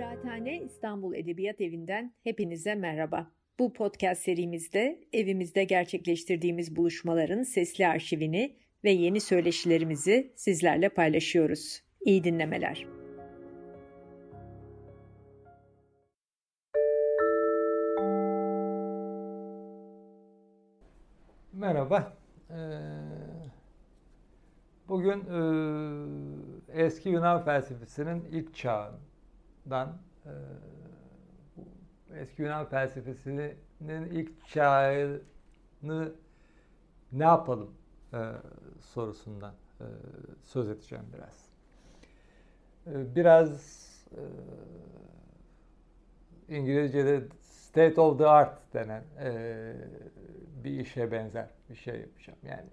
Kıraathane İstanbul Edebiyat Evi'nden hepinize merhaba. Bu podcast serimizde evimizde gerçekleştirdiğimiz buluşmaların sesli arşivini ve yeni söyleşilerimizi sizlerle paylaşıyoruz. İyi dinlemeler. Merhaba. Ee, bugün e, eski Yunan felsefesinin ilk çağından e, eski Yunan felsefesinin ilk çağını ne yapalım e, sorusundan söz edeceğim biraz. Biraz İngilizce'de state of the art denen bir işe benzer bir şey yapacağım. Yani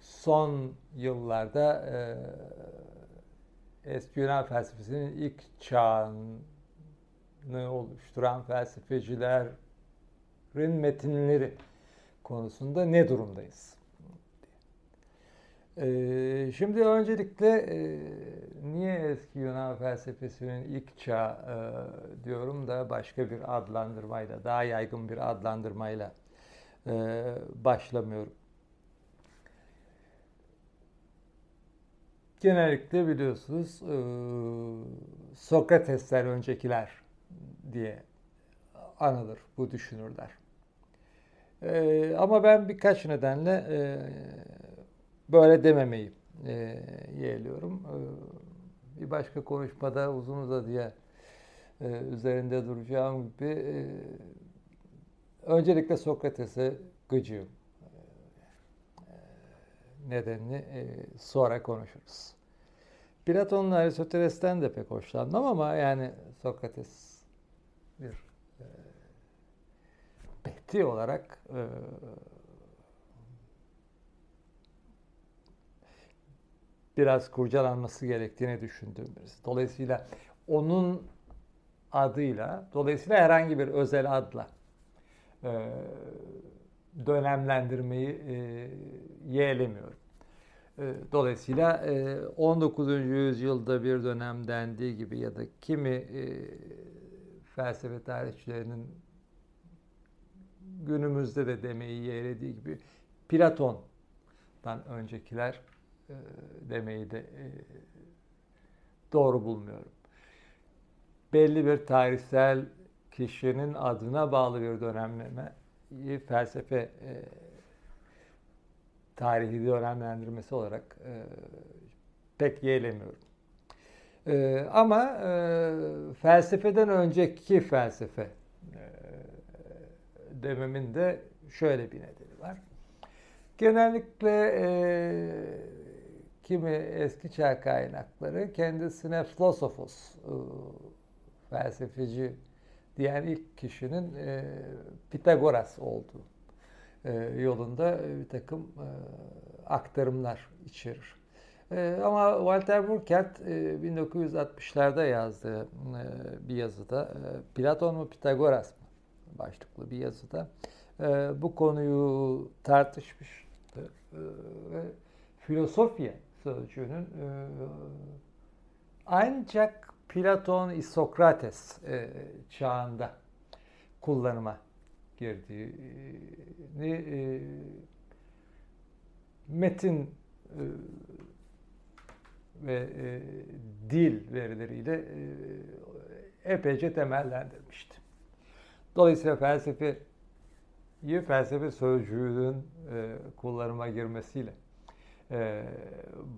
son yıllarda e, eski Yunan felsefesinin ilk çağını oluşturan felsefecilerin metinleri konusunda ne durumdayız? Ee, şimdi öncelikle e, niye eski Yunan felsefesinin ilk çağı e, diyorum da başka bir adlandırmayla, daha yaygın bir adlandırmayla e, başlamıyorum. Genellikle biliyorsunuz e, Sokrates'ten öncekiler diye anılır bu düşünürler. E, ama ben birkaç nedenle e, böyle dememeyi e, yeğliyorum. E, bir başka konuşmada uzun uzadıya e, üzerinde duracağım gibi e, Öncelikle Sokrates'e gıcığım. Nedenini e, sonra konuşuruz. Platon'la Aristoteles'ten de pek hoşlanmam ama yani Sokrates bir e, Behti olarak e, biraz kurcalanması gerektiğini düşündüğüm birisi. Dolayısıyla onun adıyla, dolayısıyla herhangi bir özel adla e, dönemlendirmeyi e, yeğlemiyorum. E, dolayısıyla 19. yüzyılda bir dönem dendiği gibi ya da kimi felsefe tarihçilerinin günümüzde de demeyi yeğlediği gibi Platon'dan öncekiler demeyi de doğru bulmuyorum. Belli bir tarihsel kişinin adına bağlı bir dönemleme felsefe e, tarihi dönemlendirmesi olarak e, pek yeğlemiyorum. E, ama e, felsefeden önceki felsefe e, dememin de şöyle bir nedeni var. Genellikle e, kimi eski çağ kaynakları kendisine filosofos, e, felsefeci diyen ilk kişinin e, Pitagoras olduğu e, yolunda bir takım e, aktarımlar içerir. E, ama Walter Burkert e, 1960'larda yazdığı e, bir yazıda e, Platon mu Pitagoras mı başlıklı bir yazıda e, bu konuyu tartışmıştı. E, ve filosofya sözcüğünün e, ancak Platon, Isokrates e, çağında kullanıma girdiğini e, metin e, ve e, dil verileriyle e, epeyce temellendirmişti. Dolayısıyla felsefe felsefe sözcüğünün e, kullanıma girmesiyle e,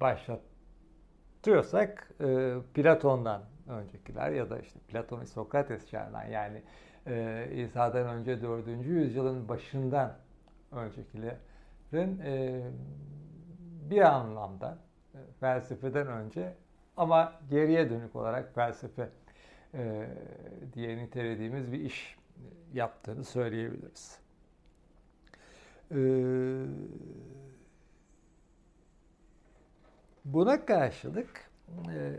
başlatıyorsak e, Platon'dan öncekiler ya da işte Platon Sokrates çağından yani e, İsa'dan önce 4. yüzyılın başından öncekilerin e, bir anlamda e, felsefeden önce ama geriye dönük olarak felsefe e, diye nitelediğimiz bir iş yaptığını söyleyebiliriz. E, buna karşılık e,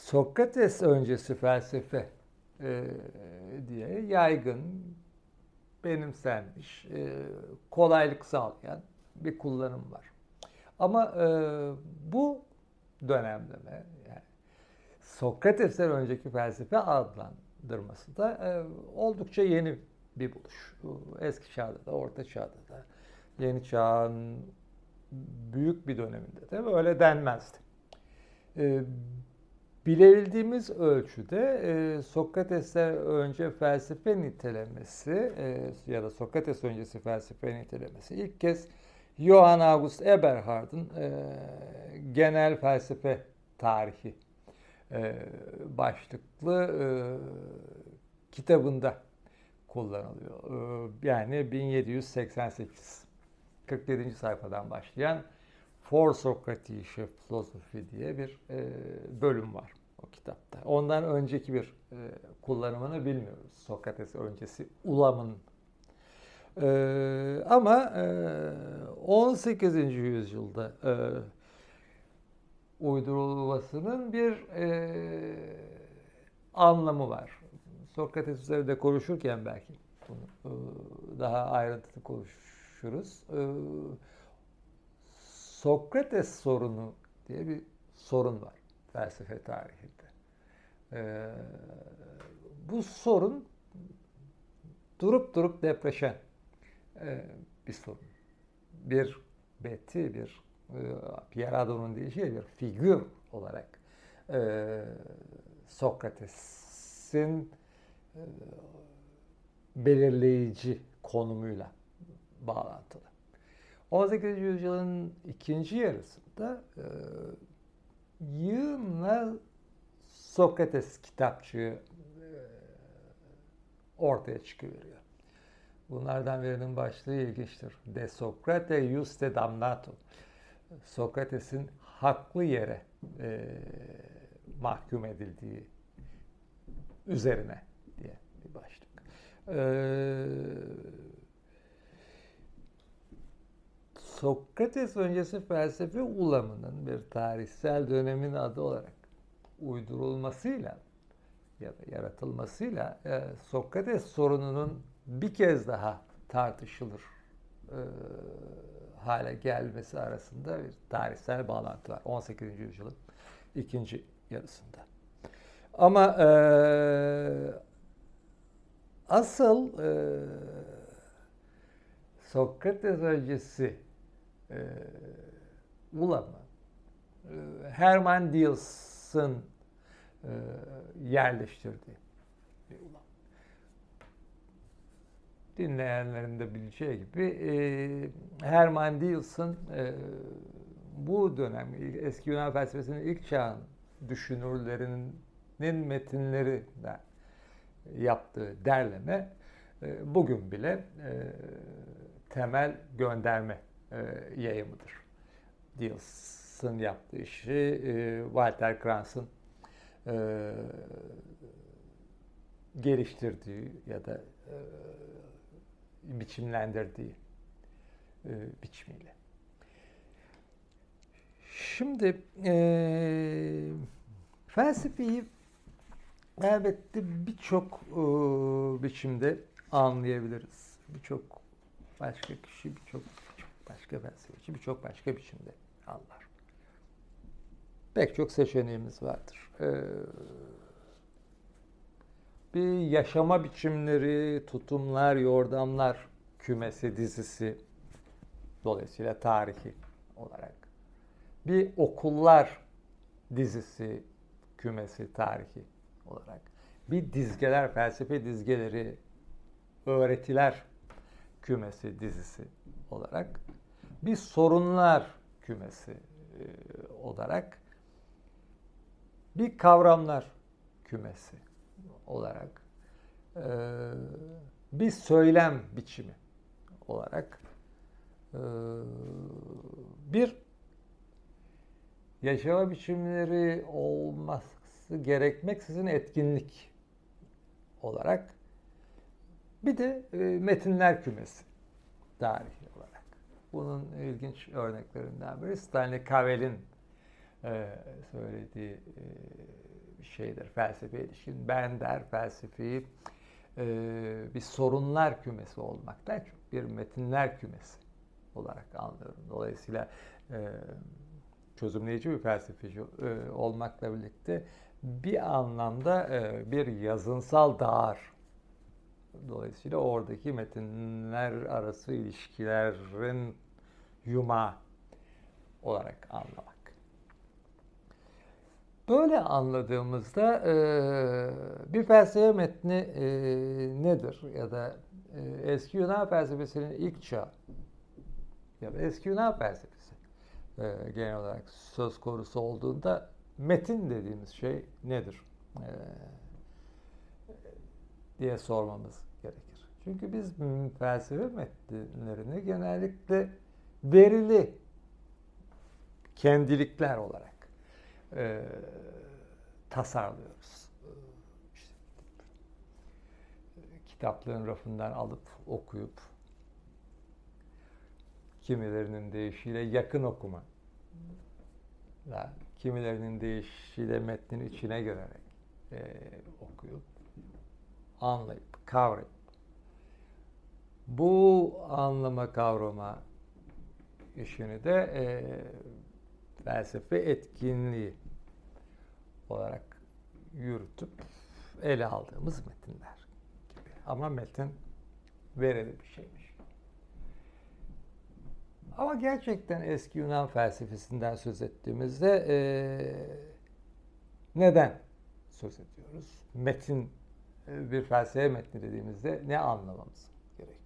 Sokrates öncesi felsefe e, diye yaygın, benimsenmiş, e, kolaylık sağlayan bir kullanım var. Ama e, bu dönemleme yani Sokrates'ten önceki felsefe adlandırması da e, oldukça yeni bir buluş. Eski çağda da, orta çağda da, yeni çağın büyük bir döneminde de böyle denmezdi. E, bilebildiğimiz ölçüde e, Sokrates'ten önce felsefe nitelemesi e, ya da Sokrates öncesi felsefe nitelemesi ilk kez Johann August Eberhard'ın e, genel felsefe tarihi e, başlıklı e, kitabında kullanılıyor. E, yani 1788 47. sayfadan başlayan For Socratische Philosophy diye bir e, bölüm var o kitapta. Ondan önceki bir e, kullanımını bilmiyoruz. Sokrates öncesi ulamın. E, ama e, 18. yüzyılda e, uydurulmasının bir e, anlamı var. Sokrates üzerinde konuşurken belki bunu e, daha ayrıntılı konuşuruz. E, Sokrates sorunu diye bir sorun var felsefe tarihinde. Ee, bu sorun durup durup depreşen e, bir sorun. Bir beti, bir e, Pierre Hadot'un deyişiyle bir figür olarak e, Sokrates'in e, belirleyici konumuyla bağlantılı. 18. yüzyılın ikinci yarısında e, yığınla Sokrates kitapçığı e, ortaya çıkıveriyor. Bunlardan birinin başlığı ilginçtir. De Socrate Juste Damnato. Sokrates'in haklı yere e, mahkum edildiği üzerine diye bir başlık. E, Sokrates öncesi felsefe ulamının bir tarihsel dönemin adı olarak uydurulmasıyla ya da yaratılmasıyla e, Sokrates sorununun bir kez daha tartışılır e, hale gelmesi arasında bir tarihsel bağlantı var. 18. yüzyılın ikinci yarısında. Ama e, asıl e, Sokrates öncesi e, ulama e, Herman Diels'ın e, yerleştirdiği bir. Dinleyenlerin de bileceği gibi e, Herman Diels'ın e, bu dönem eski Yunan felsefesinin ilk çağın düşünürlerinin metinlerinden yaptığı derleme e, bugün bile e, temel gönderme yayımıdır. Diels'ın yaptığı işi e, Walter Kranz'ın e, geliştirdiği ya da e, biçimlendirdiği e, biçimiyle. Şimdi e, felsefeyi elbette birçok e, biçimde anlayabiliriz. Birçok başka kişi, birçok başka felsefeci birçok başka biçimde anlar. Pek çok seçeneğimiz vardır. Ee, bir yaşama biçimleri, tutumlar, yordamlar kümesi, dizisi dolayısıyla tarihi olarak. Bir okullar dizisi, kümesi, tarihi olarak. Bir dizgeler, felsefe dizgeleri, öğretiler kümesi, dizisi olarak bir sorunlar kümesi e, olarak bir kavramlar kümesi olarak e, bir söylem biçimi olarak e, bir yaşama biçimleri olması gerekmeksizin etkinlik olarak bir de metinler kümesi tarih bunun ilginç örneklerinden biri Stanley Cavell'in e, söylediği e, şeydir felsefe ilişkin. Ben der felsefeyi e, bir sorunlar kümesi olmaktan bir metinler kümesi olarak anlıyorum. Dolayısıyla e, çözümleyici bir felsefeci olmakla birlikte bir anlamda bir yazınsal dağar. Dolayısıyla oradaki metinler arası ilişkilerin yuma olarak anlamak. Böyle anladığımızda e, bir felsefe metni e, nedir? Ya da e, eski Yunan felsefesinin ilk çağı ya da eski Yunan felsefesi genel olarak söz konusu olduğunda metin dediğimiz şey nedir? E, diye sormamız gerekir. Çünkü biz felsefe metinlerini genellikle verili kendilikler olarak e, tasarlıyoruz. İşte, kitaplığın rafından alıp okuyup kimilerinin deyişiyle yakın okuma kimilerinin deyişiyle metnin içine girerek e, okuyup anlayıp kavrayıp bu anlama kavrama işini de e, felsefe etkinliği olarak yürütüp ele aldığımız metinler gibi. Ama metin verili bir şeymiş. Ama gerçekten eski Yunan felsefesinden söz ettiğimizde e, neden söz ediyoruz? Metin, bir felsefe metni dediğimizde ne anlamamız gerekiyor?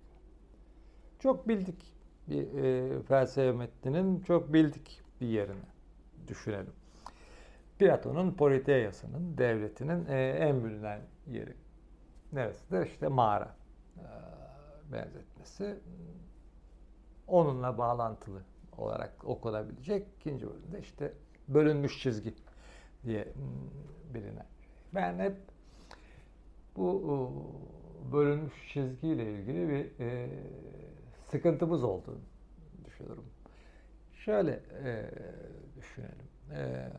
Çok bildik bir e, felsefe metninin çok bildik bir yerini düşünelim. Platon'un Politeias'ının, devletinin e, en bilinen yeri. Neresidir? İşte mağara e, benzetmesi. Onunla bağlantılı olarak okunabilecek ikinci bölümde işte bölünmüş çizgi diye bilinen. Ben hep bu bölünmüş çizgiyle ilgili bir e, sıkıntımız olduğunu düşünüyorum. Şöyle e, düşünelim. E,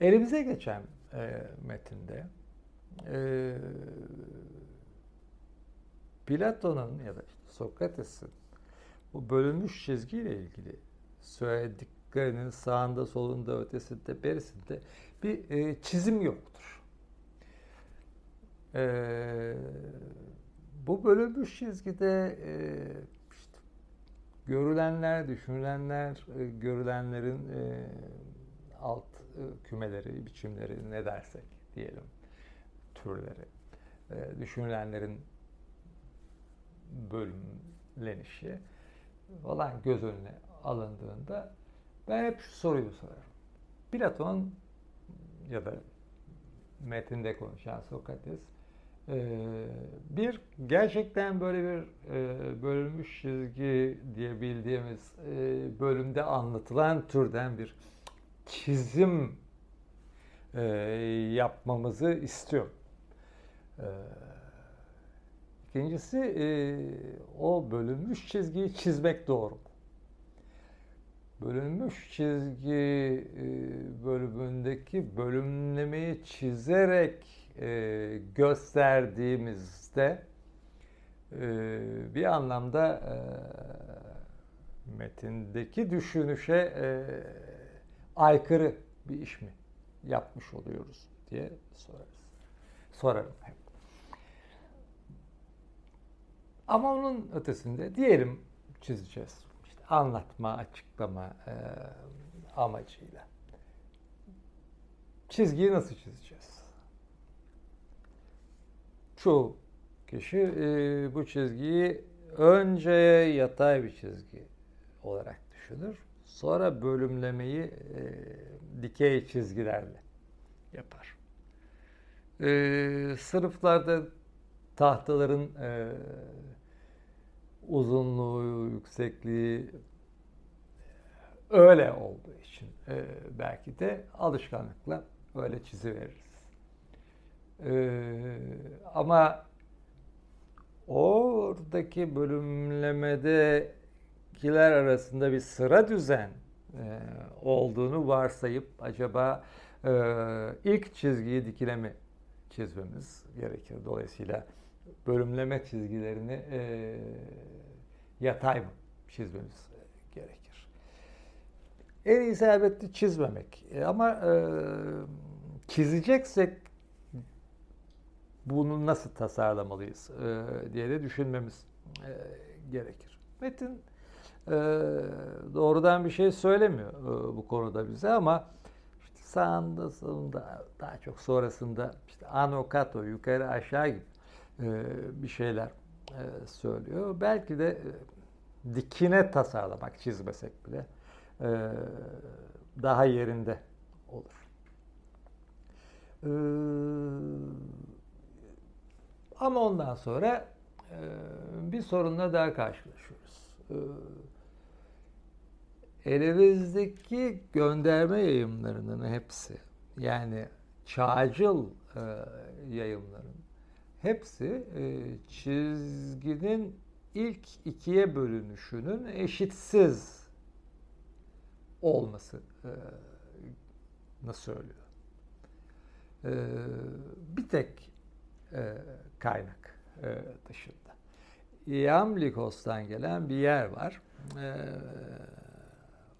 elimize geçen e, metinde e, Platon'un ya da işte Sokrates'in bu bölünmüş çizgiyle ilgili söylediklerinin sağında, solunda, ötesinde, berisinde bir e, çizim yoktur. E, bu bölünmüş çizgide e, işte, görülenler, düşünülenler, e, görülenlerin e, alt e, kümeleri, biçimleri ne dersek diyelim, türleri, e, düşünülenlerin bölümlenişi falan göz önüne alındığında ben hep şu soruyu sorarım. Platon ya da metinde konuşan Sokrates bir gerçekten böyle bir bölünmüş çizgi diye bildiğimiz bölümde anlatılan türden bir çizim e, yapmamızı istiyor. E, ikincisi e, o bölünmüş çizgiyi çizmek doğru. Bölünmüş çizgi e, bölümündeki bölümlemeyi çizerek e, gösterdiğimizde e, bir anlamda e, metindeki düşünüşe e, aykırı bir iş mi yapmış oluyoruz diye sorarız. Sorarım hep. Ama onun ötesinde diyelim çizeceğiz. İşte anlatma, açıklama e, amacıyla. Çizgiyi nasıl çizeceğiz? Çoğu kişi e, bu çizgiyi önce yatay bir çizgi olarak düşünür. Sonra bölümlemeyi e, dikey çizgilerle yapar. E, sınıflarda tahtaların e, uzunluğu, yüksekliği öyle olduğu için e, belki de alışkanlıkla öyle çiziveririz. E, ama oradaki bölümlemede bitkiler arasında bir sıra düzen e, olduğunu varsayıp acaba e, ilk çizgiyi dikine mi çizmemiz gerekir. Dolayısıyla bölümleme çizgilerini e, yatay mı çizmemiz gerekir. En iyisi elbette çizmemek. E, ama e, çizeceksek bunu nasıl tasarlamalıyız e, diye de düşünmemiz e, gerekir. Metin e, doğrudan bir şey söylemiyor e, bu konuda bize ama işte sağında sonunda daha çok sonrasında işte anokato yukarı aşağı gibi e, bir şeyler e, söylüyor. Belki de e, dikine tasarlamak çizmesek bile e, daha yerinde olur. E, ama ondan sonra e, bir sorunla daha karşılaşıyoruz. E, gönderme yayınlarının hepsi yani çağcıl e, yayınların hepsi e, çizginin ilk ikiye bölünüşünün eşitsiz olması e, söylüyor. E, bir tek e, kaynak e, dışında. Iamlikos'tan gelen bir yer var. E,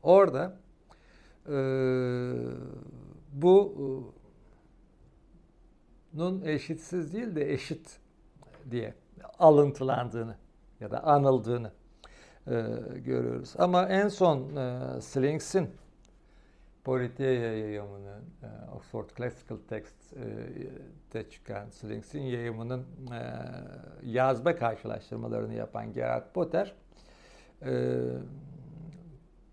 orada e, bu nun eşitsiz değil de eşit diye alıntılandığını ya da anıldığını e, görüyoruz. Ama en son e, Slinks'in Politeia yayımının, e, Oxford Classical Text'te e, çıkan Slinks'in yayımının e, yazma karşılaştırmalarını yapan Gerard Potter, e,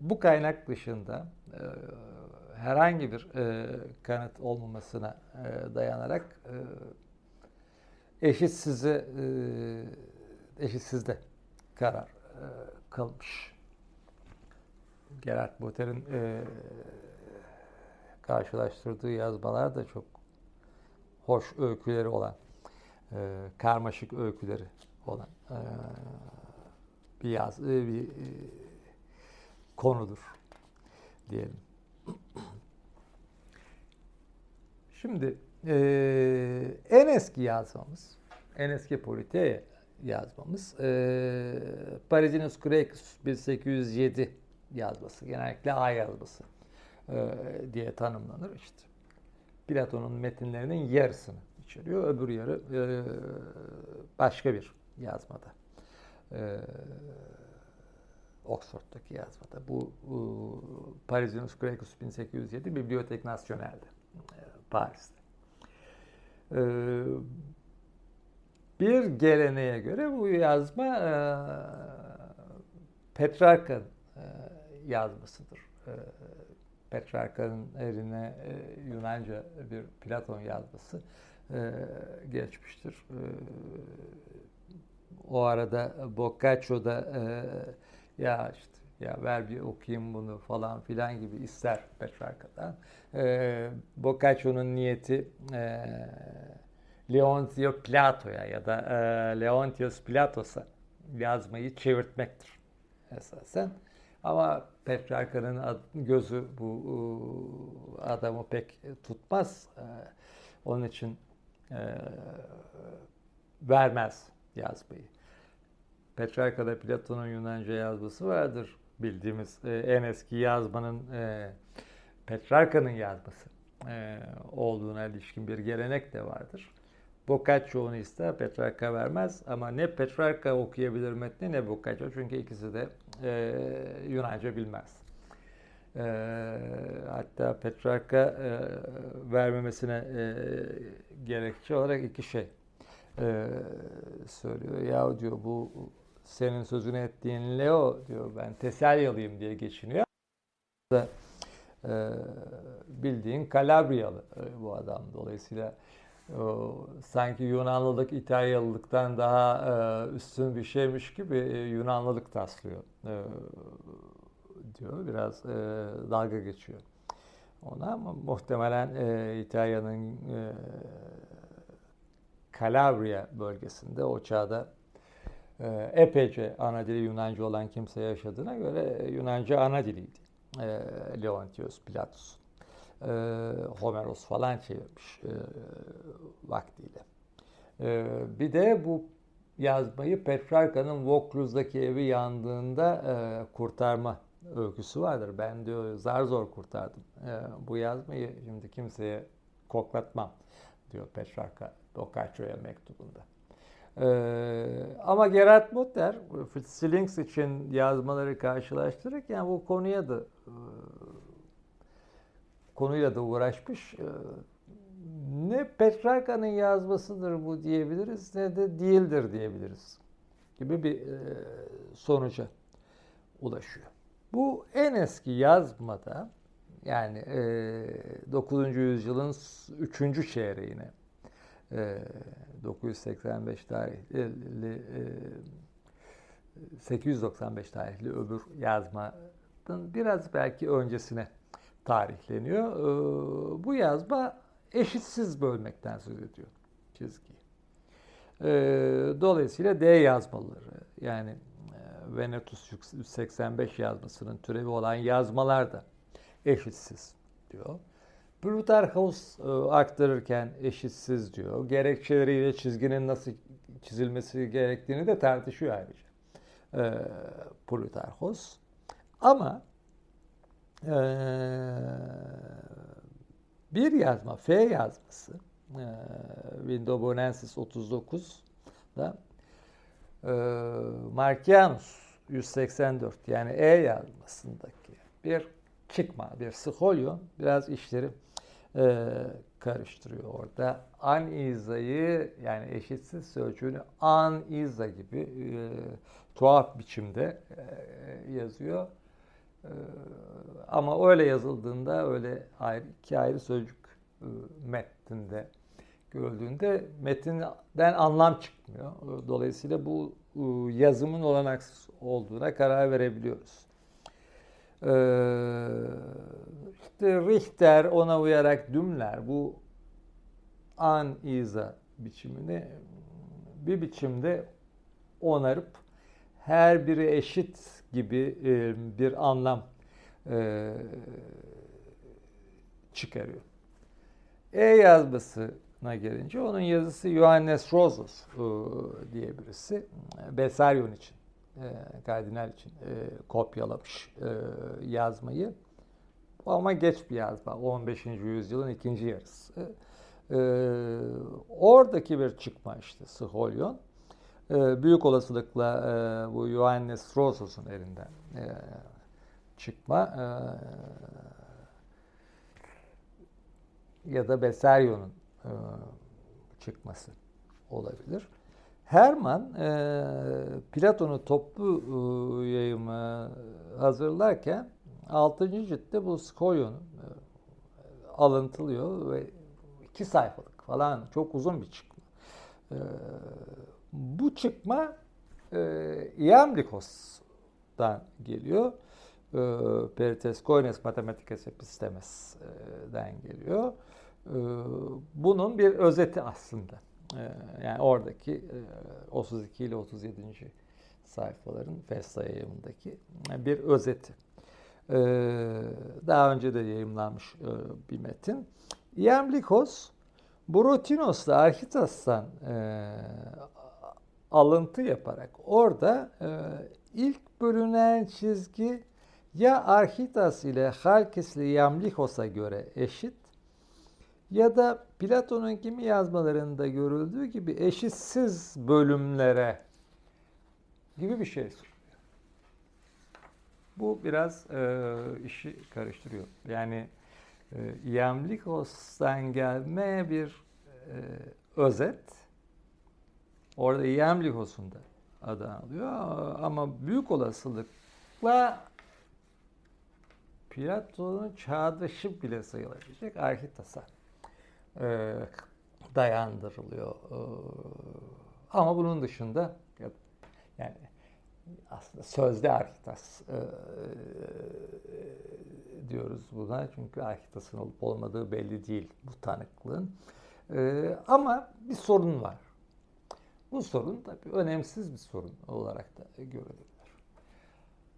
bu kaynak dışında herhangi bir kanıt olmamasına dayanarak e, eşitsize e, eşitsizde karar kılmış. Gerard Butler'in e, karşılaştırdığı yazmalar da çok hoş öyküleri olan, e, karmaşık öyküleri olan e, bir yaz, e, bir e, konudur diyelim. Şimdi e, en eski yazmamız, en eski Politeia yazmamız e, Parisinus Graecus 1807 yazması, genellikle A yazması diye tanımlanır işte. Platon'un metinlerinin yarısını içeriyor, öbür yarı e, başka bir yazmada. E, Oxford'daki yazmada. Bu e, Parisinus Graecus 1807 Bibliotek Nasyonel'de. E, Paris'te. E, bir geleneğe göre bu yazma e, Petrarka'nın e, yazmasıdır. Petrarka'nın eline e, Yunanca bir Platon yazması e, geçmiştir. E, o arada Boccaccio da ya işte ya ver bir okuyayım bunu falan filan gibi ister Petrarka'dan. E, Boccaccio'nun niyeti e, Leontio Plato'ya ya da e, Leontios Platos'a yazmayı çevirtmektir esasen. Ama Petrarka'nın gözü bu adamı pek tutmaz. E, onun için e, vermez yazmayı. Petrarka'da Platon'un Yunanca yazması vardır. Bildiğimiz e, en eski yazmanın Petrarka'nın yazması olduğuna ilişkin bir gelenek de vardır. Boccaccio onu ister, Petrarca vermez. Ama ne Petrarca okuyabilir metni ne Boccaccio. Çünkü ikisi de e, Yunanca bilmez. E, hatta Petrarca e, vermemesine e, gerekçe olarak iki şey e, söylüyor. Ya diyor bu senin sözünü ettiğin Leo diyor ben Teselyalıyım diye geçiniyor. E, bildiğin Kalabriyalı e, bu adam. Dolayısıyla sanki Yunanlılık İtalyalılıktan daha e, üstün bir şeymiş gibi e, Yunanlılık taslıyor e, diyor. Biraz dalga geçiyor ona ama muhtemelen İtalya'nın Calabria bölgesinde o çağda epeyce ana dili Yunanca olan kimse yaşadığına göre Yunanca ana diliydi. Leontios Pilatus e, Homeros falan çevirmiş e, vaktiyle. E, bir de bu yazmayı Petrarka'nın Vaucluse'daki evi yandığında e, kurtarma öyküsü vardır. Ben diyor zar zor kurtardım. E, bu yazmayı şimdi kimseye koklatmam diyor Petrarca Boccaccio'ya mektubunda. Ee, ama Gerard Mutter Fitzsilinks için yazmaları karşılaştırırken bu konuya da e, konuyla da uğraşmış. E, ne Petrarca'nın yazmasıdır bu diyebiliriz ne de değildir diyebiliriz gibi bir e, sonuca ulaşıyor. Bu en eski yazmada yani e, 9. yüzyılın 3. çeyreğine e, 985 tarihli e, 895 tarihli öbür yazmanın biraz belki öncesine tarihleniyor. E, bu yazma eşitsiz bölmekten söz ediyor çizgiyi. E, dolayısıyla D yazmaları yani e, Venetus 185 yazmasının türevi olan yazmalar da eşitsiz diyor. Plutarchos e, aktarırken eşitsiz diyor. Gerekçeleriyle çizginin nasıl çizilmesi gerektiğini de tartışıyor ayrıca. E, Plutarchos. Ama e, bir yazma, F yazması e, Vindobonensis 39'da e, Markianus 184 yani E yazmasındaki bir çıkma, bir skolyon biraz işleri e, karıştırıyor orada. An izayı yani eşitsiz sözcüğünü an iza gibi e, tuhaf biçimde e, yazıyor. E, ama öyle yazıldığında öyle ayrı iki ayrı sözcük e, metninde görüldüğünde metinden anlam çıkmıyor. Dolayısıyla bu e, yazımın olanaksız olduğuna karar verebiliyoruz. Ee, işte Richter ona uyarak Dümler bu an iza biçimini bir biçimde onarıp her biri eşit gibi e, bir anlam e, çıkarıyor. E yazmasına gelince onun yazısı Johannes Rosos e, diye birisi. Besaryon için e, kardinal için e, kopyalamış e, yazmayı. Ama geç bir yazma. 15. yüzyılın ikinci yarısı. E, oradaki bir çıkma işte Sholyon. E, büyük olasılıkla e, bu Johannes Rosos'un elinden e, çıkma e, ya da Besaryon'un e, çıkması olabilir. Herman e, Platon'u toplu yayımı hazırlarken 6. ciltte bu Skolyon'u e, alıntılıyor ve iki sayfalık falan çok uzun bir çıkma. Bu çıkma e, Iamlikos'tan geliyor. E, Perites Koines Mathematicas Epistemes'den geliyor. E, bunun bir özeti aslında. Ee, yani oradaki 32 e, ile 37. sayfaların Festa yayımındaki bir özeti. Ee, daha önce de yayımlanmış e, bir metin. Iamlikos, Brotinos'la Architas'tan e, alıntı yaparak orada ilk bölünen çizgi ya Architas ile Halkis ile göre eşit ya da Platon'un kimi yazmalarında görüldüğü gibi eşitsiz bölümlere gibi bir şey sunuyor. Bu biraz e, işi karıştırıyor. Yani e, Iamlikos'tan gelme bir e, özet. Orada Iamlikos'un da adı alıyor ama büyük olasılıkla Platon'un çağdaşı bile sayılabilecek Arhitas'a e, dayandırılıyor. E, ama bunun dışında yani aslında sözde Arkitas e, diyoruz buna çünkü Arkitas'ın olup olmadığı belli değil bu tanıklığın. E, ama bir sorun var. Bu sorun tabii önemsiz bir sorun olarak da görülebilir.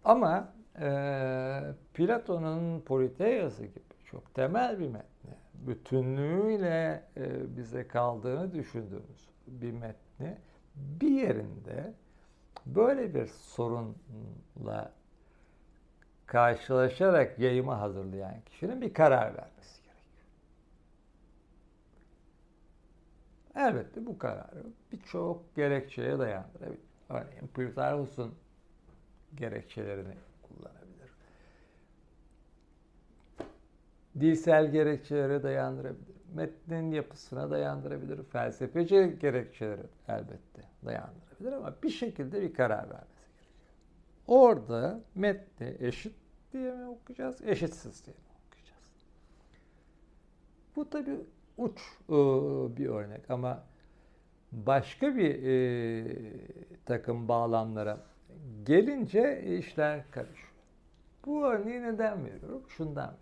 Ama e, Platon'un Politeias'ı gibi çok temel bir metni bütünlüğüyle e, bize kaldığını düşündüğümüz bir metni bir yerinde böyle bir sorunla karşılaşarak yayıma hazırlayan kişinin bir karar vermesi gerekiyor. Elbette bu kararı birçok gerekçeye dayandırabilir. Örneğin Pürtarhus'un gerekçelerini kullanabilir. Dilsel gerekçelere dayandırabilir. Metnin yapısına dayandırabilir. Felsefeci gerekçelere elbette dayandırabilir ama bir şekilde bir karar vermesi gerekiyor. Orada metni eşit diye mi okuyacağız, eşitsiz diye mi okuyacağız? Bu tabi uç e, bir örnek ama başka bir e, takım bağlamlara gelince işler karışıyor. Bu örneği neden veriyorum? Şundan veriyorum.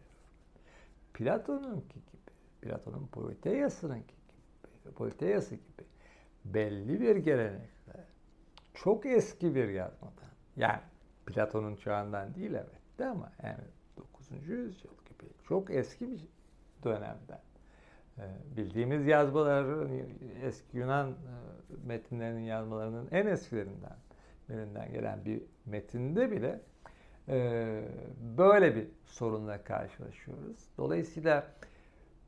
Platon'unki gibi, Platon'un Politeias'ınınki gibi, Politeias'ı gibi belli bir gelenekte çok eski bir yazmadan, yani Platon'un çağından değil evet de ama yani 9. yüzyıl gibi çok eski bir dönemden bildiğimiz yazmaların eski Yunan e, metinlerinin yazmalarının en eskilerinden birinden gelen bir metinde bile e, böyle bir sorunla karşılaşıyoruz. Dolayısıyla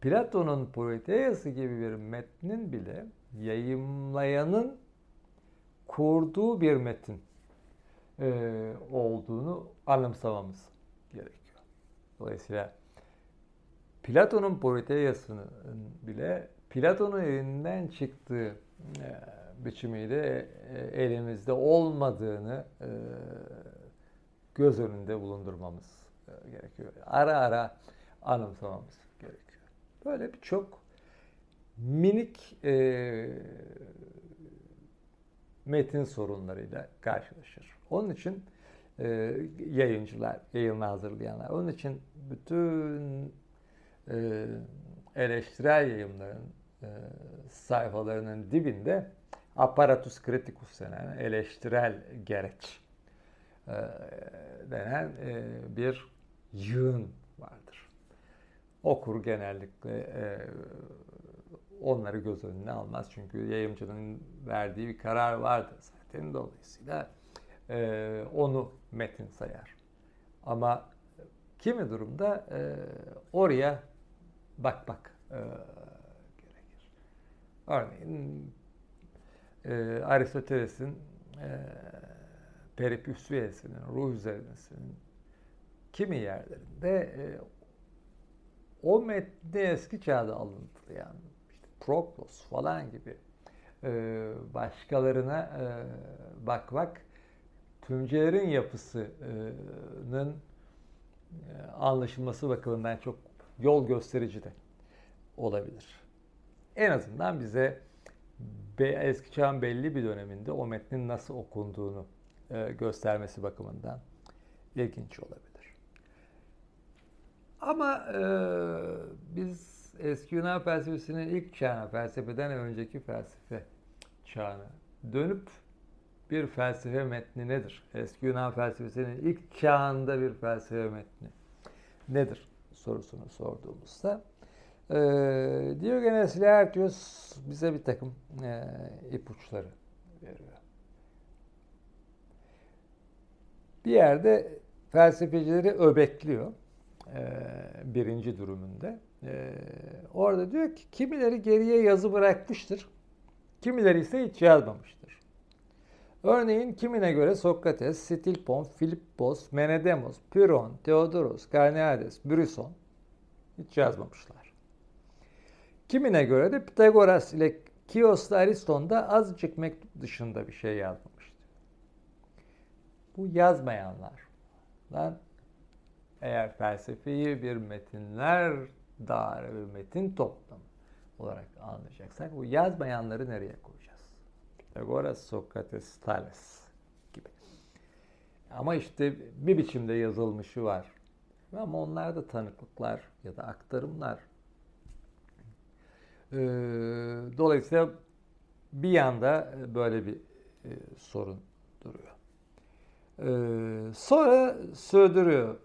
Platon'un Proteası gibi bir metnin bile yayımlayanın kurduğu bir metin e, olduğunu anımsamamız gerekiyor. Dolayısıyla Platon'un Proteas'ının bile Platon'un elinden çıktığı e, biçimiyle e, elimizde olmadığını e, göz önünde bulundurmamız gerekiyor. Ara ara anımsamamız gerekiyor. Böyle birçok minik e, metin sorunlarıyla karşılaşır. Onun için e, yayıncılar, yayını hazırlayanlar, onun için bütün e, eleştirel yayınların e, sayfalarının dibinde aparatus criticus denen eleştirel gereç e, denen e, bir yığın vardır. Okur genellikle onları göz önüne almaz. Çünkü yayımcının verdiği bir karar vardır zaten. Dolayısıyla onu metin sayar. Ama kimi durumda oraya bak bak e, gerekir. Örneğin e, Aristoteles'in e, Peripüsüyesinin, ruh üzerinesinin kimi yerlerinde e, o metni eski çağda alıntılayan işte Proklos falan gibi e, başkalarına e, bakmak tümcelerin yapısının e, anlaşılması bakımından çok yol gösterici de olabilir. En azından bize eski çağın belli bir döneminde o metnin nasıl okunduğunu e, göstermesi bakımından ilginç olabilir. Ama e, biz eski Yunan felsefesinin ilk çağına, felsefeden önceki felsefe çağına dönüp bir felsefe metni nedir? Eski Yunan felsefesinin ilk çağında bir felsefe metni nedir? Sorusunu sorduğumuzda e, Diogenes Laertius bize bir takım e, ipuçları veriyor. Bir yerde felsefecileri öbekliyor e, birinci durumunda. E, orada diyor ki kimileri geriye yazı bırakmıştır, kimileri ise hiç yazmamıştır. Örneğin kimine göre Sokrates, Stilpon, Filippos, Menedemos, Pyrrhon, Theodoros, Carneades, Bryson hiç yazmamışlar. Kimine göre de Pitagoras ile Kios'ta Ariston da azıcık mektup dışında bir şey yazmamıştı. Bu yazmayanlardan eğer felsefeyi bir metinler dağarı bir metin toplamı olarak anlayacaksak bu yazmayanları nereye koyacağız? Pitagoras, Sokrates, Thales gibi. Ama işte bir biçimde yazılmışı var. Ama onlar da tanıklıklar ya da aktarımlar. Ee, dolayısıyla bir yanda böyle bir e, sorun duruyor. Ee, sonra sürdürüyor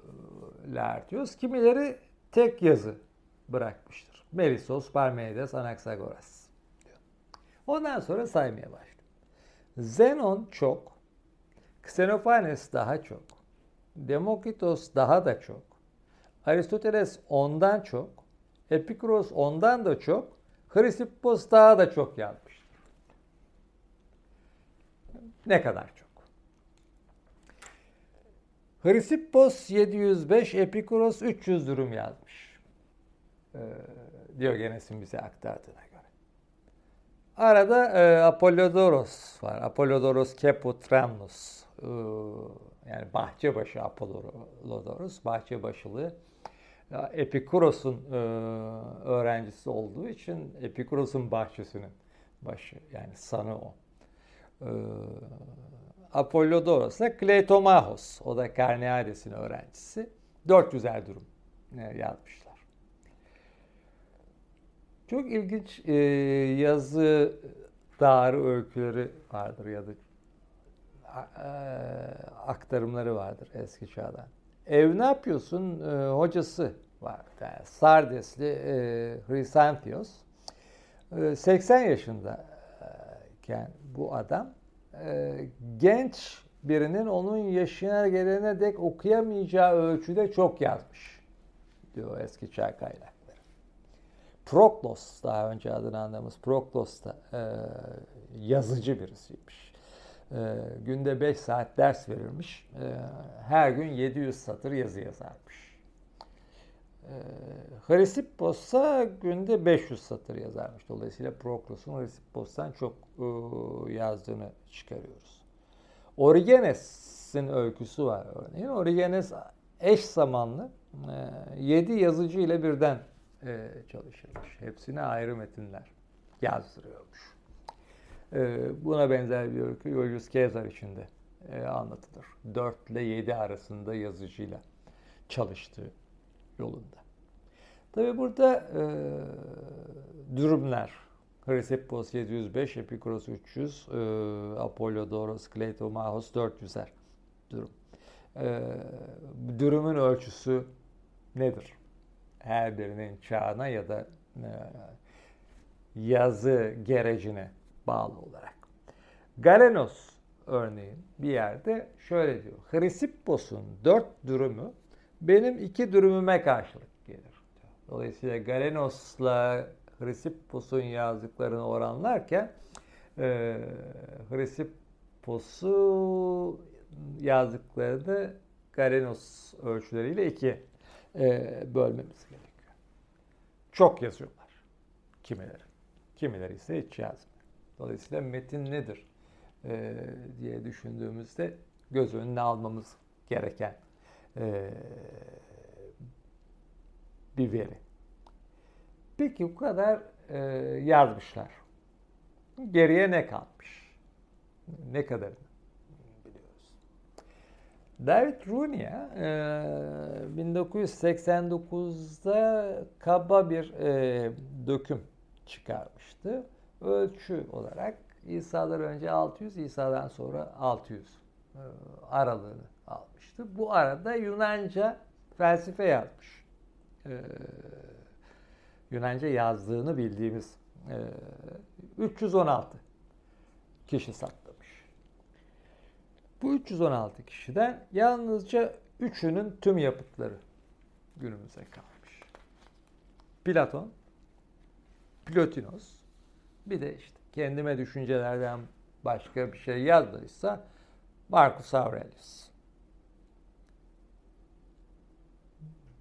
Laertius. Kimileri tek yazı bırakmıştır. Melisos, Parmenides, Anaxagoras. Ondan sonra saymaya başlıyor. Zenon çok, Xenophanes daha çok, Demokritos daha da çok, Aristoteles ondan çok, Epikuros ondan da çok, Hristippos daha da çok yazmıştır. Ne kadar çok? Hristippos 705, Epikuros 300 durum yazmış. Ee, Diogenes'in bize aktardığına göre. Arada e, Apollodoros var. Apollodoros Keputramnus. Ee, yani bahçebaşı Apollodoros, bahçebaşılığı. Epikuros'un e, öğrencisi olduğu için Epikuros'un bahçesinin başı yani sanı o. Ee, Apollodoros da Kleitomahos. O da Karneades'in öğrencisi. 400'er durum e, yazmışlar. Çok ilginç e, yazı dağarı öyküleri vardır ya da e, aktarımları vardır eski çağdan. Ev ne yapıyorsun? E, hocası var. Yani Sardesli e, Hrisantios. E, 80 yaşındayken bu adam e, genç birinin onun yaşına gelene dek okuyamayacağı ölçüde çok yazmış diyor eski çağ kaynakları. Proklos daha önce adını andığımız Proklos da e, yazıcı birisiymiş. E, günde 5 saat ders verirmiş. E, her gün 700 satır yazı yazarmış. E, Hrisippos ise günde 500 satır yazarmış. Dolayısıyla Proklos'un Hrisippos'tan çok e, yazdığını çıkarıyoruz. Origenes'in öyküsü var örneğin. Origenes eş zamanlı 7 e, yazıcı ile birden e, çalışırmış. Hepsine ayrı metinler yazdırıyormuş. Buna benzer bir öykü Julius Caesar için de anlatılır. 4 ile 7 arasında yazıcıyla çalıştığı yolunda. Tabi burada e, durumlar Chrysippos 705, Epikuros 300, e, Apollodoros, Kleitomahos 400'er durum. E, durumun ölçüsü nedir? Her birinin çağına ya da e, yazı gerecine bağlı olarak. Galenos örneğin bir yerde şöyle diyor. Hrissippos'un dört durumu benim iki durumuma karşılık gelir. Dolayısıyla Galenos'la Hrissippos'un yazdıklarını oranlarken e, Hrissippos'u yazdıklarını Galenos ölçüleriyle iki bölmemiz gerekiyor. Çok yazıyorlar kimileri. Kimileri ise hiç yazmıyor. Dolayısıyla metin nedir e, diye düşündüğümüzde göz önüne almamız gereken e, bir veri. Peki bu kadar e, yazmışlar. Geriye ne kalmış? Ne biliyoruz. David e, 1989'da kaba bir e, döküm çıkarmıştı. Ölçü olarak İsa'dan önce 600, İsa'dan sonra 600 e, aralığını almıştı. Bu arada Yunanca felsefe yazmış e, Yunanca yazdığını bildiğimiz e, 316 kişi saklamış. Bu 316 kişiden yalnızca üçünün tüm yapıtları günümüze kalmış. Platon, Plotinos, bir de işte kendime düşüncelerden başka bir şey yazdıysa Marcus Aurelius.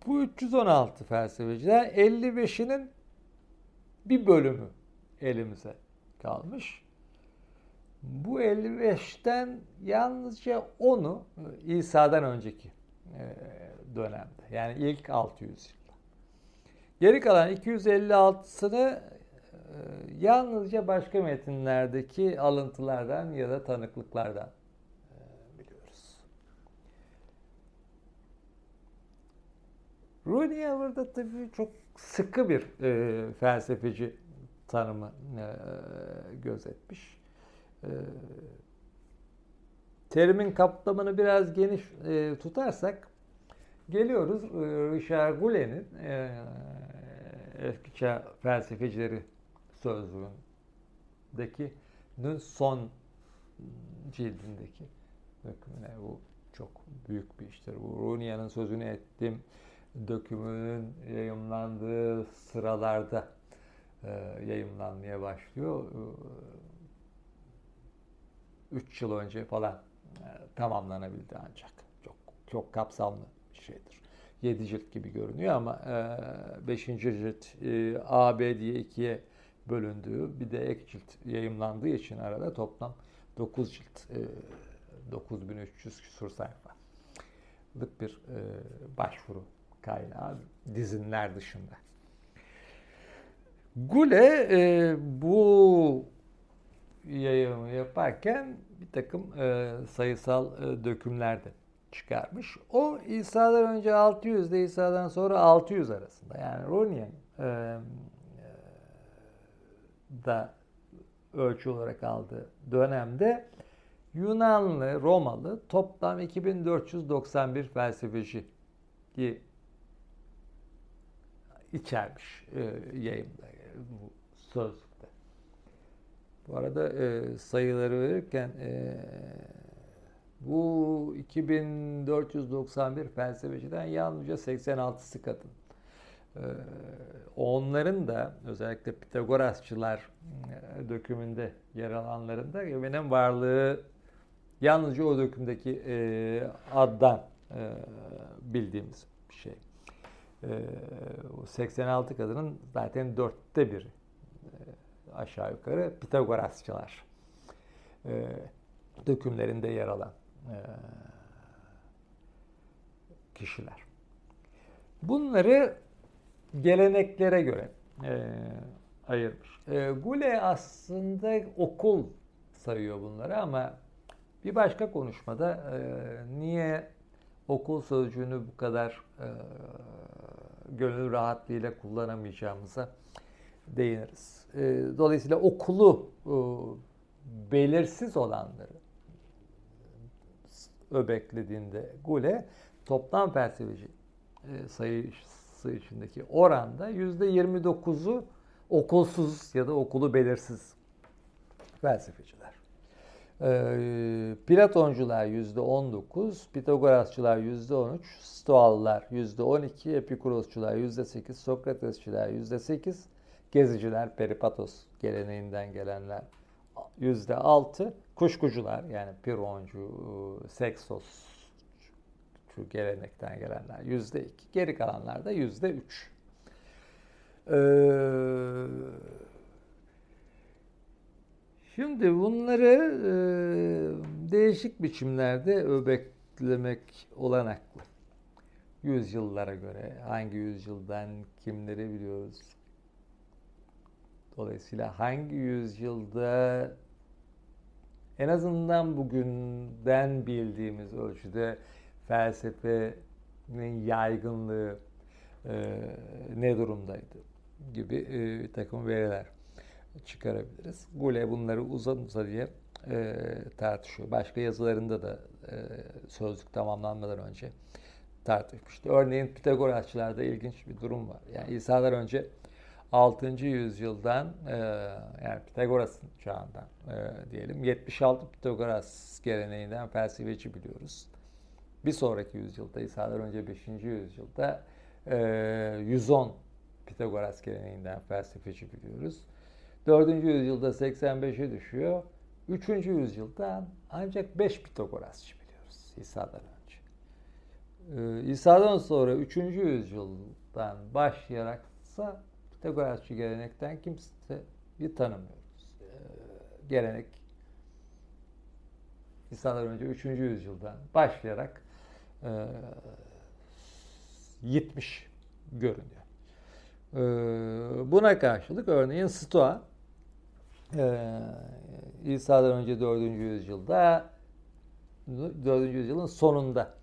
Bu 316 felsefeciden 55'inin bir bölümü elimize kalmış. Bu 55'ten yalnızca 10'u İsa'dan önceki e, dönemde. Yani ilk 600 yılda. Geri kalan 256'sını e, yalnızca başka metinlerdeki alıntılardan ya da tanıklıklardan Rooney burada tabii çok sıkı bir e, felsefeci tanımı e, gözetmiş. E, terimin kapsamını biraz geniş e, tutarsak geliyoruz e, Richard Goulet'in e, eski çağ felsefecileri sözlüğündeki son cildindeki hükmüne bu çok büyük bir iştir. Bu Runia'nın sözünü ettim. Dökümünün yayımlandığı sıralarda e, yayımlanmaya başlıyor. 3 yıl önce falan e, tamamlanabildi ancak. Çok çok kapsamlı bir şeydir. 7 cilt gibi görünüyor ama 5. E, cilt e, A, B diye ikiye bölündüğü bir de ek cilt yayımlandığı için arada toplam 9 cilt e, 9300 küsur sayfalık bir başvuru kaynağı dizinler dışında. Gule bu yayımı yaparken bir takım e, sayısal e, dökümler de çıkarmış. O İsa'dan önce 600 ile İsa'dan sonra 600 arasında yani Ronian e, e, da ölçü olarak aldığı dönemde Yunanlı, Romalı toplam 2491 felsefeci içermiş e, yayımda bu sözlükte. Bu arada e, sayıları verirken e, bu 2491 felsefeciden yalnızca 86'sı kadın. Ee, onların da özellikle Pitagorasçılar e, dökümünde yer alanların da benim varlığı yalnızca o dökümdeki e, addan e, bildiğimiz bir şey. O 86 kadının zaten dörtte biri aşağı yukarı Pitagorasçılar dökümlerinde yer alan kişiler. Bunları geleneklere göre e, ayırmış. E, Gule aslında okul sayıyor bunları ama bir başka konuşmada e, niye okul sözcüğünü bu kadar e, gönül rahatlığıyla kullanamayacağımıza değiniriz. E, dolayısıyla okulu e, belirsiz olanları öbeklediğinde Gule toplam felsefeci e, sayısı içindeki oranda yüzde 29'u okulsuz ya da okulu belirsiz felsefeciler. E, Platoncular yüzde 19, Pitagorasçılar yüzde 13, Stoalılar yüzde 12, Epikurosçular yüzde 8, Sokratesçiler yüzde 8, Geziciler, Peripatos geleneğinden gelenler yüzde 6, kuşkucular yani Pironcu, Seksos şu gelenekten gelenler yüzde iki. Geri kalanlar da yüzde üç. Ee, şimdi bunları e, değişik biçimlerde öbeklemek olanaklı. Yüzyıllara göre hangi yüzyıldan kimleri biliyoruz? Dolayısıyla hangi yüzyılda en azından bugünden bildiğimiz ölçüde felsefenin yaygınlığı e, ne durumdaydı gibi e, bir takım veriler çıkarabiliriz. Gule bunları uzun uzadıya e, tartışıyor. Başka yazılarında da e, sözlük tamamlanmadan önce tartışmıştı. Örneğin Pitagorasçılarda ilginç bir durum var. Yani İsa'dan önce 6. yüzyıldan e, yani Pitagoras'ın çağından e, diyelim 76 Pitagoras geleneğinden felsefeci biliyoruz. Bir sonraki yüzyılda İsa'dan önce 5. yüzyılda e, 110 Pitagoras geleneğinden felsefeci biliyoruz. 4. yüzyılda 85'e düşüyor. 3. yüzyılda ancak 5 Pitagorasçı biliyoruz İsa'dan önce. Ee, İsa'dan sonra 3. yüzyıldan başlayaraksa Pitagorasçı gelenekten kimseyi tanımıyoruz. Ee, gelenek İsa'dan önce 3. yüzyıldan başlayarak e, gitmiş görünüyor. E, buna karşılık örneğin Stoa e, İsa'dan önce 4. yüzyılda 4. yüzyılın sonunda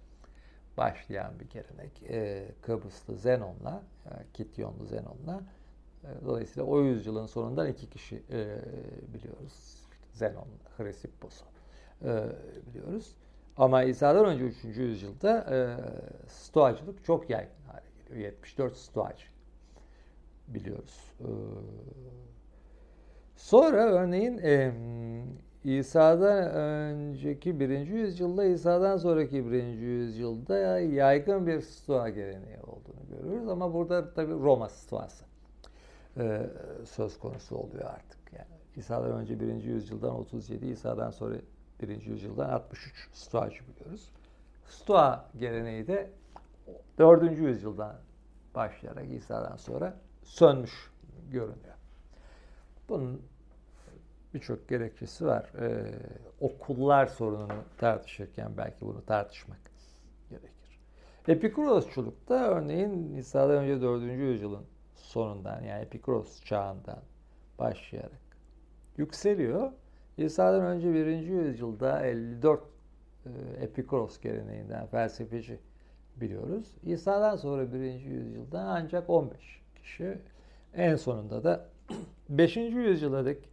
başlayan bir gelenek. E, Kıbrıslı Zenon'la, e, Kityonlu Zenon'la Dolayısıyla o yüzyılın sonundan iki kişi e, biliyoruz. Zenon, Hristippos'u e, biliyoruz. Ama İsa'dan önce 3. yüzyılda e, stoacılık çok yaygın hale geliyor. 74 stoacı biliyoruz. E, sonra örneğin e, İsa'dan önceki birinci yüzyılda, İsa'dan sonraki birinci yüzyılda yaygın bir stoğa geleneği olduğunu görüyoruz. Ama burada tabi Roma stoası e, söz konusu oluyor artık. Yani İsa'dan önce birinci yüzyıldan 37, İsa'dan sonra birinci yüzyıldan 63 stoacı biliyoruz. Stoa geleneği de 4. yüzyıldan başlayarak İsa'dan sonra sönmüş görünüyor. Bunun birçok gerekçesi var. Ee, okullar sorununu tartışırken belki bunu tartışmak gerekir. Epikurosçulukta örneğin İsa'dan önce 4. yüzyılın sonundan yani Epikuros çağından başlayarak yükseliyor. İsa'dan önce 1. yüzyılda 54 e, Epikuros geleneğinden felsefeci biliyoruz. İsa'dan sonra 1. yüzyılda ancak 15 kişi. En sonunda da 5. yüzyıla dek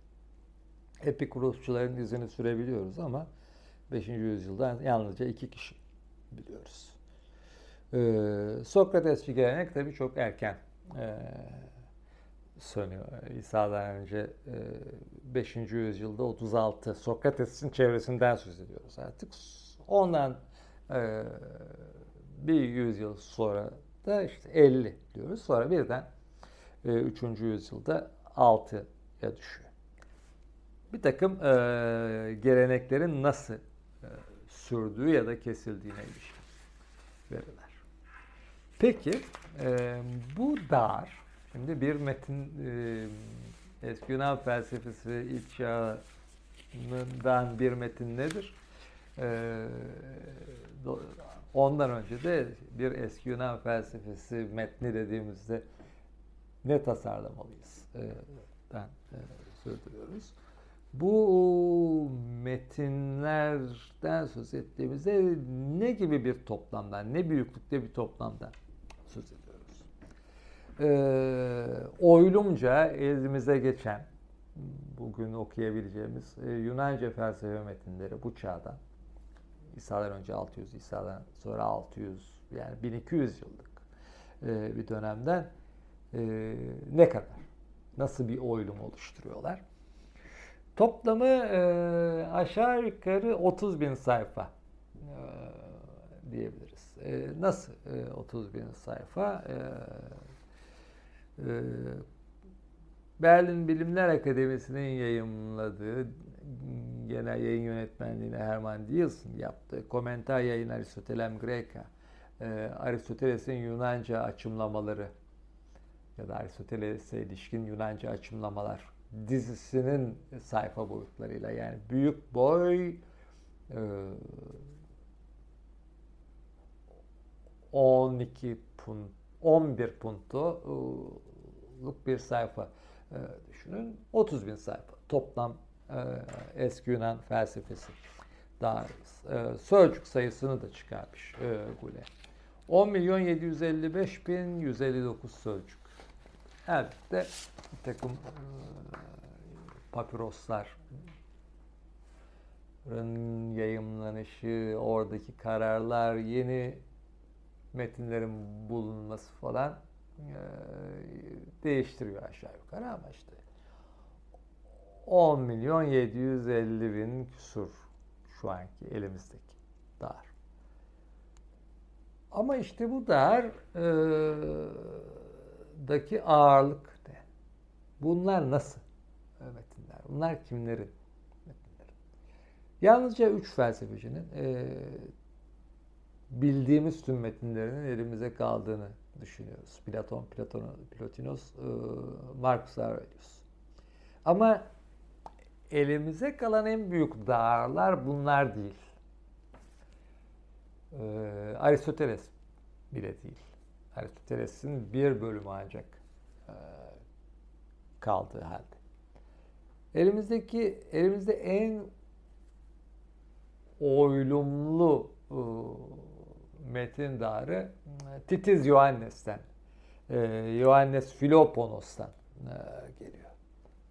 Epikurosçuların izini sürebiliyoruz ama 5. yüzyıldan yalnızca iki kişi biliyoruz. Ee, Sokratesçi gelenek tabii çok erken e, sönüyor. İsa'dan önce e, 5. yüzyılda 36 Sokrates'in çevresinden söz ediyoruz artık. Ondan e, bir yüzyıl sonra da işte 50 diyoruz. Sonra birden e, 3. yüzyılda 6'ya düşüyor. Bir takım e, geleneklerin nasıl e, sürdüğü ya da kesildiğine ilişkin veriler. Peki e, bu dar, şimdi bir metin e, eski Yunan felsefesi ilk çağından bir metin nedir? E, ondan önce de bir eski Yunan felsefesi metni dediğimizde ne tasarlamalıyız? E, ben e, sürdürüyoruz. Bu metinlerden söz ettiğimizde ne gibi bir toplamdan, ne büyüklükte bir toplamdan söz ediyoruz? Ee, oylumca elimize geçen, bugün okuyabileceğimiz e, Yunanca felsefe metinleri bu çağdan, İsa'dan önce 600, İsa'dan sonra 600, yani 1200 yıllık e, bir dönemden e, ne kadar, nasıl bir oylum oluşturuyorlar? Toplamı e, aşağı yukarı 30 bin sayfa e, diyebiliriz. E, nasıl e, 30 bin sayfa? E, e, Berlin Bilimler Akademisi'nin yayımladığı genel yayın yönetmenliğini Herman Dielsen yaptığı Komentar Yayın Aristotelem Greca, e, Aristoteles'in Yunanca açımlamaları ya da Aristoteles'e ilişkin Yunanca açımlamalar dizisinin sayfa boyutlarıyla yani büyük boy e, 12 punt 11 puntluk bir sayfa. E, düşünün 30 bin sayfa. Toplam e, eski Yunan felsefesi. Daha e, sözcük sayısını da çıkarmış e, Gule. 10 milyon 755 bin 159 sözcük elbette bir takım e, papirosların yayımlanışı, oradaki kararlar, yeni metinlerin bulunması falan e, değiştiriyor aşağı yukarı ama işte 10 milyon 750 bin küsur şu anki elimizdeki dar. Ama işte bu dar e, daki ağırlık ne? Bunlar nasıl metinler? Bunlar kimlerin metinleri? Yalnızca üç felsefecinin e, bildiğimiz tüm metinlerinin elimize kaldığını düşünüyoruz. Platon, Platon, Plotinos, e, Marcus Aurelius. Ama elimize kalan en büyük dağarlar bunlar değil. E, Aristoteles bile değil. Aristoteles'in bir bölümü ancak e, kaldığı halde. Elimizdeki elimizde en oylumlu e, metin darı Titiz Yohannes'ten, e, Yohannes Filoponos'tan e, geliyor.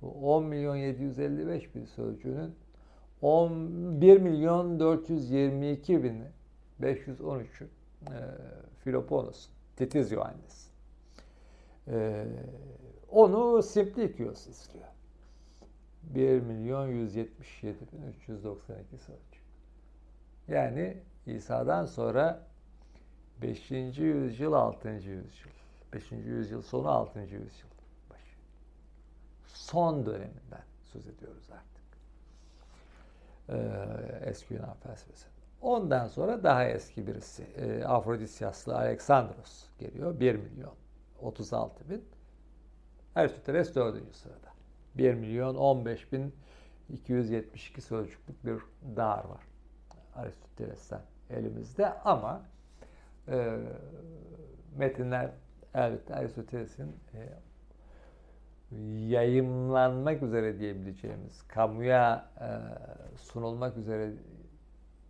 Bu 10 milyon 755 bin sözcüğünün 11 milyon 422 bin 513'ü e, Filoponos Titiz Yohannes. E, onu Simplicius istiyor. 1 milyon 177 bin 392 sözcük. Yani İsa'dan sonra 5. yüzyıl 6. yüzyıl. 5. yüzyıl sonu 6. yüzyıl başı. Son döneminden söz ediyoruz artık. Ee, eski Yunan felsefesi. Ondan sonra daha eski birisi. E, Afrodisyaslı Aleksandros geliyor. 1 milyon 36 bin. Aristoteles 4. sırada. 1 milyon 15 bin 272 sözcüklük bir dar var. Aristoteles'ten elimizde ama e, metinler elbette Aristoteles'in e, yayımlanmak üzere diyebileceğimiz, kamuya e, sunulmak üzere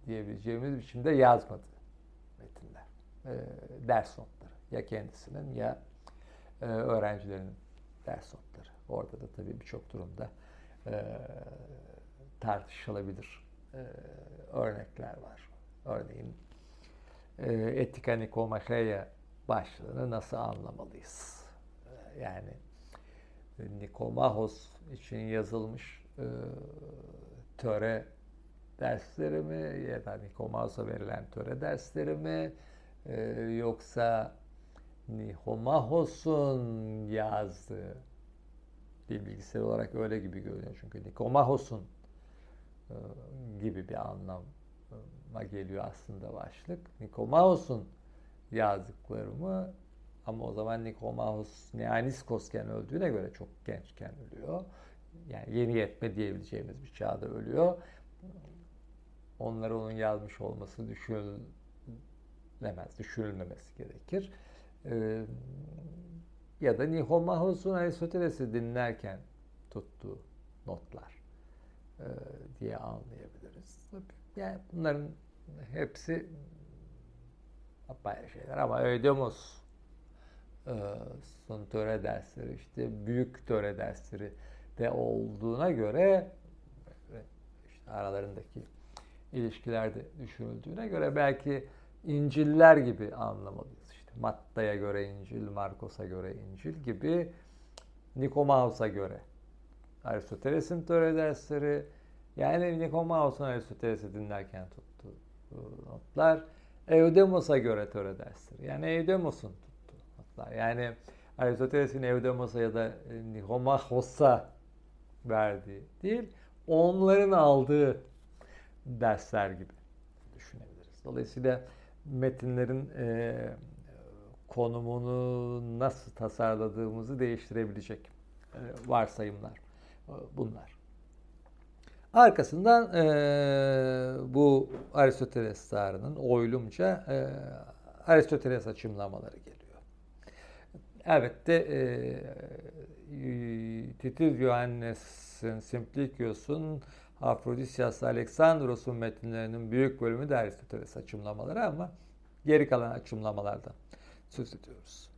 diyebileceğimiz biçimde yazmadı metinler. E, ders notları. Ya kendisinin ya e, öğrencilerinin ders notları. Orada da tabii birçok durumda e, tartışılabilir e, örnekler var. Örneğin Etika Nikomacheia başlığını nasıl anlamalıyız? E, yani Nikomahos için yazılmış e, töre dersleri mi ya da Nikomahos'a verilen töre dersleri mi e, yoksa Nikomahos'un yazdığı bir bilgisayar olarak öyle gibi görünüyor. Çünkü Nikomahos'un e, gibi bir anlama geliyor aslında başlık. Nikomahos'un yazdıkları mı ama o zaman Nikomahos Neaniskosken öldüğüne göre çok gençken ölüyor. Yani yeni yetme diyebileceğimiz bir çağda ölüyor. Onları onun yazmış olması düşünülemez, düşünülmemesi gerekir. Ee, ya da Nihomahos'un Aristoteles'i dinlerken tuttuğu notlar e, diye anlayabiliriz. Yani bunların hepsi apayrı şeyler ama Ödemos e, son töre dersleri işte büyük töre dersleri de olduğuna göre işte aralarındaki ilişkilerde düşünüldüğüne göre belki İnciller gibi anlamalıyız. İşte Matta'ya göre İncil, Markos'a göre İncil gibi Nikomaus'a göre Aristoteles'in töre dersleri yani Nikomaus'un Aristoteles'i dinlerken tuttuğu notlar Eudemos'a göre töre. Yani Eudemos'un tuttuğu notlar. Yani Aristoteles'in Eudemos'a ya da Nikomachos'a verdiği değil, onların aldığı dersler gibi düşünebiliriz. Dolayısıyla metinlerin e, konumunu nasıl tasarladığımızı değiştirebilecek e, varsayımlar e, bunlar. Arkasından e, bu Aristoteles tarihinin oylumca e, Aristoteles açımlamaları geliyor. Elbette e, Titiz Johannes'in Simplicius'un Afrodisyas Aleksandros'un metinlerinin büyük bölümü de Aristoteles açımlamaları ama geri kalan açımlamalardan söz ediyoruz.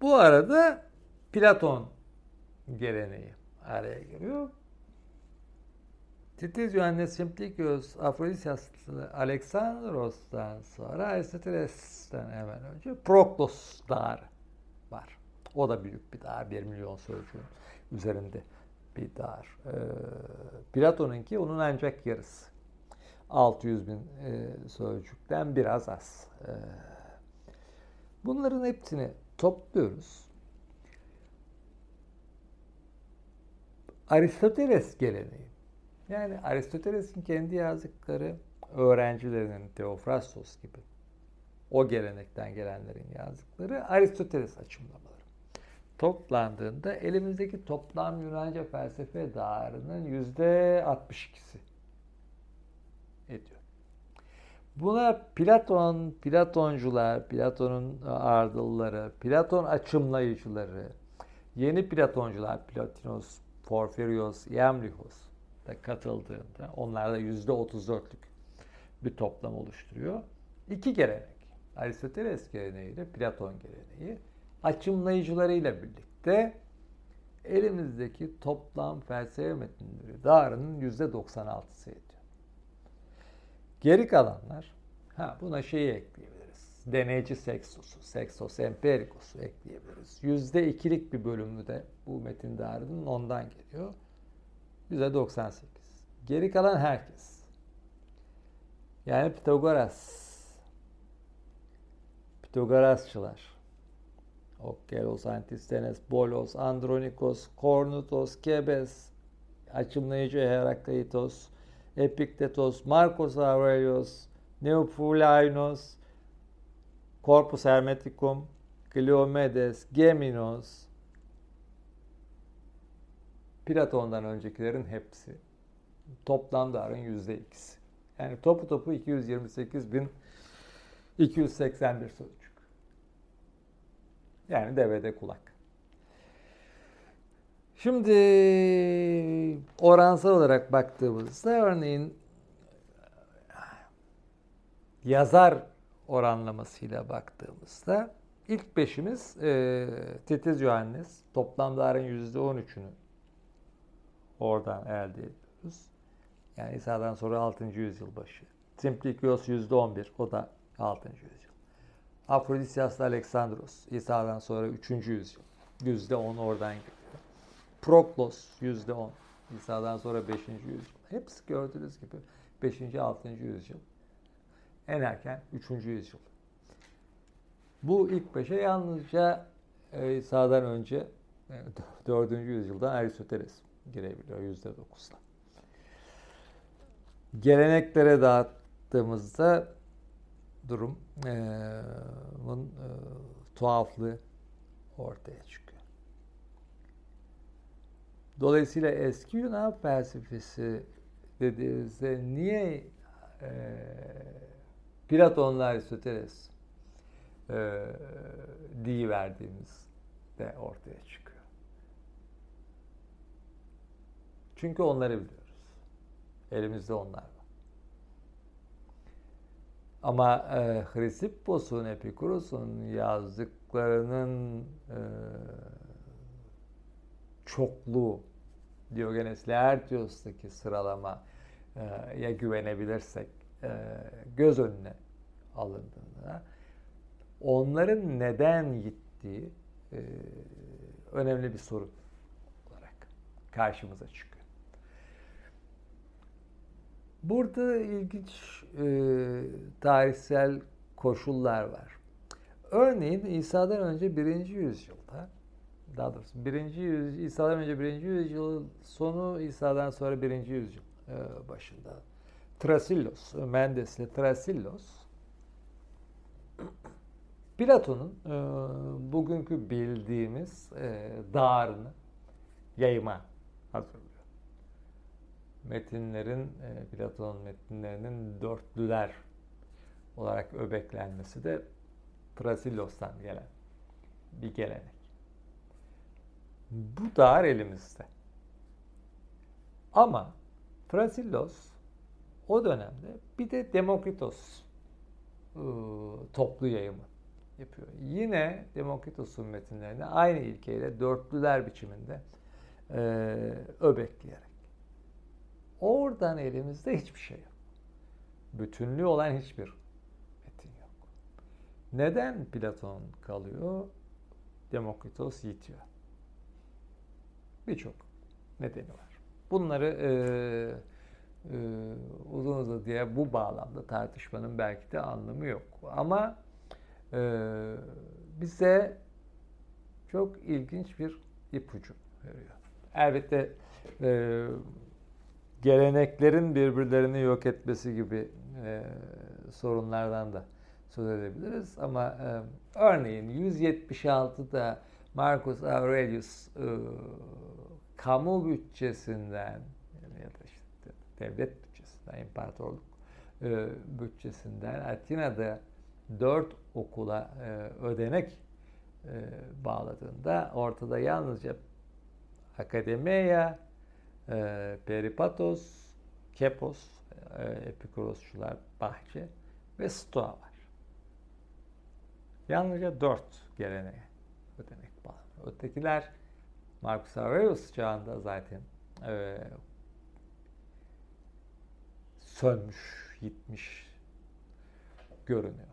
Bu arada Platon geleneği araya giriyor. Titiz Johannes Simplicius Afrodisyas Aleksandros'tan sonra Aristoteles'ten hemen önce Proklos Dağarı var. O da büyük bir dağ, 1 milyon sözcüğün üzerinde bir dağ. Ee, Platon'unki onun ancak yarısı. 600 bin e, sözcükten biraz az. E, bunların hepsini topluyoruz. Aristoteles geleneği. Yani Aristoteles'in kendi yazdıkları öğrencilerinin Teofrastos gibi o gelenekten gelenlerin yazdıkları Aristoteles açımlamaları. Toplandığında elimizdeki toplam Yunanca felsefe dağarının yüzde 62'si ediyor. Buna Platon, Platoncular, Platon'un ardılları, Platon açımlayıcıları, yeni Platoncular, Plotinos, Porfirios, Iamblichos da katıldığında onlar da yüzde 34'lük bir toplam oluşturuyor. İki gelenek. Aristoteles geleneği ile Platon geleneği açımlayıcılarıyla birlikte elimizdeki toplam felsefe metinleri dağarının yüzde 96'sı ediyor. Geri kalanlar, ha buna şeyi ekleyebiliriz. Deneyici seksosu, seksos empirikosu ekleyebiliriz. Yüzde ikilik bir bölümü de bu metin dağarının ondan geliyor. Yüzde 98. Geri kalan herkes. Yani Pitagoras. Pitagorasçılar. Okkelos, Antistenes, Bolos, Andronikos, Kornutos, Kebes, açımlayıcı Herakleitos, Epiktetos, Marcos Aurelius, Neopulainos, Corpus Hermeticum, Cleomedes, Geminos, Platon'dan öncekilerin hepsi. Toplam darın yüzde ikisi. Yani topu topu 228 bin 281 sözcük. Yani devede kulak. Şimdi oransal olarak baktığımızda örneğin yazar oranlamasıyla baktığımızda ilk beşimiz e, Titiz Johannes toplamların yüzde on üçünü oradan elde ediyoruz. Yani İsa'dan sonra 6. yüzyıl başı. Simplikios yüzde on bir, o da 6. yüzyıl. Afrodisias Alexandros İsa'dan sonra 3. yüzyıl. Yüzde on oradan geliyor. Proklos yüzde on. İsa'dan sonra 5. yüzyıl. Hepsi gördüğünüz gibi 5. 6. yüzyıl. En erken 3. yüzyıl. Bu ilk beşe yalnızca e, İsa'dan önce 4. E, yüzyıldan Aristoteles girebiliyor yüzde dokuzla. Geleneklere dağıttığımızda durum e, e, tuhaflığı ortaya çıkıyor. Dolayısıyla eski Yunan felsefesi dediğimizde niye e, Platon'la Aristoteles e, diye verdiğimiz de ortaya çıkıyor. Çünkü onları biliyoruz. Elimizde onlar var. Ama e, Hristippos'un, Epikuros'un yazdıklarının e, çokluğu, Diogenes Laertios'taki sıralama e, ya güvenebilirsek göz önüne alındığında onların neden gittiği e, önemli bir soru olarak karşımıza çıkıyor. Burada ilginç e, tarihsel koşullar var. Örneğin İsa'dan önce birinci yüzyılda daha doğrusu birinci yüzyıl, İsa'dan önce birinci yüzyıl sonu İsa'dan sonra birinci yüzyıl e, başında Trasillos, Mendes'le Trasillos Platon'un e, bugünkü bildiğimiz e, dağarını yayıma hazırlıyor. Metinlerin, e, Platon'un metinlerinin dörtlüler olarak öbeklenmesi de Trasillos'tan gelen bir gelenek. Bu dağar elimizde. Ama Trasillos o dönemde bir de Demokritos ıı, toplu yayımı yapıyor. Yine Demokritos'un metinlerini aynı ilkeyle dörtlüler biçiminde e, öbekleyerek. Oradan elimizde hiçbir şey yok. Bütünlüğü olan hiçbir metin yok. Neden Platon kalıyor? Demokritos yitiyor. Birçok nedeni var. Bunları e, uzun uzun diye bu bağlamda tartışmanın belki de anlamı yok. Ama e, bize çok ilginç bir ipucu veriyor. Elbette e, geleneklerin birbirlerini yok etmesi gibi e, sorunlardan da söz edebiliriz. Ama e, örneğin 176'da Marcus Aurelius e, kamu bütçesinden devlet bütçesinden, imparatorluk e, bütçesinden Atina'da dört okula e, ödenek e, bağladığında ortada yalnızca akademiya, e, peripatos, kepos, e, epikurosçular, bahçe ve stoa var. Yalnızca dört geleneğe ödenek bağlı. Ötekiler Marcus Aurelius çağında zaten e, sönmüş, gitmiş görünüyor.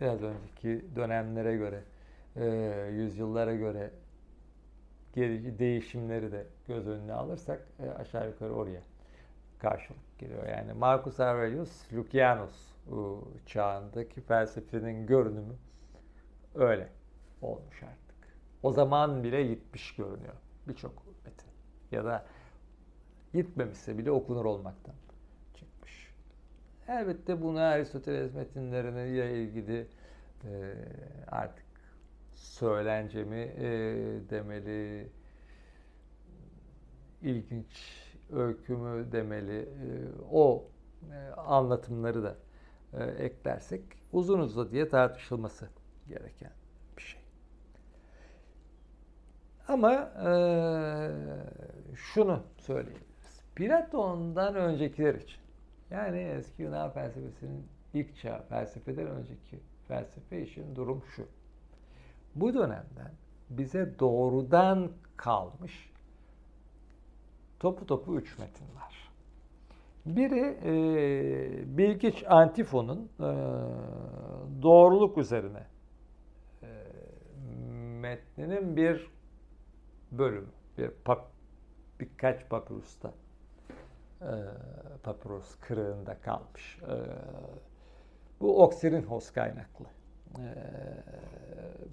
biraz önceki dönemlere göre, e, yüzyıllara göre değişimleri de göz önüne alırsak e, aşağı yukarı oraya karşılık geliyor. Yani Marcus Aurelius, Lucianus çağındaki felsefenin görünümü öyle olmuş artık. O zaman bile gitmiş görünüyor birçok metin. Ya da gitmemişse bile okunur olmaktan çıkmış. Elbette bunu Aristoteles metinlerine ilgili e, artık söylencemi e, demeli, ilginç öykümü demeli, e, o e, anlatımları da e, eklersek uzun uzun diye tartışılması gereken bir şey. Ama e, şunu söyleyebiliriz. Platon'dan öncekiler için yani eski Yunan felsefesinin ilk çağ felsefeden önceki felsefe için durum şu. Bu dönemden bize doğrudan kalmış topu topu üç metin var. Biri e, Bilgiç Antifon'un e, doğruluk üzerine e, metninin bir bölümü, bir pap, birkaç papyrusta papyrus kırığında kalmış. E, bu Oxyrhynchos kaynaklı e,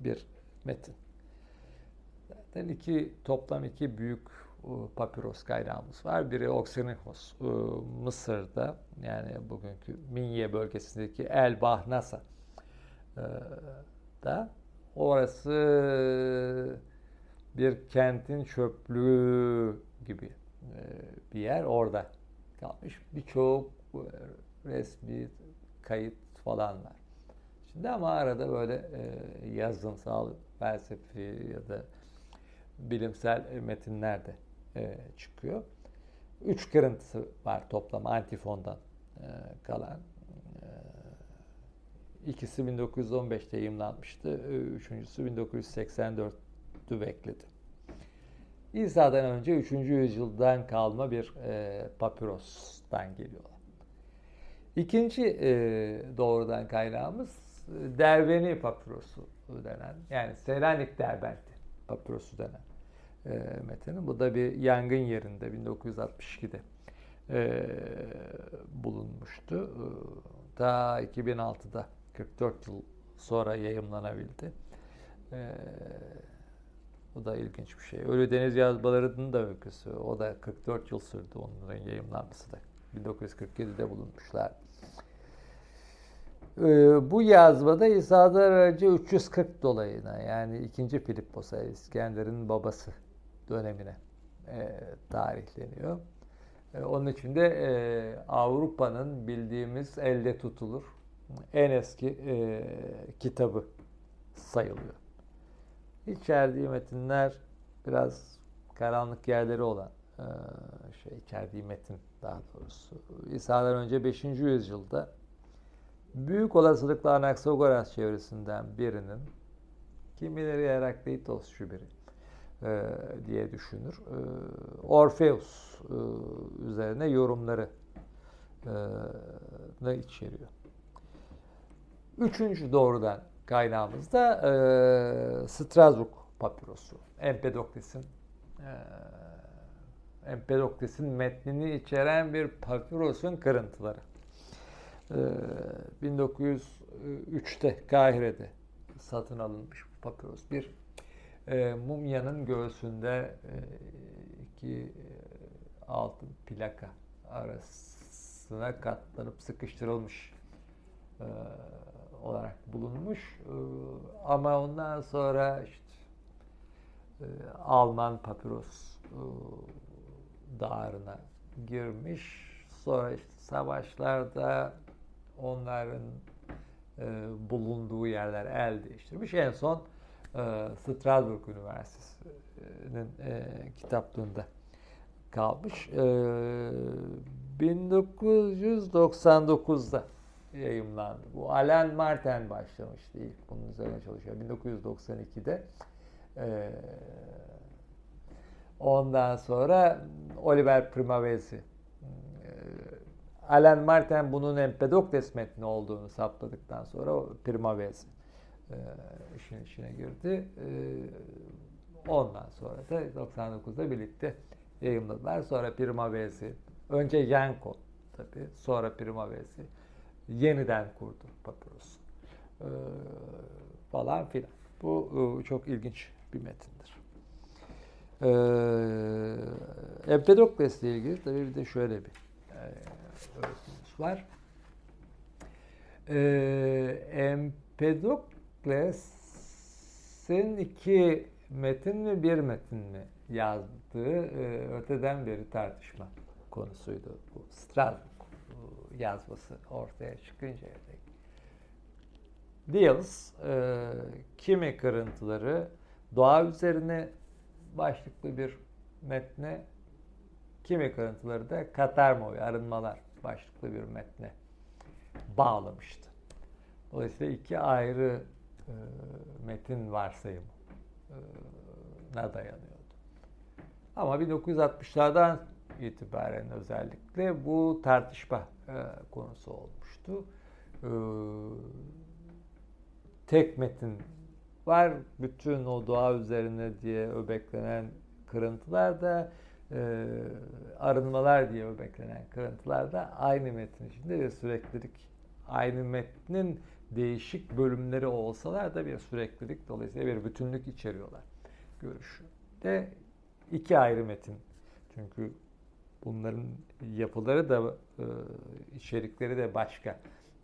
bir metin. Zaten iki toplam iki büyük papyros kaynağımız var. Biri Oxyrhynchos Mısır'da yani bugünkü Minye bölgesindeki El Bahnasa da orası bir kentin çöplüğü gibi bir yer orada kalmış. Birçok resmi kayıt falan var. Şimdi ama arada böyle yazınsal felsefi ya da bilimsel metinler de e, çıkıyor. Üç kırıntısı var toplam antifondan e, kalan. E, ikisi 1915'te yayımlanmıştı. E, üçüncüsü 1984'tü bekledi. İsa'dan önce 3. yüzyıldan kalma bir e, papyrostan geliyorlar. İkinci e, doğrudan kaynağımız e, Derveni papyrosu denen yani Selanik Derbenti papyrosu denen e, metinin. Bu da bir yangın yerinde 1962'de e, bulunmuştu. E, ta 2006'da 44 yıl sonra yayımlanabildi. E, bu da ilginç bir şey. Ölü Deniz yazmalarının da öyküsü. O da 44 yıl sürdü onların yayımlanması da. 1947'de bulunmuşlar. Ee, bu yazmada İsa'dan önce 340 dolayına yani 2. Filippos'a İskender'in babası dönemine e, tarihleniyor. E, onun için de e, Avrupa'nın bildiğimiz elde tutulur en eski e, kitabı sayılıyor. İçerdiği metinler biraz karanlık yerleri olan e, şey içerdiği metin daha doğrusu. İsa'dan önce 5. yüzyılda büyük olasılıkla Anaxagoras çevresinden birinin kimileri Herakleitos biri e, diye düşünür. E, Orpheus e, üzerine yorumları e, içeriyor. Üçüncü doğrudan kaynağımız da e, Strasbourg papyrosu. Empedokles'in e, Empedokles'in metnini içeren bir papyrosun kırıntıları. E, 1903'te Kahire'de satın alınmış bu papyros. Bir e, mumyanın göğsünde e, iki e, altın plaka arasına katlanıp sıkıştırılmış e, olarak bulunmuş. E, ama ondan sonra işte e, Alman papyros e, dağarına girmiş. Sonra işte savaşlarda onların e, bulunduğu yerler el değiştirmiş. En son Strasbourg Üniversitesi'nin kitaplığında kalmış. E, 1999'da yayımlandı. Bu Alain Martin başlamıştı ilk bunun üzerine çalışıyor. 1992'de e, ondan sonra Oliver Primavesi e, Alan Martin bunun Empedokles metni olduğunu saptadıktan sonra Prima Vesi e, işin içine girdi. E, ondan sonra da 99'da birlikte yayınladılar. Sonra Prima Vesi, önce Yanko tabii, sonra Prima Vesi yeniden kurdu Papyrus. E, falan filan. Bu e, çok ilginç bir metindir. Ee, Empedokles ile ilgili tabii bir de şöyle bir e, var. Ee, Empedokles'in iki metin mi bir metin mi yazdığı e, öteden beri tartışma konusuydu. Bu Strasbourg yazması ortaya çıkınca dek. Diels e, kimi kırıntıları doğa üzerine başlıklı bir metne, kimi kırıntıları da Katarmoy, arınmalar başlıklı bir metne bağlamıştı. Dolayısıyla iki ayrı e, metin varsayımı e, dayanıyordu. Ama 1960'lardan itibaren özellikle bu tartışma e, konusu olmuştu. E, tek metin var. Bütün o doğa üzerine diye öbeklenen kırıntılar da e, arınmalar diye öbeklenen kırıntılar da aynı metin içinde bir süreklilik. Aynı metnin değişik bölümleri olsalar da bir süreklilik dolayısıyla bir bütünlük içeriyorlar. Görüşü de iki ayrı metin. Çünkü bunların yapıları da e, içerikleri de başka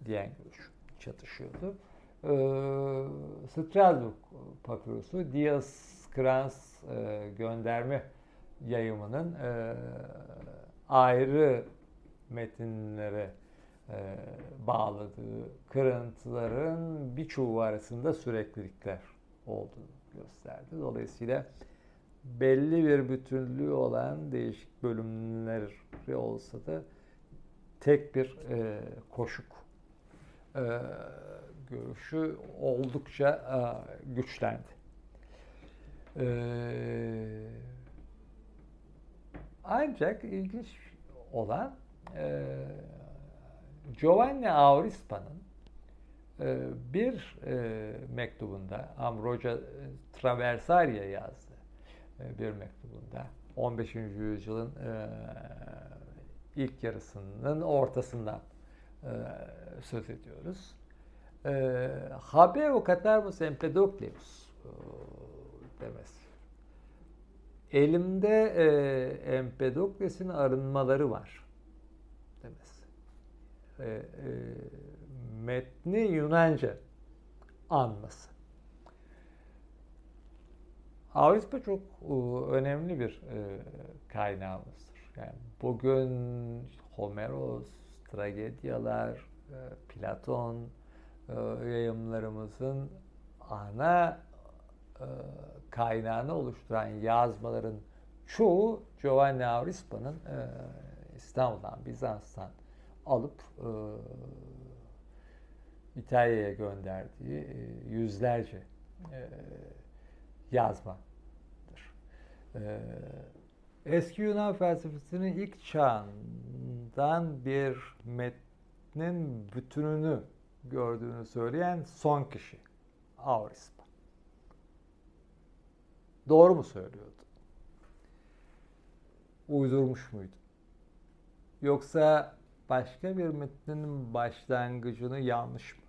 diyen çatışıyordu e, Strasbourg papyrusu Diaz Krans e, gönderme yayımının ayrı metinlere bağladığı kırıntıların birçoğu arasında süreklilikler olduğunu gösterdi. Dolayısıyla belli bir bütünlüğü olan değişik bölümleri olsa da tek bir e, koşuk e, görüşü oldukça e, güçlendi. E, ancak ilginç olan e, Giovanni Aurispa'nın bir mektubunda Ambrosia Traversaria yazdı bir mektubunda 15. yüzyılın ilk yarısının ortasından söz ediyoruz. E, habeo catarvus empedocleus e, demesi. Elimde e, Empedokles'in arınmaları var demesi. E, e, metni Yunanca anması. Avispa çok e, önemli bir e, kaynağımızdır. Yani bugün Homeros, tragedyalar, e, Platon, yayımlarımızın ana kaynağını oluşturan yazmaların çoğu Giovanni Aurispa'nın İstanbul'dan, Bizans'tan alıp İtalya'ya gönderdiği yüzlerce yazmadır. Eski Yunan felsefesinin ilk çağından bir metnin bütününü gördüğünü söyleyen son kişi. Aurispa. Doğru mu söylüyordu? Uydurmuş muydu? Yoksa başka bir metnin başlangıcını yanlış mı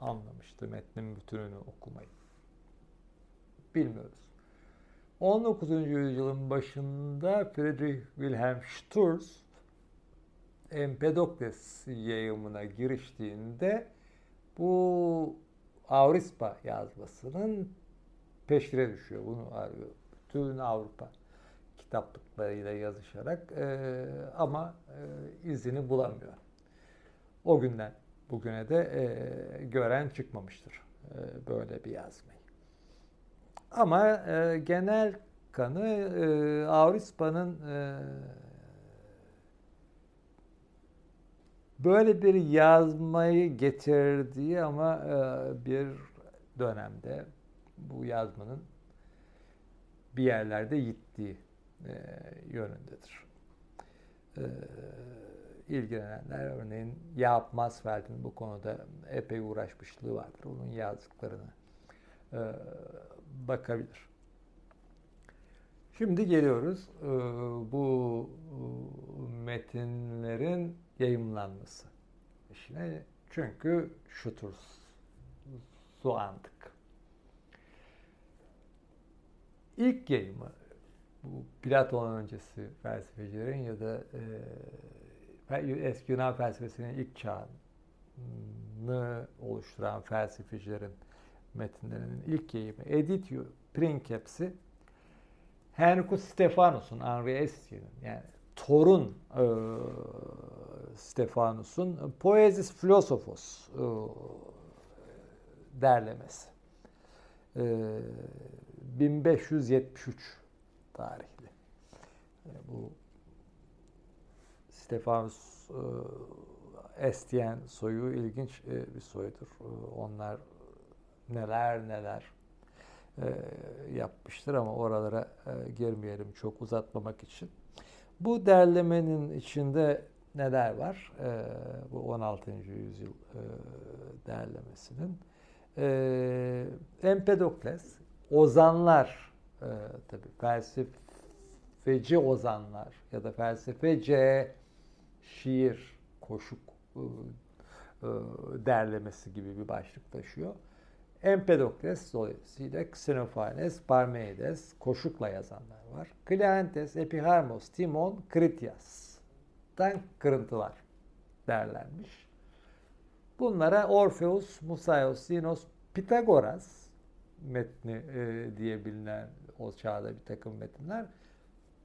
anlamıştı metnin bütününü okumayı? Bilmiyoruz. 19. yüzyılın başında Friedrich Wilhelm Sturz Empedokles yayımına giriştiğinde bu Avrispa yazmasının peşine düşüyor. Bunu arıyor. Bütün Avrupa kitaplıklarıyla yazışarak e, ama e, izini bulamıyor. O günden bugüne de e, gören çıkmamıştır e, böyle bir yazmayı. Ama e, genel kanı e, Avrispa'nın e, böyle bir yazmayı getirdiği ama e, bir dönemde bu yazmanın bir yerlerde gittiği e, yönündedir. E, ilgilenenler örneğin Yaap Masfeld'in bu konuda epey uğraşmışlığı vardır. Onun yazdıklarına e, bakabilir. Şimdi geliyoruz e, bu e, metinlerin yayımlanması işine. Çünkü şutur su andık. İlk yayımı bu Platon öncesi felsefecilerin ya da e, eski Yunan felsefesinin ilk çağını oluşturan felsefecilerin metinlerinin ilk yayımı Editio Princeps'i Henricus Stephanus'un, Henri Estien'in yani torun e, Stephanus'un Poesis Philosophos e, derlemesi. E, 1573 tarihli. E, bu Stefanus e, Estienne soyu ilginç e, bir soyudur. E, onlar neler neler e, yapmıştır ama oralara e, girmeyelim çok uzatmamak için. Bu derlemenin içinde neler var? E, bu 16. yüzyıl e, derlemesinin. E, Empedokles, ozanlar, e, tabii felsefeci ozanlar ya da felsefece şiir, koşuk e, e, derlemesi gibi bir başlık taşıyor. Empedokles dolayısıyla Xenophanes, Parmenides koşukla yazanlar var. Kleantes, Epiharmos, Timon, Kritias'tan kırıntılar derlenmiş. Bunlara Orpheus, Musaios, Sinos, Pitagoras metni e, diye bilinen o çağda bir takım metinler.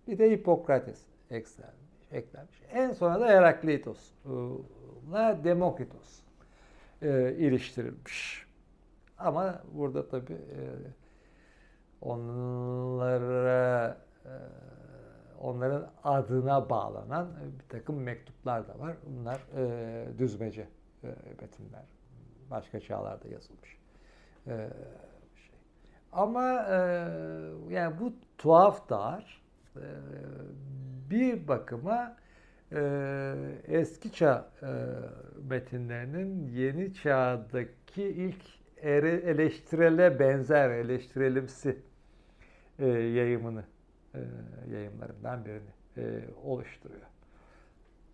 Bir de Hipokrates eklenmiş. eklenmiş. En sonra da Herakleitos'la Demokritos e, iliştirilmiş. Ama burada tabii e, onlara e, onların adına bağlanan bir takım mektuplar da var. Bunlar e, düzmece e, metinler. Başka çağlarda yazılmış. Şey. Ama yani bu tuhaf dar. E, bir bakıma eski çağ metinlerinin yeni çağdaki ilk eleştirele benzer, eleştirelimsi e, yayımını, e, yayımlarından birini e, oluşturuyor.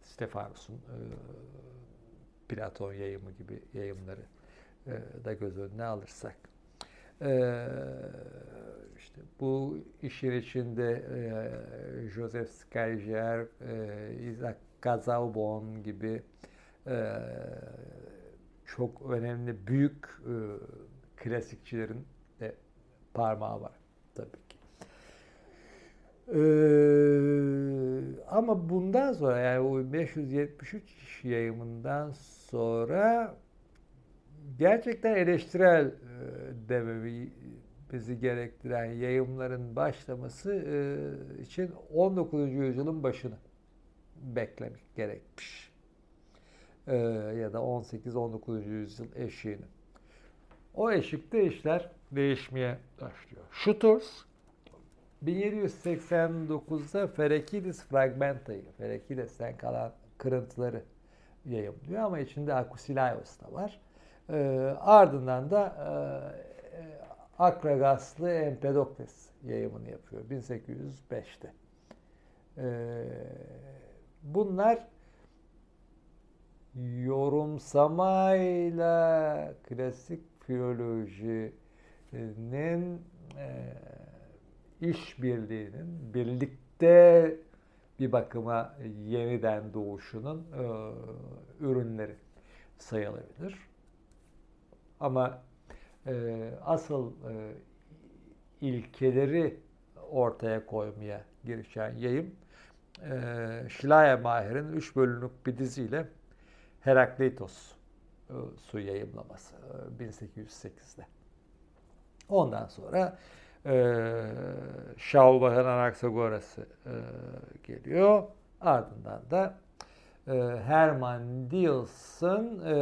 Stefanus'un e, Platon yayımı gibi yayımları e, da göz önüne alırsak. E, işte bu işin içinde e, Joseph Scaliger, e, Isaac Casaubon gibi e, çok önemli büyük e, klasikçilerin de parmağı var tabii ki. Ee, ama bundan sonra yani o 573 yayımından sonra gerçekten eleştirel e, dememi bizi gerektiren yayımların başlaması e, için 19. yüzyılın başını beklemek gerekmiş. E, ya da 18-19. yüzyıl eşiğini. O eşikte işler değişmeye başlıyor. Schuters 1789'da Ferekidis Fragmenta'yı, Ferekides'ten kalan kırıntıları yayımlıyor ama içinde Akusilaios da var. E, ardından da e, Akragaslı Empedokles yayımını yapıyor 1805'te. E, bunlar yorumsamayla klasik filolojinin e, işbirliğinin birlikte bir bakıma yeniden doğuşunun e, ürünleri sayılabilir. Ama e, asıl e, ilkeleri ortaya koymaya girişen yayım e, Schleiermacher'in üç bölümlük bir diziyle Herakleitos e, su yayımlaması e, 1808'de. Ondan sonra e, Şaubach'ın Anaxagoras'ı e, geliyor. Ardından da e, Hermann Diels'ın e,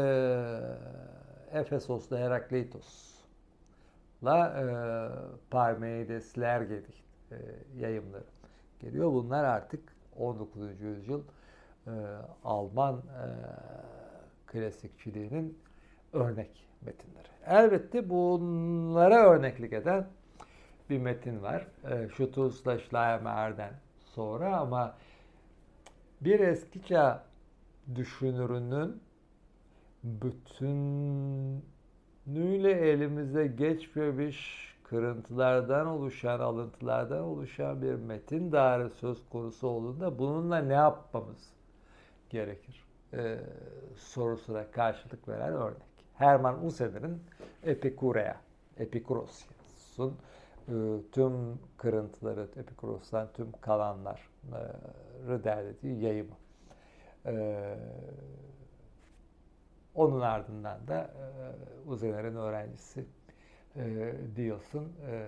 Efesos'ta Herakleitos'la e, Parmenidesler e, yayımları geliyor. Bunlar artık 19. yüzyıl e, Alman e, klasikçiliğinin örnek metinleri. Elbette bunlara örneklik eden bir metin var. E, Schutus'la Schleiermacher'den sonra ama bir eski çağ düşünürünün bütünlüğüyle elimize geçmemiş kırıntılardan oluşan, alıntılardan oluşan bir metin daire söz konusu olduğunda bununla ne yapmamız gerekir? Ee, sorusuna karşılık veren örnek. Hermann Husserl'in Epikurea, Epikuros'un e, tüm kırıntıları, Epikuros'tan tüm kalanları derlediği yayımı. Ee, onun ardından da e, Uzener'in öğrencisi e, Dios'un e,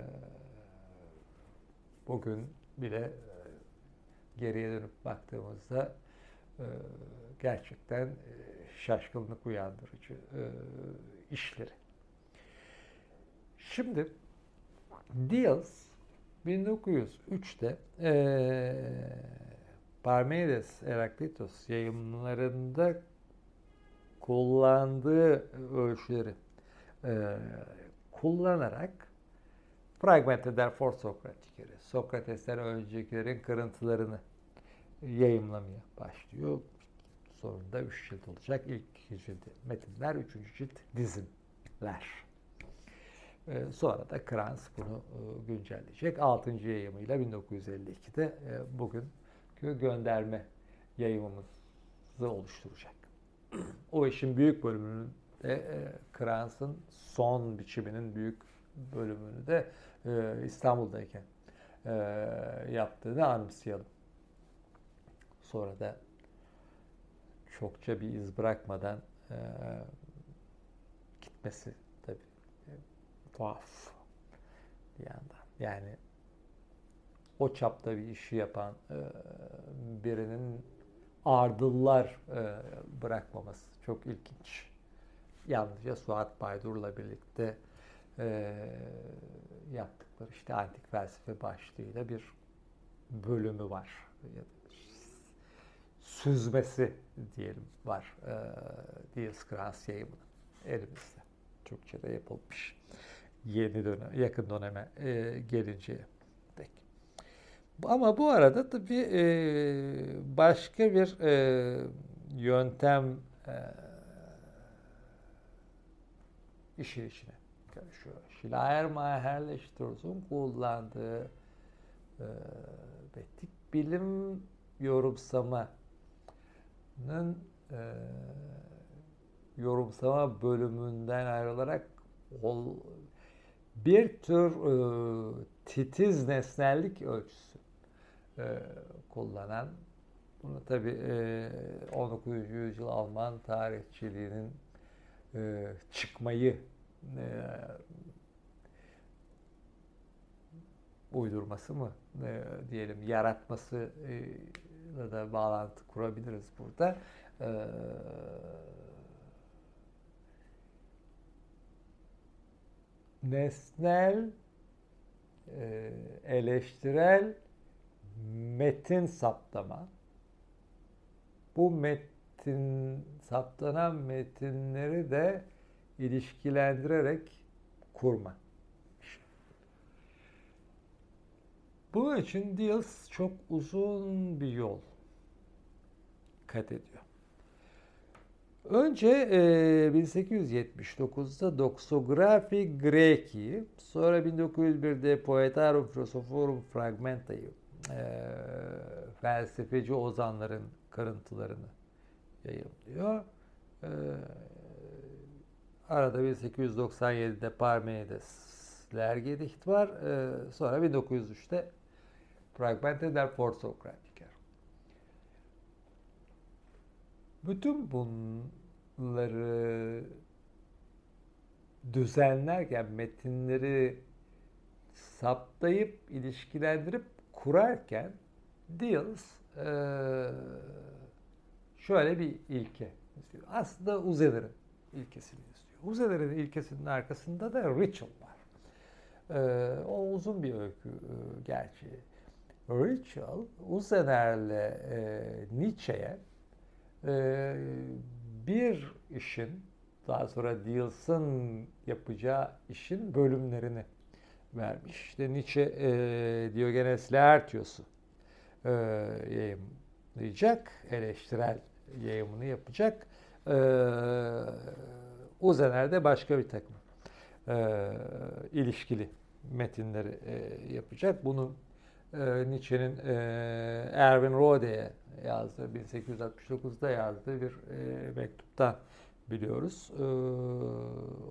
bugün bile e, geriye dönüp baktığımızda e, gerçekten e, şaşkınlık uyandırıcı e, işleri. Şimdi Dios 1903'te e, Parmenides Heraklitos yayınlarında kullandığı ölçüleri e, kullanarak fragment eder for Sokratikleri. Sokrates'ten öncekilerin kırıntılarını yayımlamaya başlıyor. Sonunda üç cilt olacak. İlk iki cilt metinler, üçüncü cilt dizimler. Ee, sonra da Kranz bunu e, güncelleyecek. Altıncı yayımıyla 1952'de e, bugün gönderme yayımımızı oluşturacak. o işin büyük bölümünü de e, Kranz'ın son biçiminin büyük bölümünü de e, İstanbul'dayken e, yaptığını anımsayalım. Sonra da çokça bir iz bırakmadan e, gitmesi tabii e, tuhaf bir yandan. Yani o çapta bir işi yapan e, birinin ardıllar e, bırakmaması çok ilginç. Yalnızca Suat Baydur'la birlikte e, yaptıkları işte antik felsefe başlığıyla bir bölümü var. Süzmesi diyelim var. E, Diels Krans yayımının elimizde. Türkçe'de yapılmış. Yeni dönem, yakın döneme e, gelince dek. Ama bu arada tabii e, başka bir e, yöntem e, işin içine karışıyor. Schleiermacher Sturz'un kullandığı e, betik bilim yorumsamanın e, yorumsama bölümünden ayrılarak ol, bir tür e, titiz nesnellik ölçüsü e, kullanan bunu tabi e, 19. yüzyıl Alman tarihçiliğinin e, çıkmayı e, uydurması mı e, diyelim yaratması e, da bağlantı kurabiliriz burada. E, nesnel e, eleştirel metin saptama bu metin saptanan metinleri de ilişkilendirerek kurma. Bunun için Diels çok uzun bir yol kat ediyor. Önce e, 1879'da Doxografi Greki, sonra 1901'de Poetarum Philosophorum Fragmenta'yı, e, felsefeci ozanların kırıntılarını yayınlıyor. E, Arada 1897'de Parmenidesler Gedicht var. Ee, sonra 1903'te Fragmente der Forsokratiker. Bütün bunları düzenlerken metinleri saptayıp ilişkilendirip kurarken Diels şöyle bir ilke istiyor. Aslında Uzeder'in ilkesini Huzelerin ilkesinin arkasında da ritual var. O uzun bir öykü e, gerçi. Ritual, Uzener'le e, Nietzsche'ye e, bir işin daha sonra Deals'ın yapacağı işin bölümlerini vermiş. İşte Nietzsche e, Diogenes Laertios'u e, yayımlayacak, eleştirel yayımını yapacak. E, Uzener başka bir takım e, ilişkili metinleri e, yapacak. Bunu e, Nietzsche'nin e, Erwin Rode'ye yazdığı, 1869'da yazdığı bir e, mektuptan biliyoruz. E,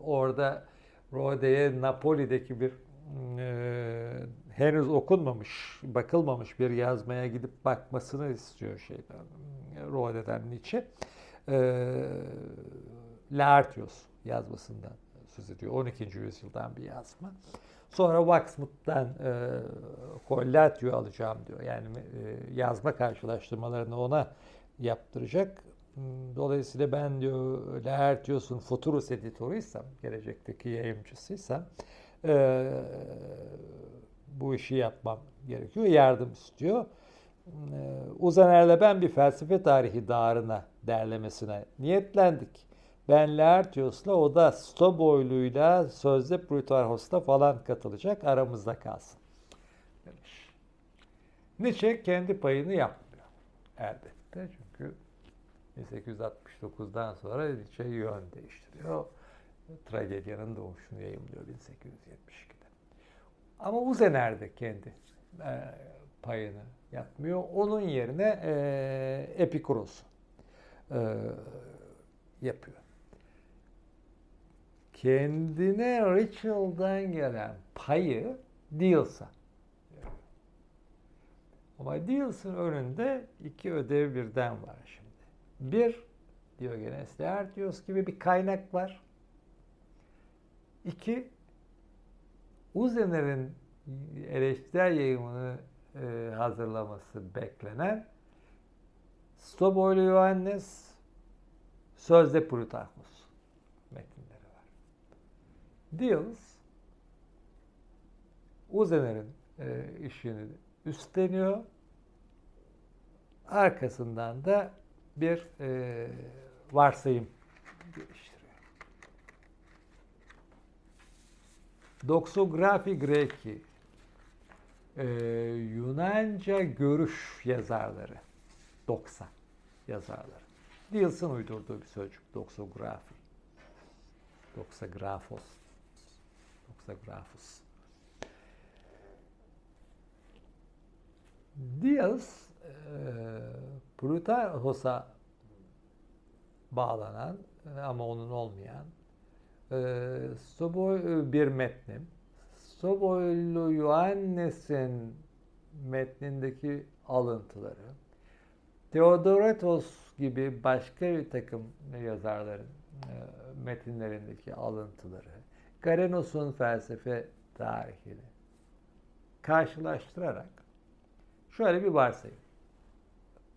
orada Rode'ye Napoli'deki bir e, henüz okunmamış, bakılmamış bir yazmaya gidip bakmasını istiyor şeyden, Rode'den Nietzsche. E, Laertios yazmasından söz ediyor. 12. yüzyıldan bir yazma. Sonra Waxmut'tan e, Collatio alacağım diyor. Yani e, yazma karşılaştırmalarını ona yaptıracak. Hmm, dolayısıyla ben diyor Laertios'un Futurus editörüysem, gelecekteki yayıncısıysam e, bu işi yapmam gerekiyor. Yardım istiyor. E, Uzaner'le ben bir felsefe tarihi dağarına derlemesine niyetlendik. Ben Laertios'la o da Stoboylu'yla sözde Plutarhos'ta falan katılacak aramızda kalsın. Demiş. Nietzsche kendi payını yapmıyor. Elbette çünkü 1869'dan sonra Nietzsche yön değiştiriyor. Tragedyanın doğuşunu yayımlıyor 1872'de. Ama Uzener de kendi e, payını yapmıyor. Onun yerine e, Epikuros'u e, yapıyor kendine Rachel'dan gelen payı Deals'a. Ama Deals'ın önünde iki ödev birden var şimdi. Bir, Diogenes Laertios gibi bir kaynak var. İki, Uzener'in eleştirel yayımını e, hazırlaması beklenen Stoboylu Yohannes Sözde Plutarkos. Diels Uzener'in e, işini üstleniyor. Arkasından da bir e, varsayım geliştiriyor. Doksografi Greki e, Yunanca görüş yazarları doksa yazarları. Diels'in uydurduğu bir sözcük doksografi. Doksagrafos Sagrafos. Diaz e, Plutarhos'a bağlanan ama onun olmayan e, Soboy bir metnim. Soboylu Yohannes'in metnindeki alıntıları, Theodoretos gibi başka bir takım yazarların metinlerindeki alıntıları, Garenos'un felsefe tarihini karşılaştırarak şöyle bir varsayım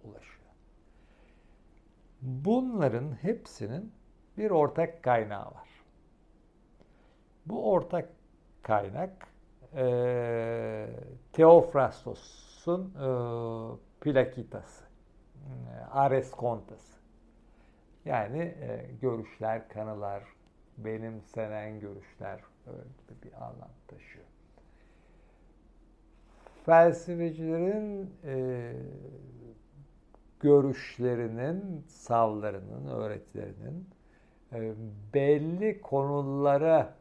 ulaşıyor. Bunların hepsinin bir ortak kaynağı var. Bu ortak kaynak e, Theophrastos'un e, Plakitası, e, Ares Kontası. Yani e, görüşler, kanılar, benimsenen görüşler öyle bir anlam taşıyor. Felsefecilerin e, görüşlerinin, savlarının, öğretilerinin e, belli konulara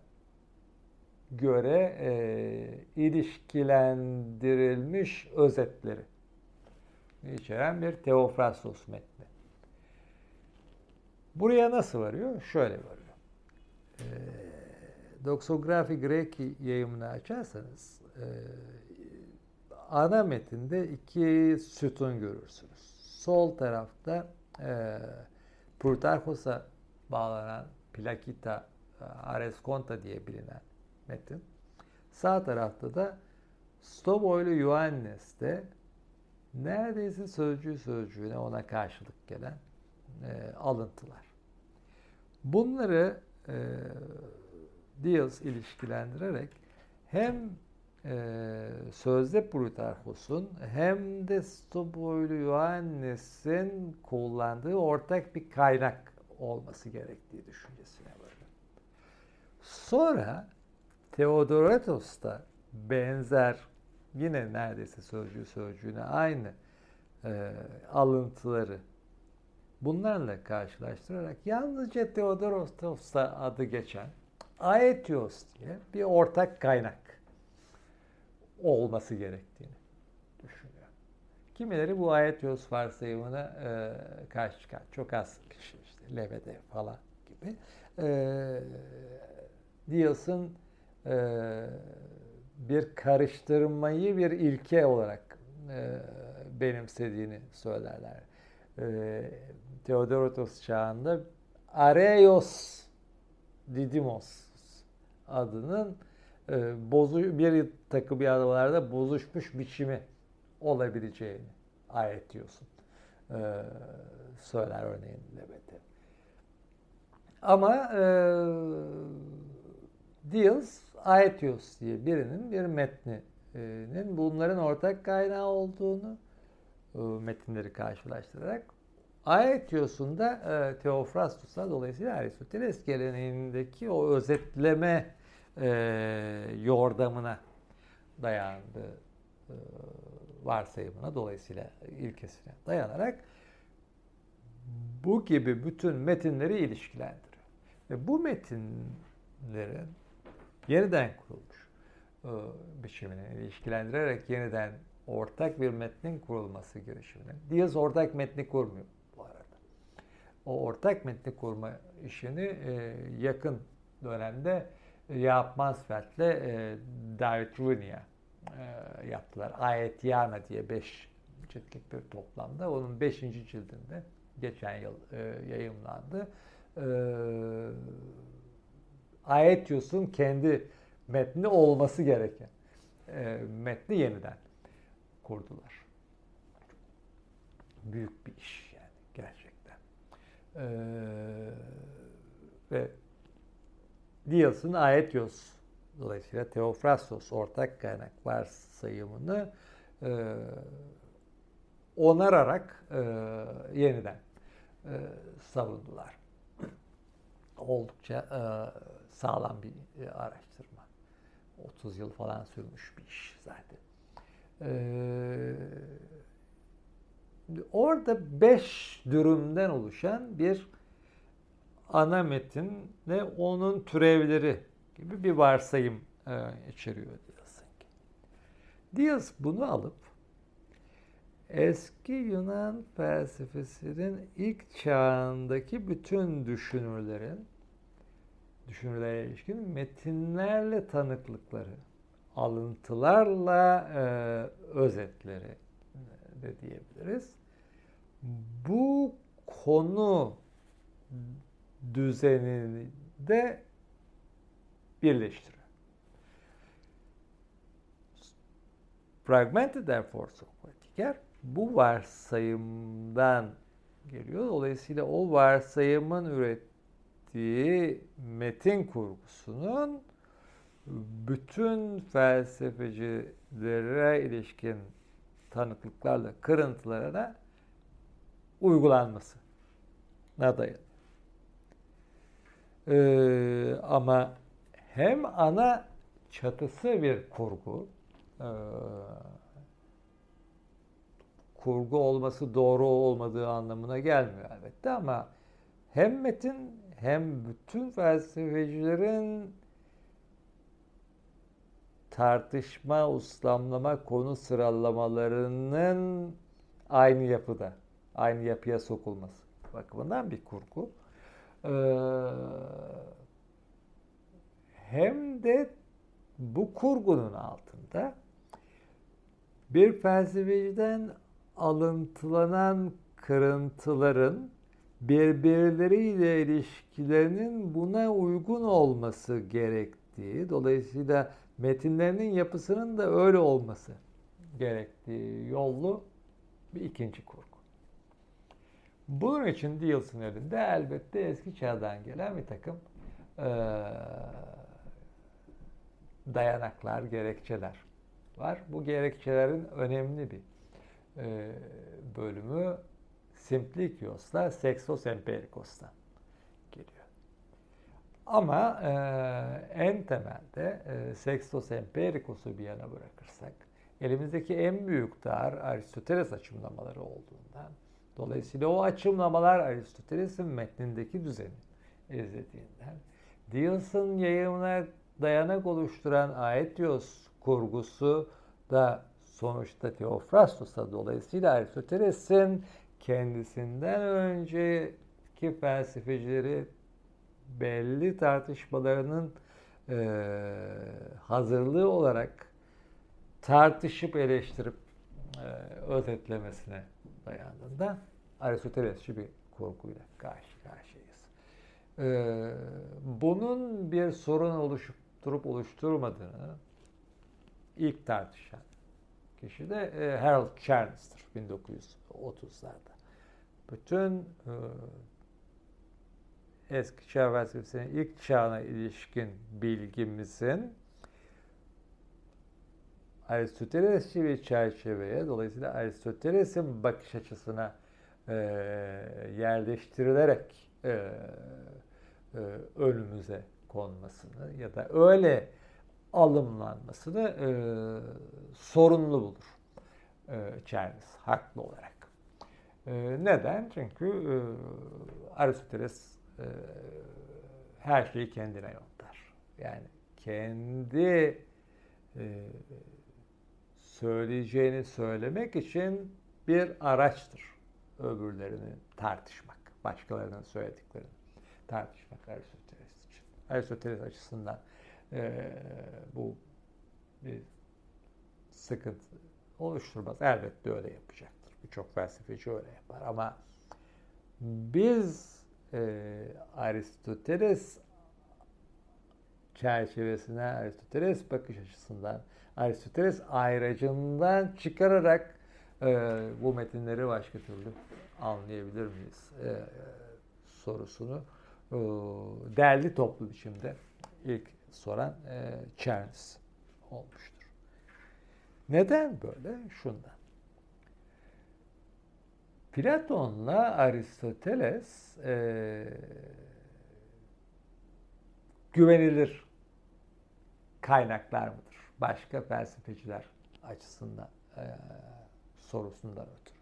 göre e, ilişkilendirilmiş özetleri içeren bir Teofrastos metni. Buraya nasıl varıyor? Şöyle varıyor e, Doksografi Greki yayımını açarsanız e, ana metinde iki sütun görürsünüz. Sol tarafta e, Plutarkos'a bağlanan Plakita e, Areskonta diye bilinen metin. Sağ tarafta da Stoboylu Ioannes'te neredeyse sözcüğü sözcüğüne ona karşılık gelen e, alıntılar. Bunları e, Diels ilişkilendirerek hem e, sözde Plutarkos'un hem de Stoboylu Yohannes'in kullandığı ortak bir kaynak olması gerektiği düşüncesine vardı. Sonra Theodoratos da benzer yine neredeyse sözcüğü sözcüğüne aynı e, alıntıları bunlarla karşılaştırarak yalnızca Theodoros'ta adı geçen Aetios diye bir ortak kaynak olması gerektiğini düşünüyor. Kimileri bu Aetios varsayımına e, karşı çıkar. Çok az kişi işte Levede falan gibi. E, Dios'un e, bir karıştırmayı bir ilke olarak e, benimsediğini söylerler. E, Theodoratos çağında Areios Didymos adının e, bozu bir takım yağmalarda bozuşmuş biçimi olabileceğini ayet diyorsun. E, söyler örneğin Levete. Ama e, Diels Aetios diye birinin bir metninin bunların ortak kaynağı olduğunu e, metinleri karşılaştırarak Aetios'un da e, Teofrastus'a dolayısıyla Aristoteles geleneğindeki o özetleme e, yordamına dayandığı e, varsayımına dolayısıyla ilkesine dayanarak bu gibi bütün metinleri ilişkilendiriyor. Ve bu metinlerin yeniden kurulmuş e, biçimini ilişkilendirerek yeniden ortak bir metnin kurulması girişimini. Diaz ortak metni kurmuyor. O ortak metni kurma işini e, yakın dönemde Yaap Mansfeld'le e, David Runia e, yaptılar. Ayetyana diye beş ciltlik bir toplamda. Onun beşinci cildinde geçen yıl e, yayımlandı. E, Aetios'un kendi metni olması gereken e, metni yeniden kurdular. Büyük bir iş. E, ve Diels'in Aetios dolayısıyla Theophrastos ortak kaynak varsayımını e, onararak e, yeniden e, savundular. Oldukça e, sağlam bir e, araştırma. 30 yıl falan sürmüş bir iş zaten. Ee, orada beş dürümden oluşan bir ana metin ve onun türevleri gibi bir varsayım e, içeriyor diyorsun ki. Diaz bunu alıp eski Yunan felsefesinin ilk çağındaki bütün düşünürlerin düşünürlere ilişkin metinlerle tanıklıkları, alıntılarla e, özetleri de diyebiliriz. Bu konu düzenini de birleştiriyor. Fragmented therefore Sokratiker bu varsayımdan geliyor. Dolayısıyla o varsayımın ürettiği metin kurgusunun bütün felsefecilere ilişkin tanıklıklarla, kırıntılara da uygulanması dayanıyor. Ee, ama hem ana çatısı bir kurgu, e, kurgu olması doğru olmadığı anlamına gelmiyor elbette ama hem metin hem bütün felsefecilerin tartışma, uslamlama, konu sıralamalarının aynı yapıda, aynı yapıya sokulması bakımından bir kurgu. Ee, hem de bu kurgunun altında bir felsefeciden alıntılanan kırıntıların birbirleriyle ilişkilerinin buna uygun olması gerektiği, dolayısıyla metinlerinin yapısının da öyle olması gerektiği yollu bir ikinci kurgu. Bunun için Diels'in elinde elbette eski çağdan gelen bir takım e, dayanaklar, gerekçeler var. Bu gerekçelerin önemli bir e, bölümü Simplikios'la Sextos Empiricos'tan. Ama e, en temelde e, Sextos Empiricos'u bir yana bırakırsak elimizdeki en büyük dar Aristoteles açımlamaları olduğundan dolayısıyla o açımlamalar Aristoteles'in metnindeki düzeni izlediğinden Diels'ın yayımına dayanak oluşturan Aetios kurgusu da sonuçta Theophrastos'a dolayısıyla Aristoteles'in kendisinden önceki felsefecileri belli tartışmalarının e, hazırlığı olarak tartışıp eleştirip e, özetlemesine dayandığında Aristotelesçi bir korkuyla karşı karşıyayız. E, bunun bir sorun oluşturup oluşturmadığını ilk tartışan kişi de e, Harold Charnes'tir 1930'larda. Bütün e, eski çağ felsefesinin ilk çağına ilişkin bilgimizin Aristotelesçi bir çerçeveye, dolayısıyla Aristoteles'in bakış açısına e, yerleştirilerek e, e, önümüze konmasını ya da öyle alımlanmasını e, sorunlu bulur e, Charles haklı olarak. E, neden? Çünkü e, Aristoteles e, her şeyi kendine yontar. Yani kendi e, söyleyeceğini söylemek için bir araçtır. Öbürlerini tartışmak, başkalarının söylediklerini tartışmak Aristoteles için. Aristoteles açısından e, bu bir sıkıntı oluşturmaz. Elbette öyle yapacaktır. Birçok felsefeci öyle yapar ama biz e, Aristoteles çerçevesine, Aristoteles bakış açısından, Aristoteles ayracından çıkararak e, bu metinleri başka türlü anlayabilir miyiz e, sorusunu e, derli toplu biçimde ilk soran e, Charles olmuştur. Neden böyle? Şundan. Platon'la Aristoteles e, güvenilir kaynaklar mıdır? Başka felsefeciler açısından e, sorusundan ötürü.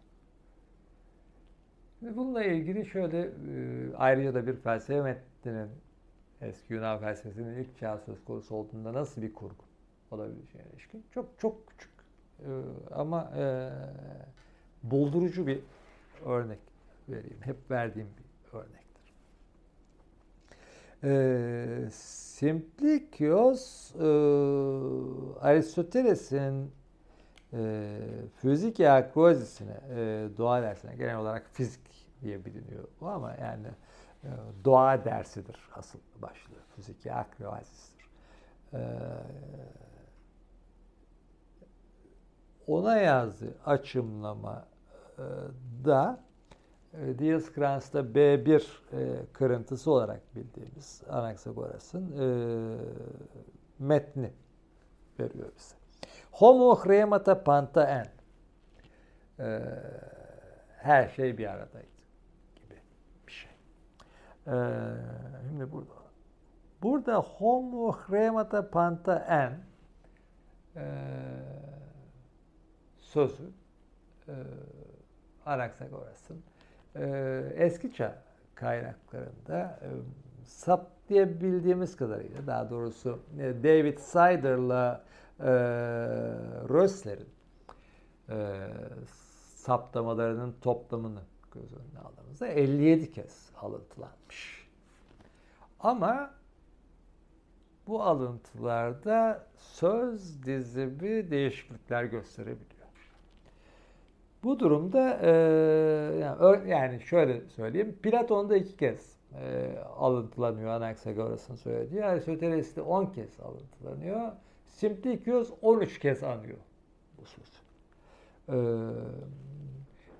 Bununla ilgili şöyle e, ayrıca da bir felsefe metninin eski Yunan felsefesinin ilk çağ söz konusu olduğunda nasıl bir kurgu olabileceğine ilişkin çok çok küçük e, ama e, buldurucu bir örnek vereyim. Hep verdiğim bir örnektir. E, Simplikios e, Aristoteles'in e, fizik akrozisine, e, doğa dersine genel olarak fizik diye biliniyor bu ama yani e, doğa dersidir asıl başlığı. Fizik akrozistir. E, ona yazdığı açımlama da e, Dioscrans'ta B1 e, kırıntısı olarak bildiğimiz Anaxagoras'ın e, metni veriyor bize. Homo hremata panta en. E, her şey bir aradaydı gibi bir şey. E, şimdi burada burada homo hremata panta en e, sözü e, Anaxagoras'ın e, eski çağ kaynaklarında e, sap diye bildiğimiz kadarıyla daha doğrusu e, David Sider'la e, Rösler'in e, saptamalarının toplamını göz önüne aldığımızda 57 kez alıntılanmış. Ama bu alıntılarda söz dizimi değişiklikler gösterebiliyor. Bu durumda e, yani, şöyle söyleyeyim, Platon'da iki kez e, alıntılanıyor Anaxagoras'ın söylediği. Aristoteles'te 10 kez alıntılanıyor. Simplikios 13 kez anıyor bu söz. E,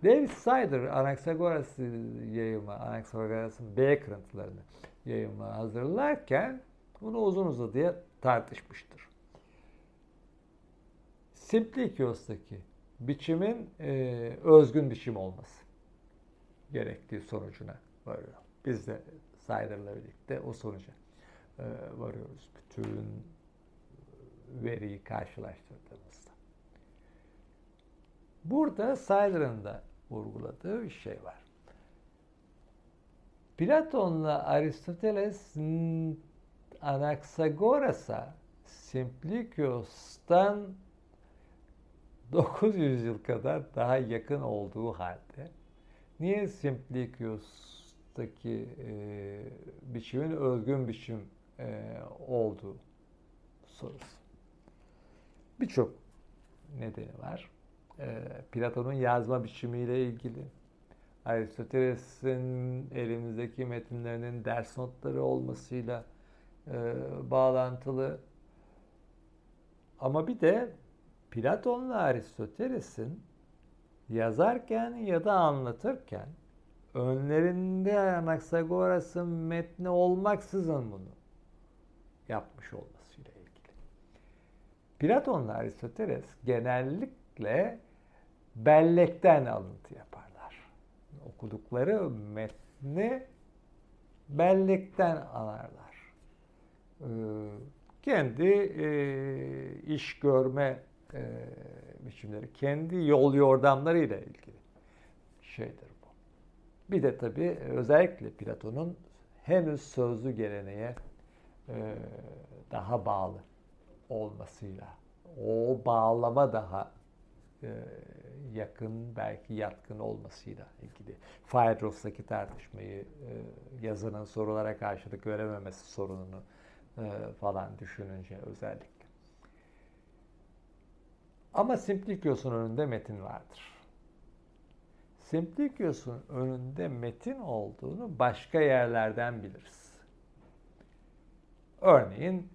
David Sider Anaxagoras yayımı, Anaxagoras'ın B kırıntılarını yayımı hazırlarken bunu uzun uzadıya tartışmıştır. Simplikios'taki biçimin e, özgün biçim olması gerektiği sonucuna varıyor. Biz de Snyder'la birlikte o sonuca e, varıyoruz. Bütün veriyi karşılaştırdığımızda. Burada Snyder'ın da vurguladığı bir şey var. Platon'la Aristoteles Anaxagoras'a Simplikios'tan 900 yıl kadar daha yakın olduğu halde niye Simplikios'taki e, biçimin özgün biçim e, olduğu sorusu. Birçok nedeni var. E, Platon'un yazma biçimiyle ilgili, Aristoteles'in elimizdeki metinlerinin ders notları olmasıyla e, bağlantılı. Ama bir de Platon'la Aristoteles'in yazarken ya da anlatırken önlerinde Anaxagoras'ın metni olmaksızın bunu yapmış olmasıyla ilgili. Platon'la Aristoteles genellikle bellekten alıntı yaparlar. Okudukları metni bellekten anarlar. Ee, kendi e, iş görme e, biçimleri, kendi yol yordamlarıyla ilgili şeydir bu. Bir de tabii özellikle Platon'un henüz sözlü geleneğe e, daha bağlı olmasıyla, o bağlama daha e, yakın, belki yatkın olmasıyla ilgili. Phaedros'taki tartışmayı, e, yazının sorulara karşılık verememesi sorununu e, falan düşününce özellikle. Ama Simplikios'un önünde metin vardır. Simplikios'un önünde metin olduğunu başka yerlerden biliriz. Örneğin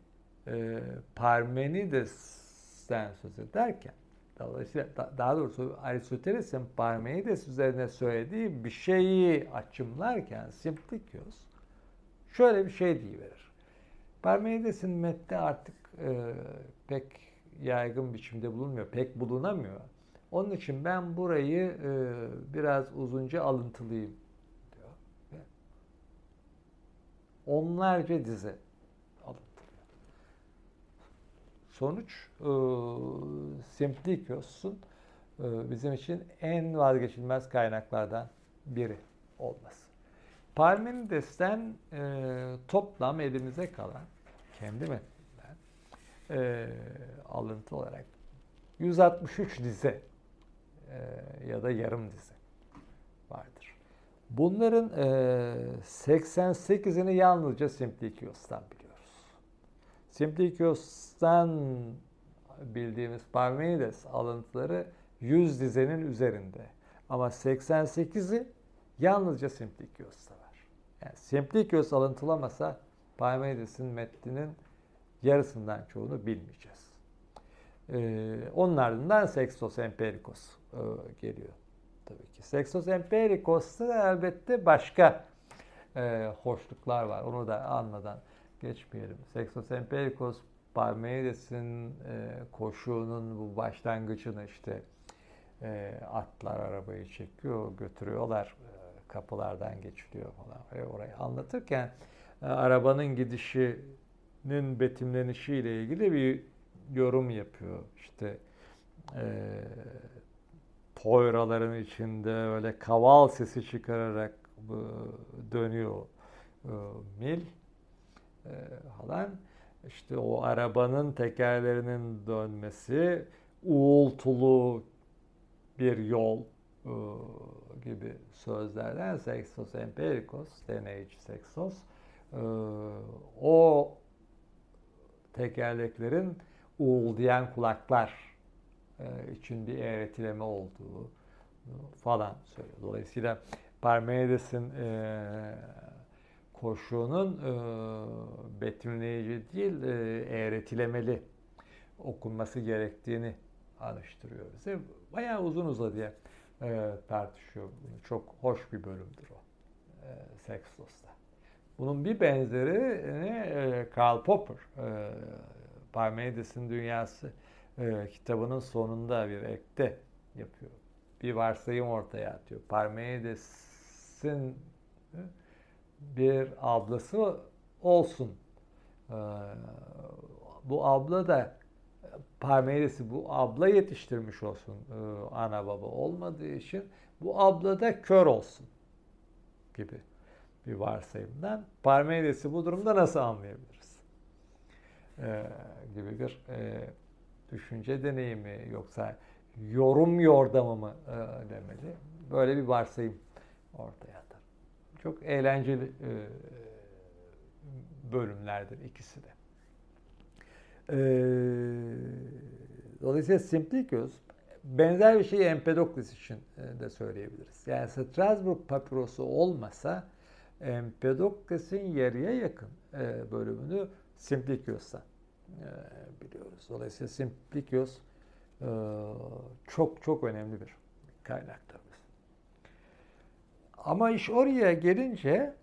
e, Parmenides'ten söz ederken, dolayısıyla daha doğrusu Aristoteles'in Parmenides üzerine söylediği bir şeyi açımlarken Simplikios şöyle bir şey diyiverir. Parmenides'in metni artık e, pek yaygın biçimde bulunmuyor, pek bulunamıyor. Onun için ben burayı e, biraz uzunca alıntılayayım diyor. Onlarca dize alıntılıyor. Sonuç e, Simplikios'un e, bizim için en vazgeçilmez kaynaklardan biri olması. Parmenides'ten e, toplam elimize kalan kendi metninden e, alıntı olarak 163 dize e, ya da yarım dize vardır. Bunların e, 88'ini yalnızca Simplikios'tan biliyoruz. Simplikios'tan bildiğimiz Parmenides alıntıları 100 dizenin üzerinde. Ama 88'i yalnızca Simplikios'ta var. Yani Simplikios alıntılamasa Parmenides'in metninin yarısından çoğunu bilmeyeceğiz. Ee, onun ardından Sextos Empiricos e, geliyor tabii ki. Sextos Empiricos'ta elbette başka e, hoşluklar var. Onu da anmadan geçmeyelim. Sextos Empiricos Parmenides'in e, koşuğunun bu başlangıcını işte e, atlar arabayı çekiyor, götürüyorlar. E, kapılardan geçiliyor falan. Ve orayı anlatırken e, arabanın gidişinin betimlenişiyle ilgili bir yorum yapıyor. İşte e, poyraların içinde öyle kaval sesi çıkararak e, dönüyor e, mil e, falan. İşte o arabanın tekerlerinin dönmesi, uğultulu bir yol e, gibi sözlerden Sextos Empiricos, deneyici Sextos, e, o tekerleklerin uğuldayan kulaklar e, için bir eğretileme olduğu falan söylüyor. Dolayısıyla Parmenides'in e, koşuğunun e, betimleyici değil, e, eğretilemeli okunması gerektiğini anıştırıyor bize. Bayağı uzun uzadıya e, tartışıyor. Çok hoş bir bölümdür o e, Sextos'ta. Bunun bir benzeri e, Karl Popper, e, Parmenides'in dünyası e, kitabının sonunda bir ekte yapıyor. Bir varsayım ortaya atıyor. Parmenides'in e, bir ablası olsun. E, bu abla da Parmenides'i bu abla yetiştirmiş olsun e, ana baba olmadığı için bu abla da kör olsun gibi bir varsayımdan Parmenides'i bu durumda nasıl anlayabiliriz? Ee, gibi bir e, düşünce deneyimi yoksa yorum yordamı mı e, demeli? Böyle bir varsayım ortaya atar. Çok eğlenceli e, bölümlerdir ikisi de. E, dolayısıyla Simplicus benzer bir şeyi Empedokles için e, de söyleyebiliriz. Yani Strasbourg papirosu olmasa Empedokles'in yarıya yakın e, bölümünü Simplicius'tan e, biliyoruz. Dolayısıyla Simplicius e, çok çok önemli bir kaynaktır. Ama iş oraya gelince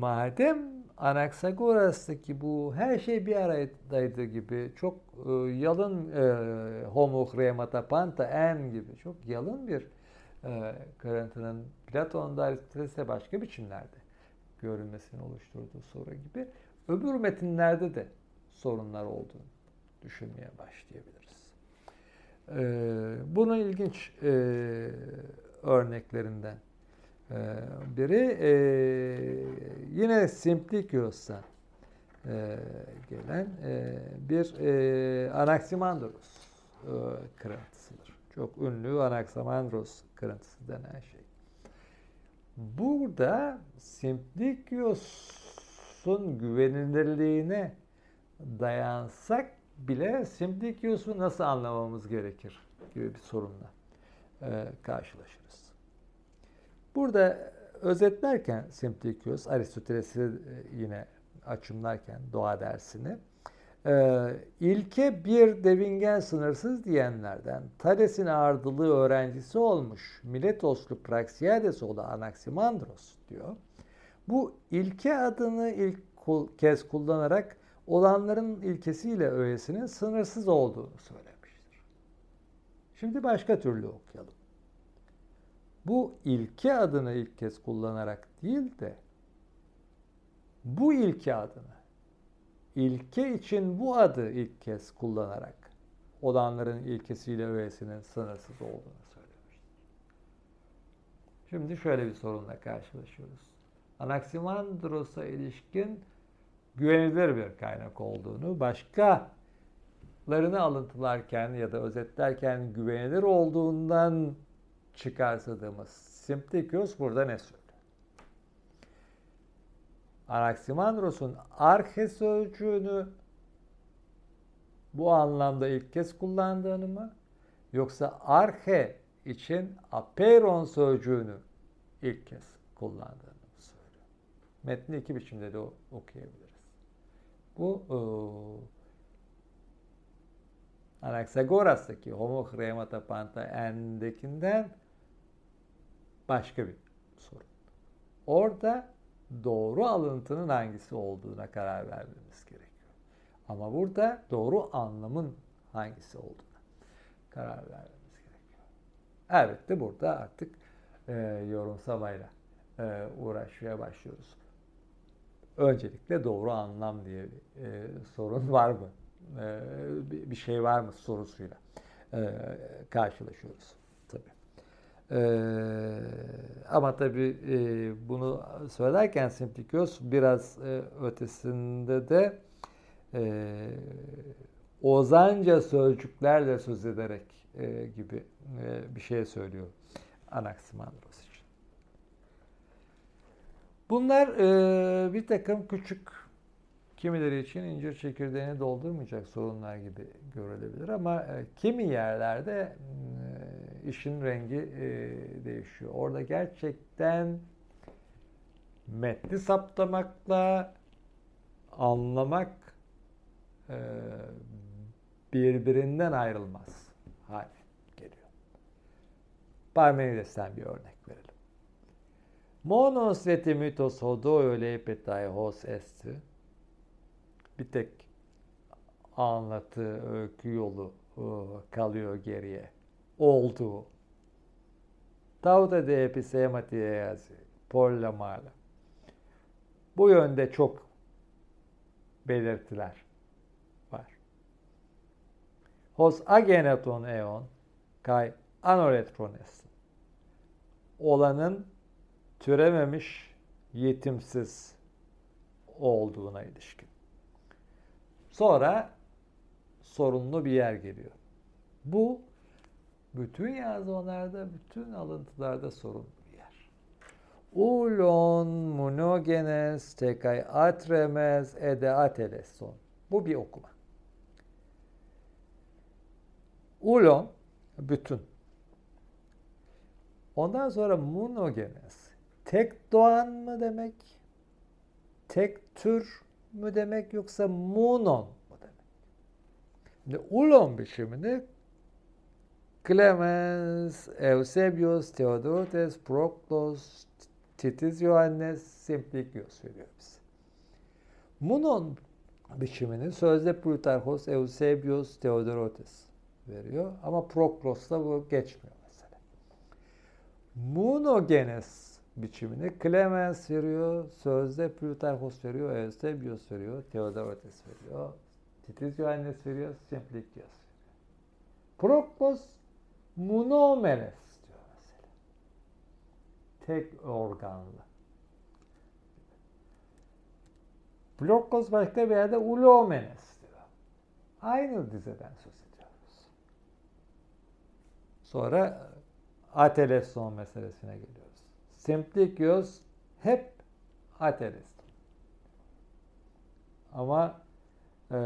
madem Anaxagoras'taki bu her şey bir aradaydı gibi çok yalın e, homo cremata panta en gibi çok yalın bir e, kırıntının Platon'da Aristoteles'e başka biçimlerde görülmesini oluşturduğu soru gibi öbür metinlerde de sorunlar olduğunu düşünmeye başlayabiliriz. E, bunun ilginç e, örneklerinden e, biri e, yine Simplicius'tan e, gelen e, bir e, Anaximandros e, kırıntısıdır. Çok ünlü Anaximandros kırıntısı denen şey. Burada Simplicius'un güvenilirliğine dayansak bile Simplicius'u nasıl anlamamız gerekir gibi bir sorunla e, karşılaşırız. Burada özetlerken Simplicius, Aristoteles'i yine açımlarken doğa dersini ee, ilke bir devingen sınırsız diyenlerden Thales'in ardılığı öğrencisi olmuş Miletoslu Praxiades oğlu Anaximandros diyor. Bu ilke adını ilk kez kullanarak olanların ilkesiyle öğesinin sınırsız olduğunu söylemiştir. Şimdi başka türlü okuyalım. Bu ilke adını ilk kez kullanarak değil de bu ilke adını ilke için bu adı ilk kez kullanarak olanların ilkesiyle öğesinin sınırsız olduğunu söylemiştir. Şimdi şöyle bir sorunla karşılaşıyoruz. Anaximandros'a ilişkin güvenilir bir kaynak olduğunu, başkalarını alıntılarken ya da özetlerken güvenilir olduğundan çıkarsadığımız Simplicius burada ne söylüyor? Anaximandros'un arche sözcüğünü bu anlamda ilk kez kullandığını mı yoksa arche için aperon sözcüğünü ilk kez kullandığını mı söylüyor? Metni iki biçimde de okuyabiliriz. Bu e, Anaxagoras'taki Homo Chremata Panta endekinden başka bir sorun. Orada doğru alıntının hangisi olduğuna karar vermemiz gerekiyor. Ama burada doğru anlamın hangisi olduğuna karar vermemiz gerekiyor. Elbette burada artık e, yorumsamayla e, uğraşmaya başlıyoruz. Öncelikle doğru anlam diye bir e, sorun var mı? E, bir şey var mı sorusuyla e, karşılaşıyoruz. Ee, ama tabii e, bunu söylerken Simplikios biraz e, ötesinde de e, ozanca sözcüklerle söz ederek gibi bir şey söylüyor Anaximandros için. Bunlar bir takım küçük kimileri için incir çekirdeğini doldurmayacak sorunlar gibi görülebilir ama kimi yerlerde e, işin rengi e, değişiyor. Orada gerçekten metni saptamakla anlamak e, birbirinden ayrılmaz hale geliyor. Parmenides'ten bir örnek verelim. Monos et mythos hodo leipetai hos est. Bir tek anlatı, öykü yolu kalıyor geriye. Olduğu. Tauta de episematiasi, polla mala. Bu yönde çok belirtiler var. Hos ageneton eon kai anoretrones. Olanın türememiş, yetimsiz olduğuna ilişkin. Sonra sorunlu bir yer geliyor. Bu bütün yazmalarda, bütün alıntılarda sorunlu bir yer. Ulon monogenes tekay atremes ede ateleson. Bu bir okuma. Ulon bütün. Ondan sonra monogenes. Tek doğan mı demek? Tek tür mü demek yoksa monon mu demek? Şimdi ulon biçimini Clemens, Eusebius, Theodotes, Proklos, Titus Johannes, Simplicius veriyor bize. Monon biçimini sözde Plutarchos, Eusebius, Theodotes veriyor. Ama Proklos'ta bu geçmiyor mesela. Monogenes biçimini Clemens veriyor, sözde Plutarchos veriyor, Eusebius veriyor, Theodotes veriyor, Titus Johannes veriyor, Simplicius veriyor. Proklos monomenes diyor mesela. Tek organlı. Blokos başka bir yerde ulomenes diyor. Aynı dizeden söz ediyoruz. Sonra ateleston meselesine geliyoruz. Simplicius hep ateleston. Ama e,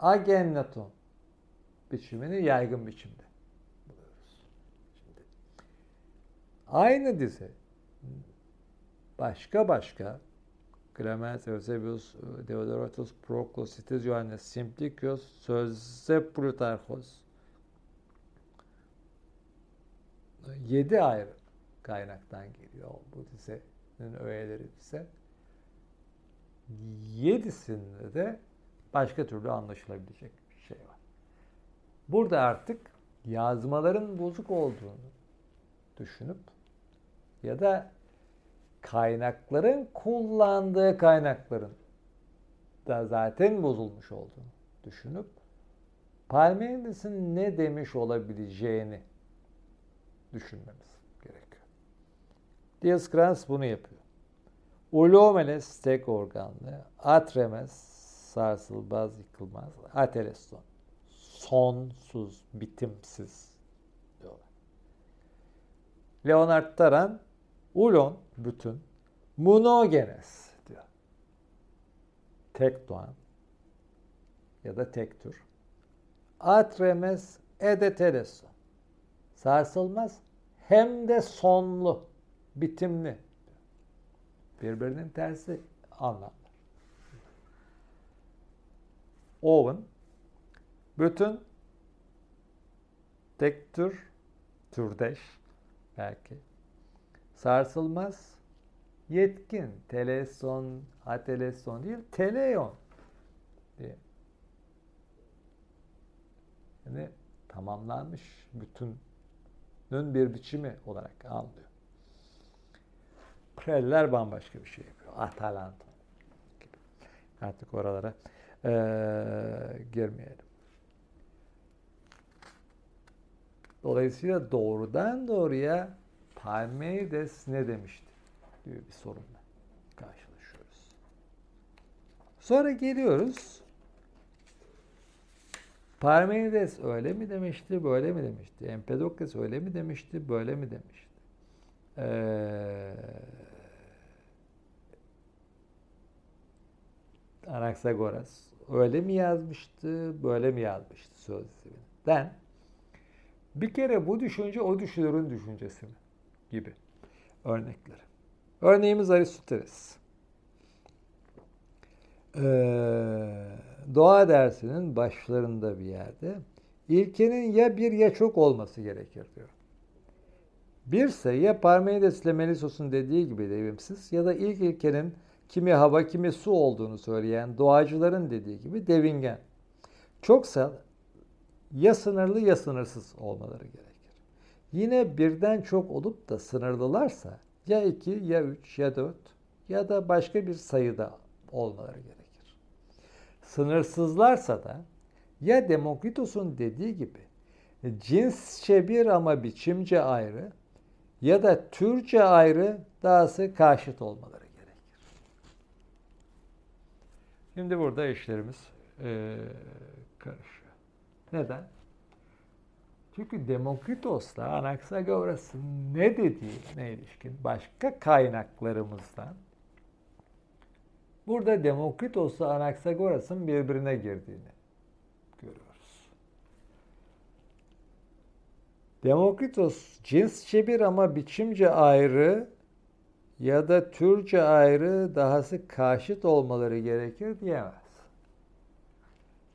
agennaton biçimini yaygın biçimde buluyoruz. Şimdi, aynı dizi başka başka Clemens, Eusebius, Deodoratus, Proclus, Titus Johannes, Simplicius, Sözde Plutarchos yedi ayrı kaynaktan geliyor bu dizinin öğeleri bize. Yedisinde de başka türlü anlaşılabilecek bir şey var. Burada artık yazmaların bozuk olduğunu düşünüp ya da kaynakların kullandığı kaynakların da zaten bozulmuş olduğunu düşünüp Parmenides'in ne demiş olabileceğini düşünmemiz gerekiyor. Dioskrans bunu yapıyor. Ulomenes tek organlı, Atremes sarsılmaz, yıkılmaz, Ateleston sonsuz, bitimsiz diyorlar. Leonard Taran ulon bütün monogenes diyor. Tek doğan ya da tek tür. Atremes edetereso. Sarsılmaz hem de sonlu, bitimli. Birbirinin tersi anlamlar. Owen bütün tek tür, türdeş belki, sarsılmaz, yetkin, teleson, ateleson değil, teleon diye. Yani tamamlanmış bütünün bir biçimi olarak anlıyor. Preller bambaşka bir şey yapıyor. Atalanta gibi. Artık oralara ee, girmeyelim. Dolayısıyla doğrudan doğruya Parmenides ne demişti diyor bir sorunla karşılaşıyoruz. Sonra geliyoruz. Parmenides öyle mi demişti, böyle mi demişti? Empedokles öyle mi demişti, böyle mi demişti? Ee, Anaksagoras öyle mi yazmıştı, böyle mi yazmıştı sözlüğünü? Ben bir kere bu düşünce o düşünürün düşüncesi mi? Gibi örnekleri. Örneğimiz Aristoteles. Ee, doğa dersinin başlarında bir yerde ilkenin ya bir ya çok olması gerekir diyor. Birse ya Parmenides ile Melisos'un dediği gibi devimsiz ya da ilk ilkenin kimi hava kimi su olduğunu söyleyen doğacıların dediği gibi devingen. Çoksa ya sınırlı ya sınırsız olmaları gerekir. Yine birden çok olup da sınırlılarsa ya 2 ya 3 ya 4 ya da başka bir sayıda olmaları gerekir. Sınırsızlarsa da ya Demokritos'un dediği gibi cinsçe bir ama biçimce ayrı ya da türce ayrı dahası karşıt olmaları gerekir. Şimdi burada işlerimiz e, karışıyor. Neden? Çünkü Demokritos'la Anaxagoras'ın ne dediğine ilişkin başka kaynaklarımızdan burada Demokritos'la Anaxagoras'ın birbirine girdiğini görüyoruz. Demokritos cinsçe bir ama biçimce ayrı ya da türce ayrı dahası karşıt olmaları gerekir diyemez.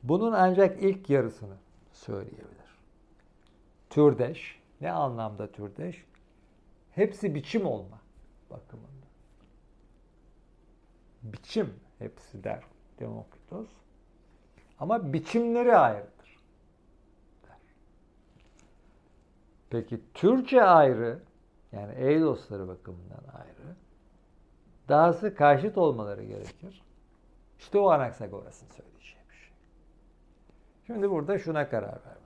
Bunun ancak ilk yarısını söyleyebilir. Türdeş, ne anlamda türdeş? Hepsi biçim olma bakımında. Biçim hepsi der Demokritos. Ama biçimleri ayrıdır. Der. Peki Türkçe ayrı, yani Eydosları bakımından ayrı, dahası karşıt olmaları gerekir. İşte o Anaksagoras'ın söyleyeceği bir şey. Şimdi burada şuna karar gerekiyor.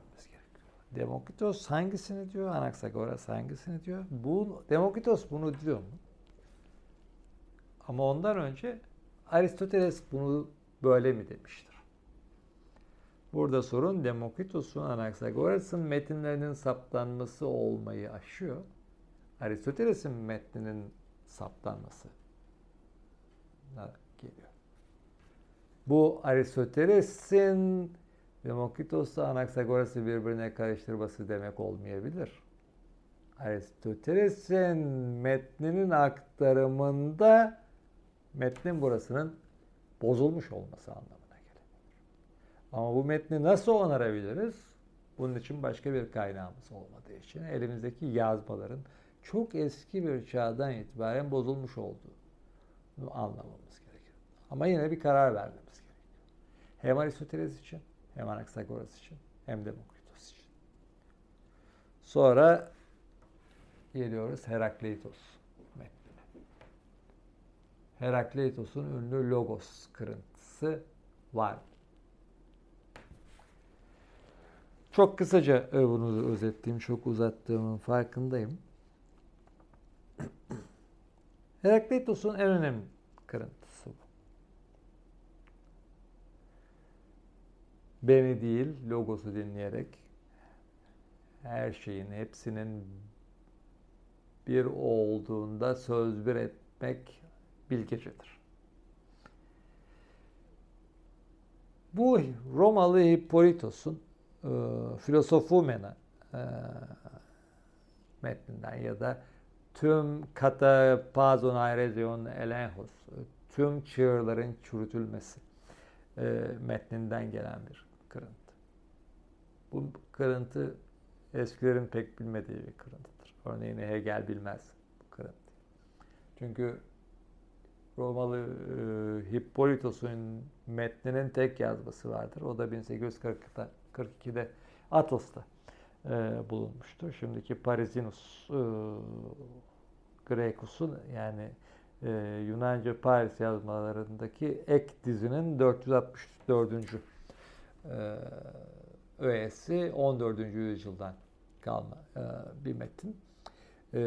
Demokritos hangisini diyor, Anaksagoras hangisini diyor? Bu, Demokritos bunu diyor mu? Ama ondan önce Aristoteles bunu böyle mi demiştir? Burada sorun Demokritos'un Anaksagoras'ın metinlerinin saptanması olmayı aşıyor. Aristoteles'in metninin saptanması geliyor. Bu Aristoteles'in Demokritos'la Anaksagoras'ı birbirine karıştırması demek olmayabilir. Aristoteles'in metninin aktarımında metnin burasının bozulmuş olması anlamına gelebilir. Ama bu metni nasıl onarabiliriz? Bunun için başka bir kaynağımız olmadığı için elimizdeki yazmaların çok eski bir çağdan itibaren bozulmuş olduğunu anlamamız gerekiyor. Ama yine bir karar vermemiz gerekiyor. Hem Aristoteles için, hem Anaksagoras için, hem Demokritos için. Sonra geliyoruz Herakleitos metnine. Herakleitos'un ünlü Logos kırıntısı var. Çok kısaca bunu özetleyeyim, çok uzattığımın farkındayım. Herakleitos'un en önemli kırıntısı bu. Beni değil, logosu dinleyerek her şeyin, hepsinin bir olduğunda söz bir etmek bilgecedir. Bu Romalı Hippolitos'un e, Filosofumena e, metninden ya da tüm kata pazon aerezion elenhos, tüm çığırların çürütülmesi e, metninden gelen bir kırıntı. Bu kırıntı eskilerin pek bilmediği bir kırıntıdır. Örneğin Hegel bilmez bu kırıntı. Çünkü Romalı e, Hippolitos'un metninin tek yazması vardır. O da 1840'da 42'de Atos'ta e, bulunmuştur. Şimdiki Parisinus e, Grekus'un yani e, Yunanca Paris yazmalarındaki ek dizinin 464. E, öğesi 14. yüzyıldan kalma e, bir metin. E,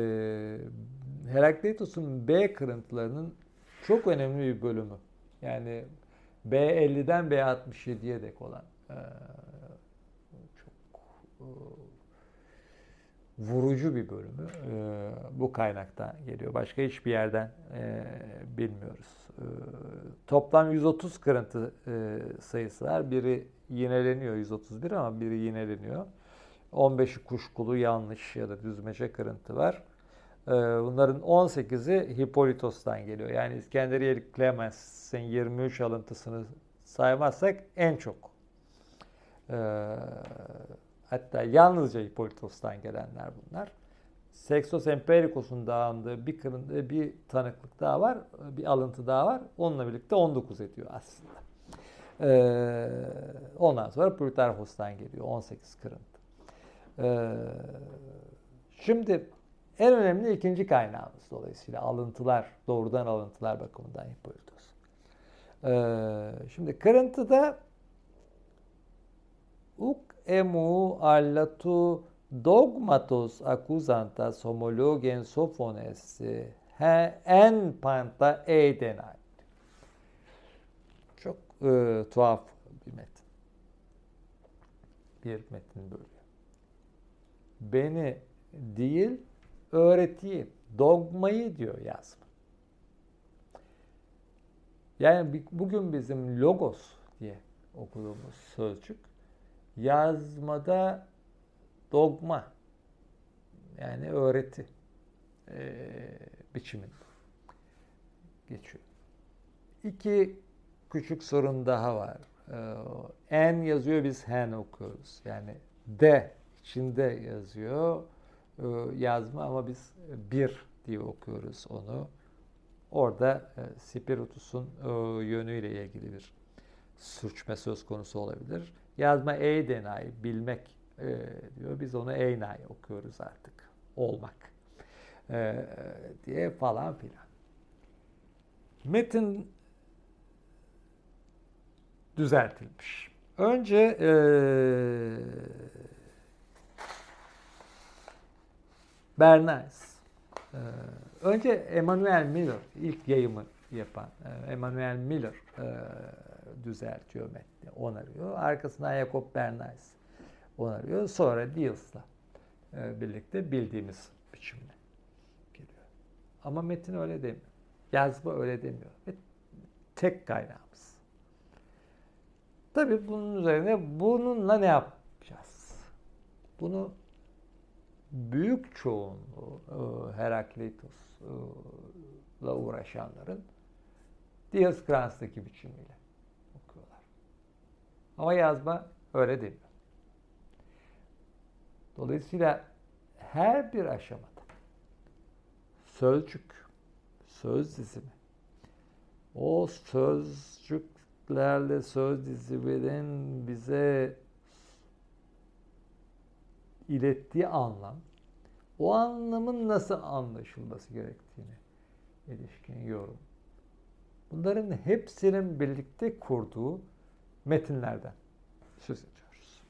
Herakleitos'un B kırıntılarının çok önemli bir bölümü. Yani B50'den B67'ye dek olan e, çok e, vurucu bir bölümü bu kaynaktan geliyor. Başka hiçbir yerden bilmiyoruz. Toplam 130 kırıntı sayısı var. Biri yineleniyor 131 ama biri yineleniyor. 15'i kuşkulu yanlış ya da düzmece kırıntı var. E, bunların 18'i Hippolitos'tan geliyor. Yani İskenderiyeli Clemens'in 23 alıntısını saymazsak en çok. E, Hatta yalnızca Hippolitos'tan gelenler bunlar. Sextos Empiricos'un dağındığı bir, kırın, bir tanıklık daha var, bir alıntı daha var. Onunla birlikte 19 ediyor aslında. Ee, ondan sonra Plutarhos'tan geliyor 18 kırıntı. Ee, şimdi en önemli ikinci kaynağımız dolayısıyla alıntılar, doğrudan alıntılar bakımından Hippolytos. Ee, şimdi kırıntıda uk emu allatu dogmatos akuzantas homologen sophones en panta eidenay. E, tuhaf bir metin. Bir metin böyle. Beni değil, öğretiyi, dogmayı diyor yazma. Yani bugün bizim logos diye okuduğumuz sözcük yazmada dogma yani öğreti e, biçiminde geçiyor. İki küçük sorun daha var. E, en yazıyor biz hen okuyoruz. Yani de içinde yazıyor e, yazma ama biz bir diye okuyoruz onu. Orada e, Spiritus'un e, yönüyle ilgili bir sürçme söz konusu olabilir. Yazma eydenay, bilmek e, diyor. Biz onu eynay okuyoruz artık. Olmak diye falan filan. Metin düzeltilmiş. Önce e, Bernays. Ee, önce Emanuel Miller ilk yayımı yapan e, Emanuel Miller e, düzeltiyor metni, onarıyor. Arkasından Jacob Bernays onarıyor. Sonra Diels'la e, birlikte bildiğimiz biçimde geliyor. Ama metin öyle demiyor. Yazma öyle demiyor. Ve tek kaynağımız. Tabii bunun üzerine bununla ne yapacağız? Bunu büyük çoğunluğu e, Herakleitus'la uğraşanların Dioskrans'taki biçimiyle okuyorlar. Ama yazma öyle demiyor. Dolayısıyla her bir aşamada sözcük, söz dizimi, o sözcüklerle söz diziminin bize ilettiği anlam, o anlamın nasıl anlaşılması gerektiğini ilişkin yorum. Bunların hepsinin birlikte kurduğu metinlerden söz ediyoruz.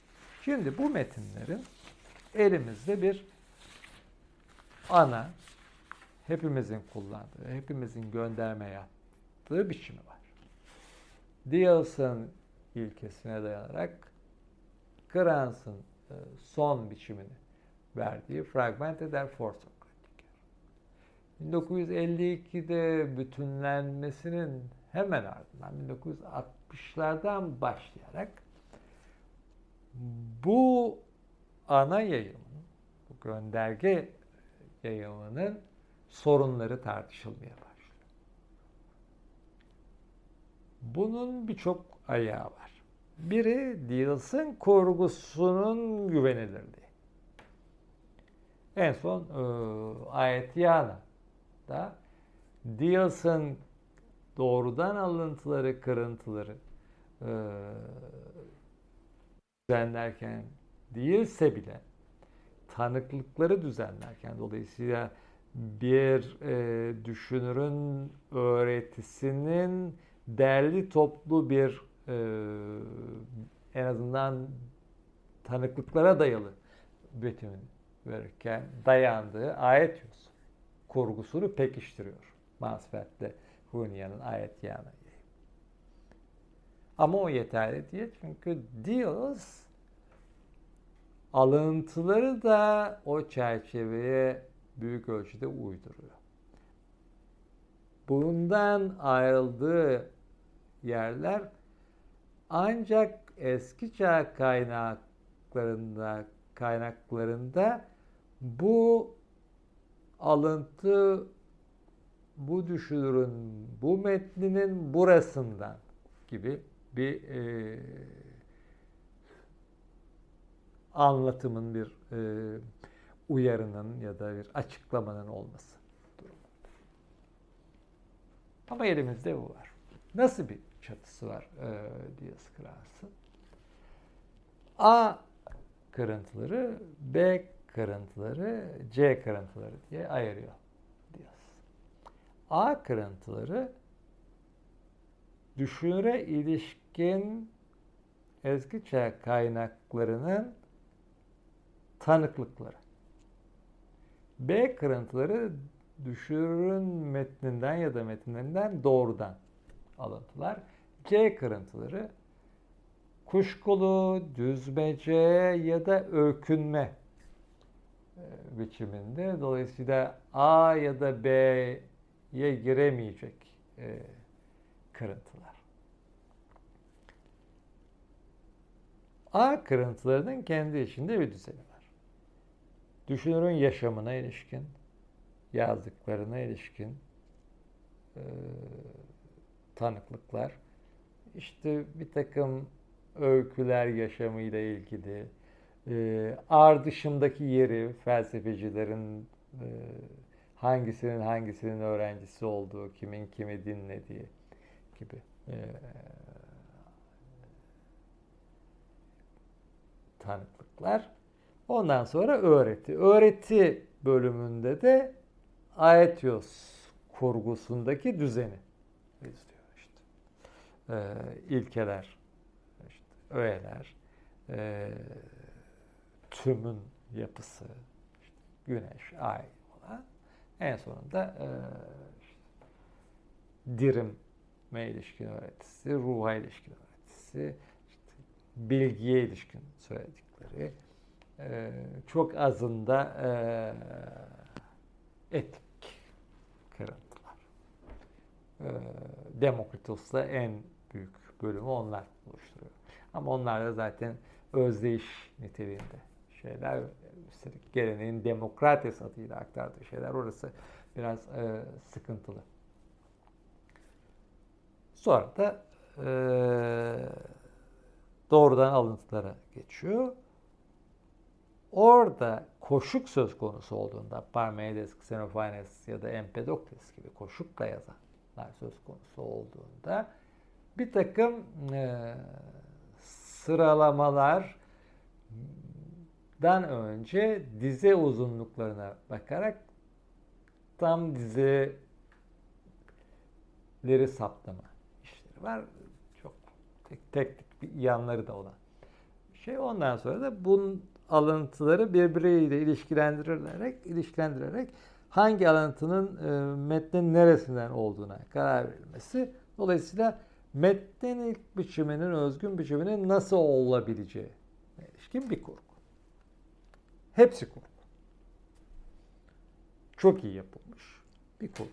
Şimdi bu metinlerin elimizde bir ana, hepimizin kullandığı, hepimizin gönderme yaptığı biçimi var. Diels'ın ilkesine dayanarak Kranz'ın e, son biçimini verdiği Fragmente der Forsokratiker. 1952'de bütünlenmesinin hemen ardından 1960'lardan başlayarak bu ana yayımın, bu gönderge yayımının sorunları tartışılmaya başlıyor. Bunun birçok ayağı var. Biri Dills'ın kurgusunun güvenilirliği. En son e, Ayetyana'da Dills'ın doğrudan alıntıları, kırıntıları e, düzenlerken değilse bile tanıklıkları düzenlerken dolayısıyla bir e, düşünürün öğretisinin derli toplu bir e, en azından tanıklıklara dayalı betimini verirken dayandığı ayet yüz kurgusunu pekiştiriyor. Masfet'te Hunya'nın ayet yanı. Ama o yeterli değil çünkü Dios alıntıları da o çerçeveye büyük ölçüde uyduruyor. Bundan ayrıldığı yerler ancak eski çağ kaynaklarında kaynaklarında bu alıntı bu düşünürün bu metninin burasından gibi bir e, anlatımın bir e, uyarının ya da bir açıklamanın olması. Ama elimizde bu var. Nasıl bir çatısı var e, Diaz Kras'ın. A kırıntıları, B kırıntıları, C kırıntıları diye ayırıyor Diaz. A kırıntıları düşünüre ilişkin eski çağ kaynaklarının tanıklıkları. B kırıntıları düşürün metninden ya da metinlerinden doğrudan alıntılar. C kırıntıları kuşkulu, düzmece ya da öykünme e, biçiminde. Dolayısıyla A ya da B'ye giremeyecek e, kırıntılar. A kırıntılarının kendi içinde bir düzeni var. Düşünürün yaşamına ilişkin, yazdıklarına ilişkin e, tanıklıklar, işte bir takım öyküler yaşamıyla ilgili, e, ardışındaki yeri felsefecilerin e, hangisinin hangisinin öğrencisi olduğu, kimin kimi dinlediği gibi e, tanıklıklar. Ondan sonra öğreti. Öğreti bölümünde de Aetios kurgusundaki düzeni. Ee, ilkeler, işte öğeler, e, tümün yapısı, işte güneş, ay falan. En sonunda e, işte, dirime ilişkin öğretisi, ruha ilişkin öğretisi, işte, bilgiye ilişkin söyledikleri, e, çok azında e, etik kırıntılar. E, Demokritos'la en büyük bölümü onlar oluşturuyor. Ama onlar da zaten özdeyiş niteliğinde şeyler. Üstelik geleneğin demokrates adıyla aktardığı şeyler. Orası biraz e, sıkıntılı. Sonra da e, doğrudan alıntılara geçiyor. Orada koşuk söz konusu olduğunda Parmenides, Xenophanes ya da Empedokles gibi koşukla yazanlar söz konusu olduğunda bir takım e, sıralamalardan önce dize uzunluklarına bakarak tam dizeleri saptama işleri var. Çok tek, teknik bir yanları da olan şey. Ondan sonra da bunun alıntıları birbiriyle ilişkilendirilerek ilişkilendirerek hangi alıntının e, metnin neresinden olduğuna karar verilmesi. Dolayısıyla metnin ilk biçiminin, özgün biçiminin nasıl olabileceği ilişkin bir kurgu. Hepsi kurgu. Çok iyi yapılmış bir kurgu.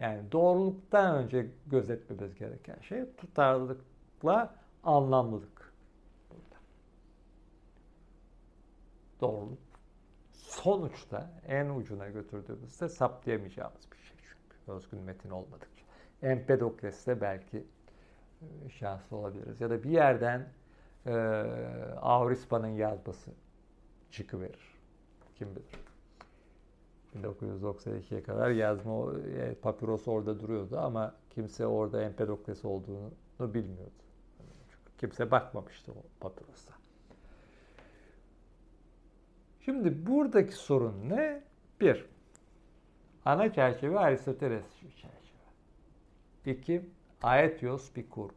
Yani doğruluktan önce gözetmemiz gereken şey tutarlılıkla anlamlılık. Burada. Doğruluk sonuçta en ucuna götürdüğümüzde saptayamayacağımız bir şey çünkü özgün metin olmadıkça. Empedokles'te belki e, şanslı olabiliriz. Ya da bir yerden e, Avrispa'nın yazması çıkıverir. Kim bilir. 1992'ye kadar yazma e, orada duruyordu ama kimse orada Empedokles olduğunu bilmiyordu. Çünkü kimse bakmamıştı o papyrosa. Şimdi buradaki sorun ne? Bir, ana çerçeve Aristoteles çerçevesi. 2. Aetios bir kurgu.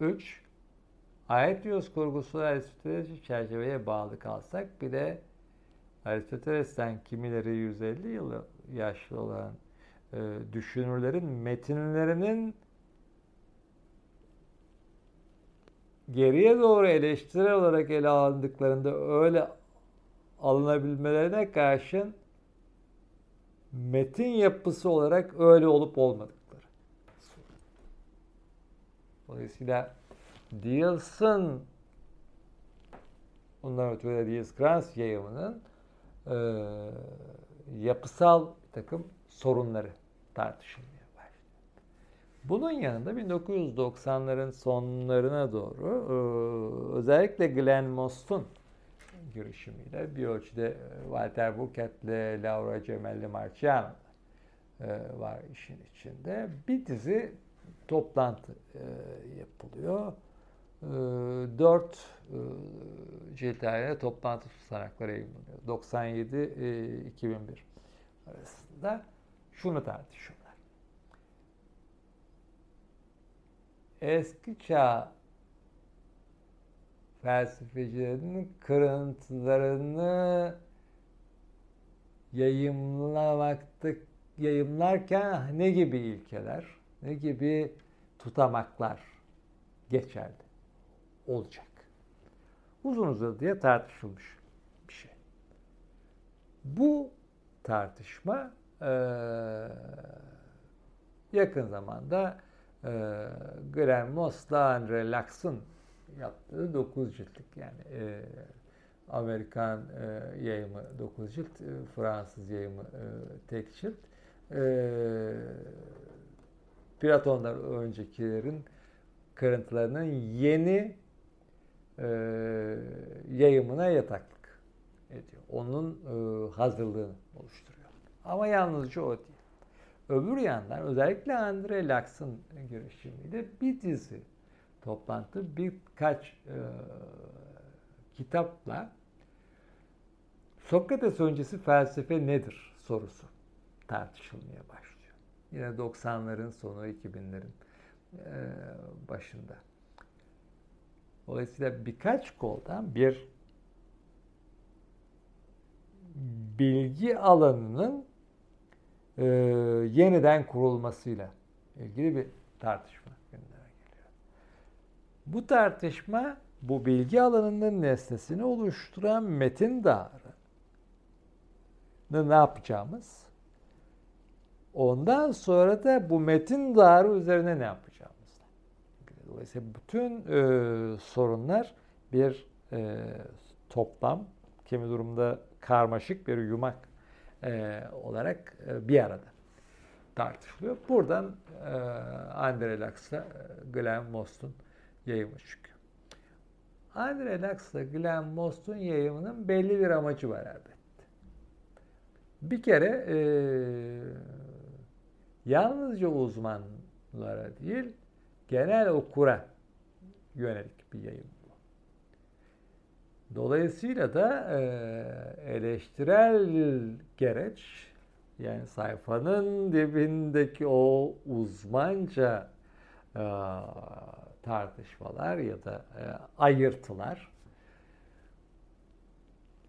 3. Aetios kurgusu Aristoteles'in çerçeveye bağlı kalsak bir de Aristoteles'ten kimileri 150 yıl yaşlı olan e, düşünürlerin metinlerinin geriye doğru eleştiri olarak ele alındıklarında öyle alınabilmelerine karşın metin yapısı olarak öyle olup olmadık. Dolayısıyla Diels'ın bundan ötürü de Diels-Krantz yayımının e, yapısal bir takım sorunları başladı. Bunun yanında 1990'ların sonlarına doğru e, özellikle Glenn Most'un girişimiyle bir ölçüde Walter Burkett'le Laura Gemelli Marciano'da e, var işin içinde. Bir dizi toplantı e, yapılıyor. E, dört e, cilt halinde toplantı tutanakları yayınlanıyor. 97-2001 arasında şunu tartışıyorlar. Eski çağ felsefecilerinin kırıntılarını yayımlamakta yayımlarken ne gibi ilkeler, ne gibi tutamaklar geçerli olacak. Uzun uzadıya tartışılmış bir şey. Bu tartışma e, yakın zamanda e, Glenn Moss'la Andre Lax'ın yaptığı 9 ciltlik yani e, Amerikan yayımı 9 cilt, Fransız yayımı tek cilt. E, Platon'dan öncekilerin kırıntılarının yeni e, yayımına yataklık ediyor. Onun e, hazırlığını oluşturuyor. Ama yalnızca o değil. Öbür yandan özellikle Andre Lax'ın girişimiyle bir dizi toplantı birkaç e, kitapla Sokrates öncesi felsefe nedir sorusu tartışılmaya başlıyor. Yine 90'ların sonu 2000'lerin e, başında. Dolayısıyla birkaç koldan bir bilgi alanının e, yeniden kurulmasıyla ilgili bir tartışma gündeme geliyor. Bu tartışma bu bilgi alanının nesnesini oluşturan metin dağarı ne yapacağımız ondan sonra da bu metin dağarı üzerine ne yapacağımız. Dolayısıyla bütün e, sorunlar bir e, toplam, kimi durumda karmaşık bir yumak e, olarak e, bir arada tartışılıyor. Buradan e, Andre Lax'la e, Glenn Most'un yayımı çıkıyor. Andre Lax'la Glenn Most'un yayımının belli bir amacı var elbette. Bir kere e, yalnızca uzmanlara değil, genel okura yönelik bir yayın bu. Dolayısıyla da e, eleştirel gereç, yani sayfanın dibindeki o uzmanca e, tartışmalar ya da e, ayırtılar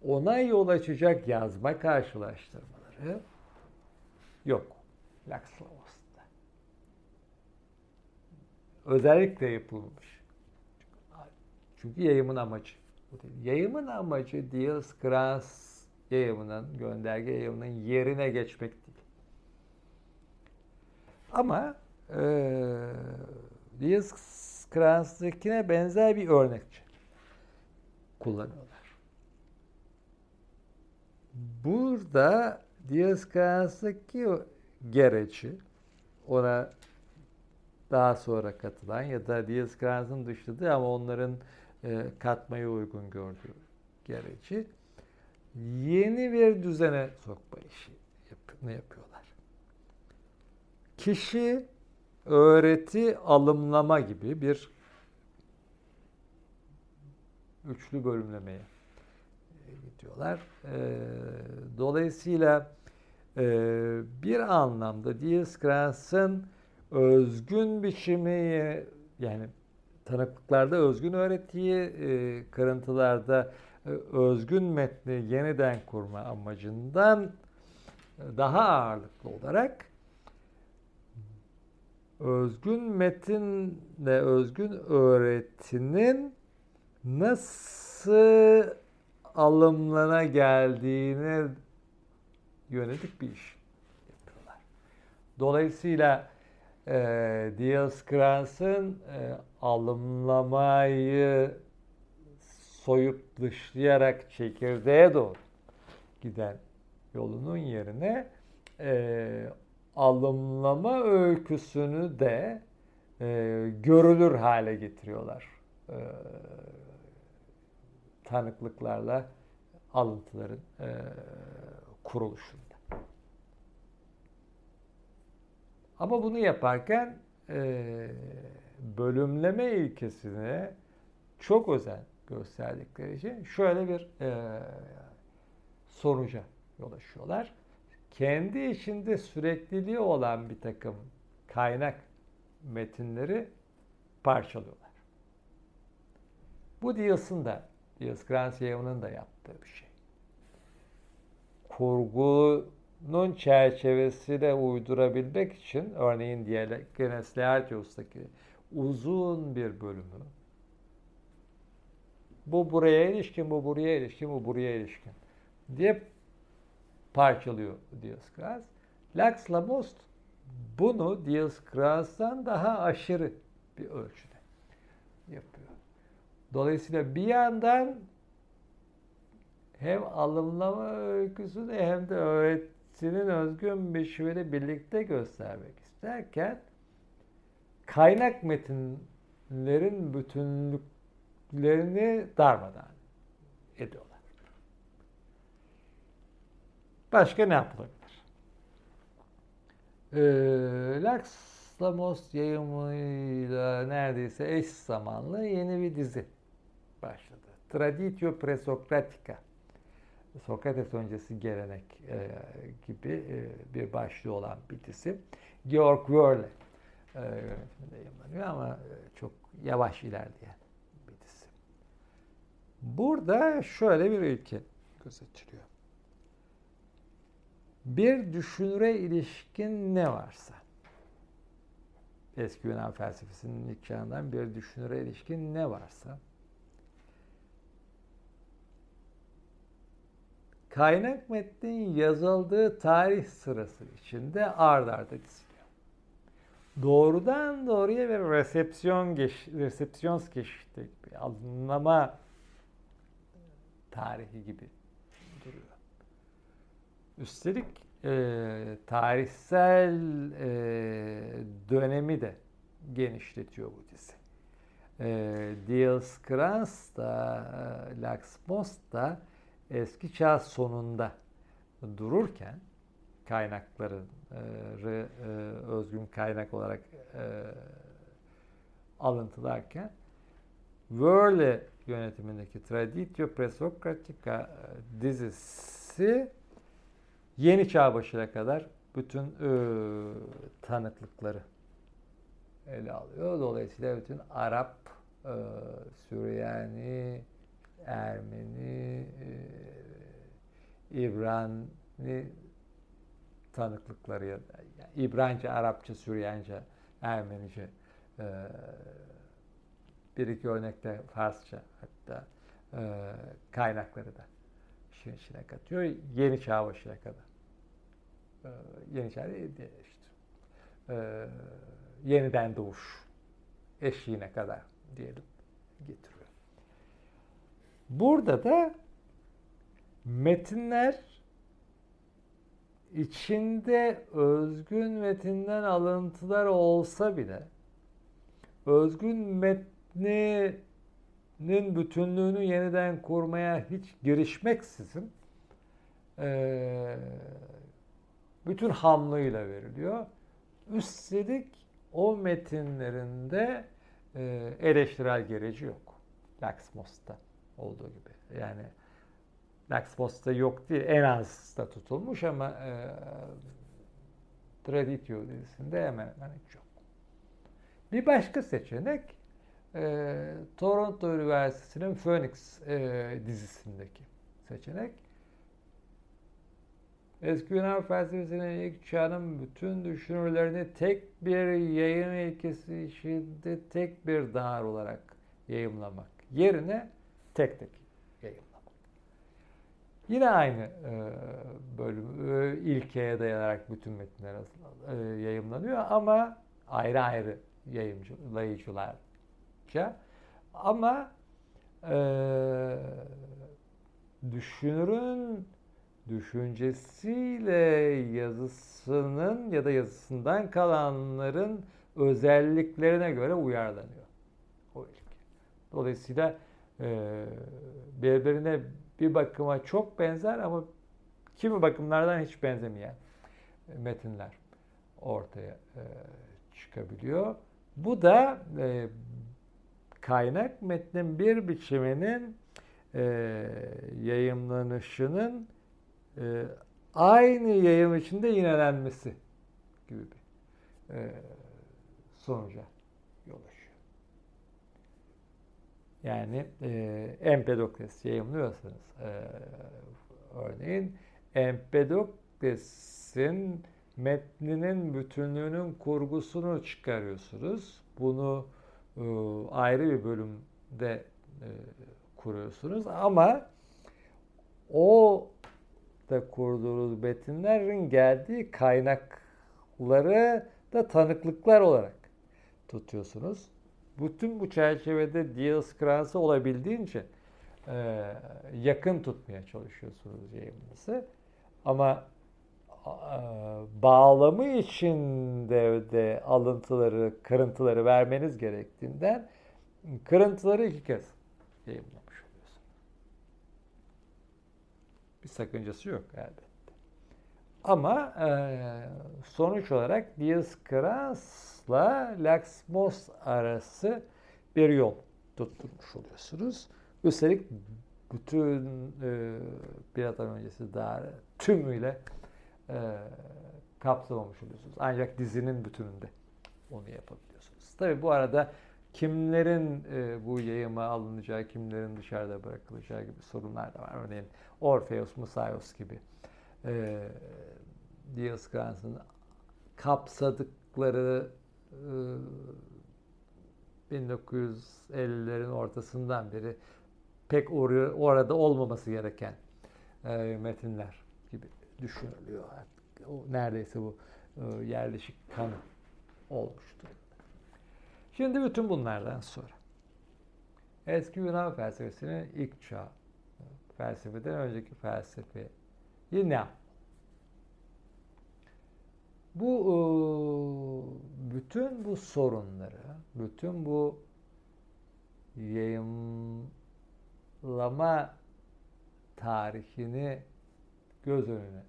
ona yol açacak yazma karşılaştırmaları yok. Lakslavos'ta. Özellikle yapılmış. Çünkü yayımın amacı bu. Yayımın amacı Diels Kras yayımının, gönderge yayımının yerine geçmek değil. Ama e, Diels Kras'takine benzer bir örnekçi kullanıyorlar. Burada Diaskanas'taki gereci ona daha sonra katılan ya da Diaskanas'ın dışladığı ama onların e, katmaya uygun gördüğü gereci yeni bir düzene sokma işi yap yapıyorlar. Kişi öğreti alımlama gibi bir üçlü bölümlemeye. E, dolayısıyla e, bir anlamda Diaskras'ın özgün biçimi yani tanıklıklarda özgün öğretiyi, e, kırıntılarda e, özgün metni yeniden kurma amacından daha ağırlıklı olarak özgün metinle özgün öğretinin nasıl alımlara geldiğine yönelik bir iş yapıyorlar. Dolayısıyla e, Dioscrans'ın e, alımlamayı soyup dışlayarak çekirdeğe doğru giden yolunun yerine e, alımlama öyküsünü de e, görülür hale getiriyorlar. E, tanıklıklarla alıntıların e, kuruluşunda. Ama bunu yaparken e, bölümleme ilkesine çok özen gösterdikleri için şöyle bir e, sonuca yol açıyorlar. Kendi içinde sürekliliği olan bir takım kaynak metinleri parçalıyorlar. Bu Diels'ın da, Diels Grandsier'ın da yaptığı bir şey. Kurgunun çerçevesiyle uydurabilmek için örneğin Diogenes Laertius'taki uzun bir bölümü bu buraya ilişkin, bu buraya ilişkin, bu buraya ilişkin diye parçalıyor Dioscras. Lax Lamost bunu Dioscras'tan daha aşırı bir ölçüde yapıyor. Dolayısıyla bir yandan hem alımlama öyküsünü hem de öğretinin özgün biçimini birlikte göstermek isterken kaynak metinlerin bütünlüklerini darmadan ediyorlar. Başka ne yapılabilir? Ee, Lux Lamos yayımıyla neredeyse eş zamanlı yeni bir dizi başladı. Traditio Presocratica. Sokrates öncesi gelenek e, gibi e, bir başlığı olan bir dizi. Georg Wörle e, yayınlanıyor ama e, çok yavaş ilerleyen bir dizi. Burada şöyle bir ülke gözetiliyor. Bir düşünüre ilişkin ne varsa, eski Yunan felsefesinin ilk çağından bir düşünüre ilişkin ne varsa, kaynak metnin yazıldığı tarih sırası içinde ard arda diziliyor. Doğrudan doğruya bir resepsiyon geç, resepsiyons geçti anlama tarihi gibi duruyor. Üstelik e, tarihsel e, dönemi de genişletiyor bu dizi. E, Dioskrans da, e, Laxmos da eski çağ sonunda dururken kaynakları e, özgün kaynak olarak e, alıntılarken Wörle yönetimindeki Traditio Presocratica e, dizisi yeni çağ başına kadar bütün e, tanıklıkları ele alıyor. Dolayısıyla bütün Arap, e, Süryani, Ermeni, e, İbrani tanıklıkları ya da Arapça, Süryanca, Ermenice e, bir iki örnekte Farsça hatta e, kaynakları da işin içine katıyor. Yeni çağ başına kadar. E, yeni çağ işte. E, yeniden doğuş eşiğine kadar diyelim getiriyor. Burada da metinler içinde özgün metinden alıntılar olsa bile özgün metninin bütünlüğünü yeniden kurmaya hiç girişmeksizin bütün hamlıyla veriliyor. Üstelik o metinlerinde eleştirel gereci yok. Laxmos'ta olduğu gibi. Yani Laxmos'ta yok değil, en az da tutulmuş ama e, Traditio dizisinde hemen hemen hiç yok. Bir başka seçenek e, Toronto Üniversitesi'nin Phoenix e, dizisindeki seçenek. Eski Yunan felsefesinin ilk çağının bütün düşünürlerini tek bir yayın ilkesi içinde tek bir dar olarak yayımlamak yerine tek tek yayınlamak. Yine aynı e, bölüm, e, ilkeye dayanarak bütün metinler e, yayınlanıyor ama ayrı ayrı yayıncılarca. Ama e, düşünürün düşüncesiyle yazısının ya da yazısından kalanların özelliklerine göre uyarlanıyor o ilke. Dolayısıyla birbirine bir bakıma çok benzer ama kimi bakımlardan hiç benzemeyen metinler ortaya e, çıkabiliyor. Bu da e, kaynak metnin bir biçiminin e, yayımlanışının aynı yayım içinde yinelenmesi gibi bir sonuca yol açıyor. Yani e, Empedokles yayımlıyorsanız e, örneğin Empedokles'in metninin bütünlüğünün kurgusunu çıkarıyorsunuz. Bunu e, ayrı bir bölümde e, kuruyorsunuz ama o da kurduğunuz metinlerin geldiği kaynakları da tanıklıklar olarak tutuyorsunuz. Bütün bu çerçevede Dioscrans'ı olabildiğince e, yakın tutmaya çalışıyorsunuz yayınınızı. Ama bağlamı içinde de alıntıları, kırıntıları vermeniz gerektiğinden kırıntıları iki kez yayınlamış oluyorsunuz. Bir sakıncası yok elbette. Ama e, sonuç olarak Dioskras'la Laxmos arası bir yol tutturmuş oluyorsunuz. Üstelik bütün e, bir atam öncesi daha tümüyle e, kapsamamış oluyorsunuz. Ancak dizinin bütününde onu yapabiliyorsunuz. Tabi bu arada kimlerin e, bu yayıma alınacağı, kimlerin dışarıda bırakılacağı gibi sorunlar da var. Örneğin Orpheus, Musaios gibi e, Dioscrans'ın kapsadıkları e, 1950'lerin ortasından beri pek orada olmaması gereken e, metinler gibi düşünülüyor. O neredeyse bu e, yerleşik kanı olmuştu. Şimdi bütün bunlardan sonra eski Yunan felsefesinin ilk çağ felsefeden önceki felsefe yine bu e, bütün bu sorunları, bütün bu yayınlama tarihini göz önüne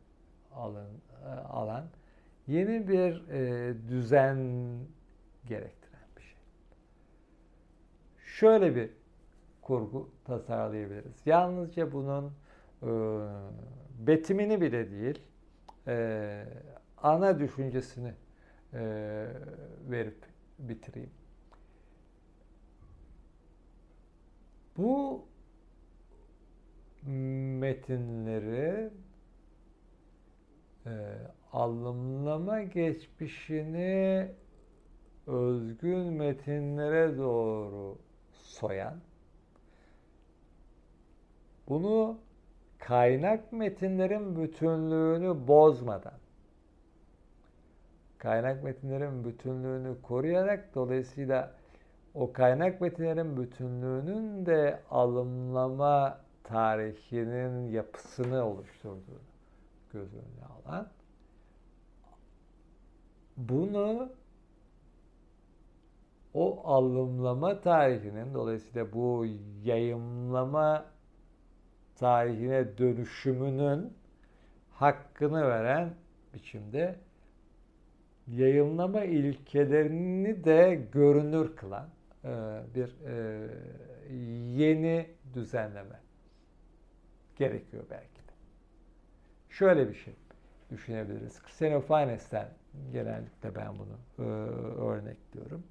alın, e, alan yeni bir e, düzen gerektiren bir şey. Şöyle bir kurgu tasarlayabiliriz. Yalnızca bunun betimini bile değil, ana düşüncesini e, verip bitireyim. Bu metinleri e, alımlama geçmişini özgün metinlere doğru soyan, bunu kaynak metinlerin bütünlüğünü bozmadan, kaynak metinlerin bütünlüğünü koruyarak dolayısıyla o kaynak metinlerin bütünlüğünün de alımlama tarihinin yapısını oluşturduğunu göz önüne alan bunu o alımlama tarihinin dolayısıyla bu yayımlama tarihine dönüşümünün hakkını veren biçimde yayınlama ilkelerini de görünür kılan e, bir e, yeni düzenleme gerekiyor belki de. Şöyle bir şey düşünebiliriz. Xenophanes'ten genellikle ben bunu e, örnekliyorum.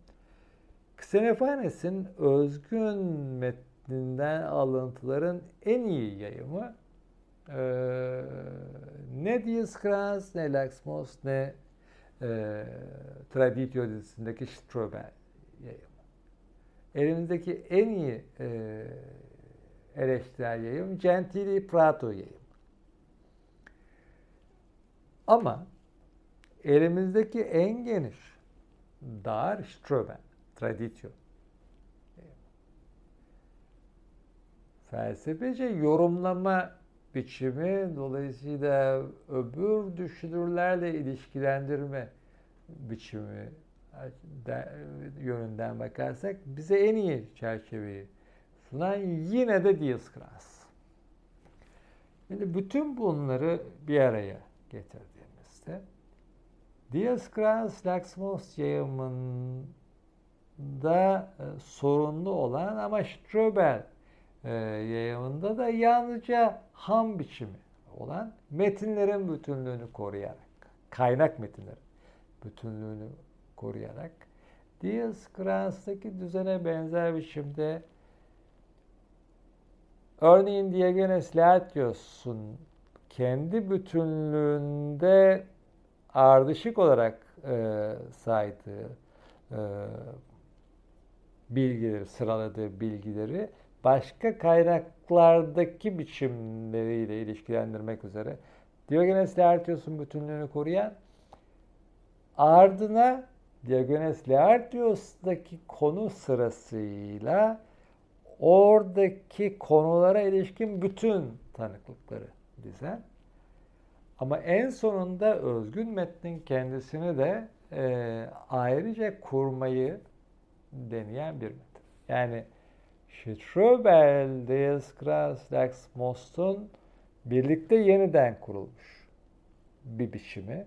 Xenophanes'in özgün metninden alıntıların en iyi yayımı e, ne Dioscras, ne Laxmos, ne e, Traditio dizisindeki yayımı. Elimizdeki en iyi e, eleştirel yayım Gentili Prato yayım. Ama elimizdeki en geniş dar Ströben, Traditio. Felsefece yorumlama biçimi dolayısıyla öbür düşünürlerle ilişkilendirme biçimi yönünden bakarsak bize en iyi çerçeveyi sunan yine de Dioscras. Şimdi bütün bunları bir araya getirdiğimizde Diaz Kranz Laxmos yayımında e, sorunlu olan ama Ströbel e, yayımında da yalnızca ham biçimi olan metinlerin bütünlüğünü koruyarak, kaynak metinlerin bütünlüğünü koruyarak Diaz Kranz'daki düzene benzer biçimde örneğin Diogenes Laertios'un kendi bütünlüğünde ardışık olarak e, saydığı e, bilgileri, sıraladığı bilgileri başka kaynaklardaki biçimleriyle ilişkilendirmek üzere Diogenes Laertios'un bütünlüğünü koruyan ardına Diogenes Laertios'taki konu sırasıyla oradaki konulara ilişkin bütün tanıklıkları dizen ama en sonunda özgün metnin kendisini de e, ayrıca kurmayı deneyen bir metin. Yani Ströbel, Dieskras, Lex Most'un birlikte yeniden kurulmuş bir biçimi.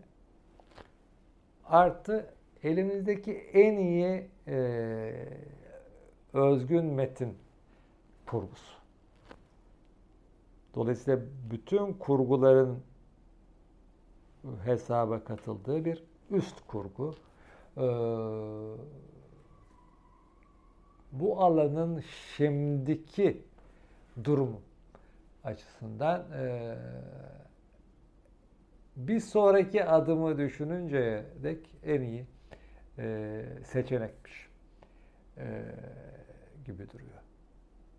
Artı elimizdeki en iyi e, özgün metin kurgusu. Dolayısıyla bütün kurguların hesaba katıldığı bir üst kurgu. Ee, bu alanın şimdiki durumu açısından e, bir sonraki adımı düşününce dek en iyi e, seçenekmiş e, gibi duruyor.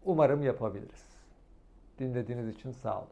Umarım yapabiliriz. Dinlediğiniz için sağ olun.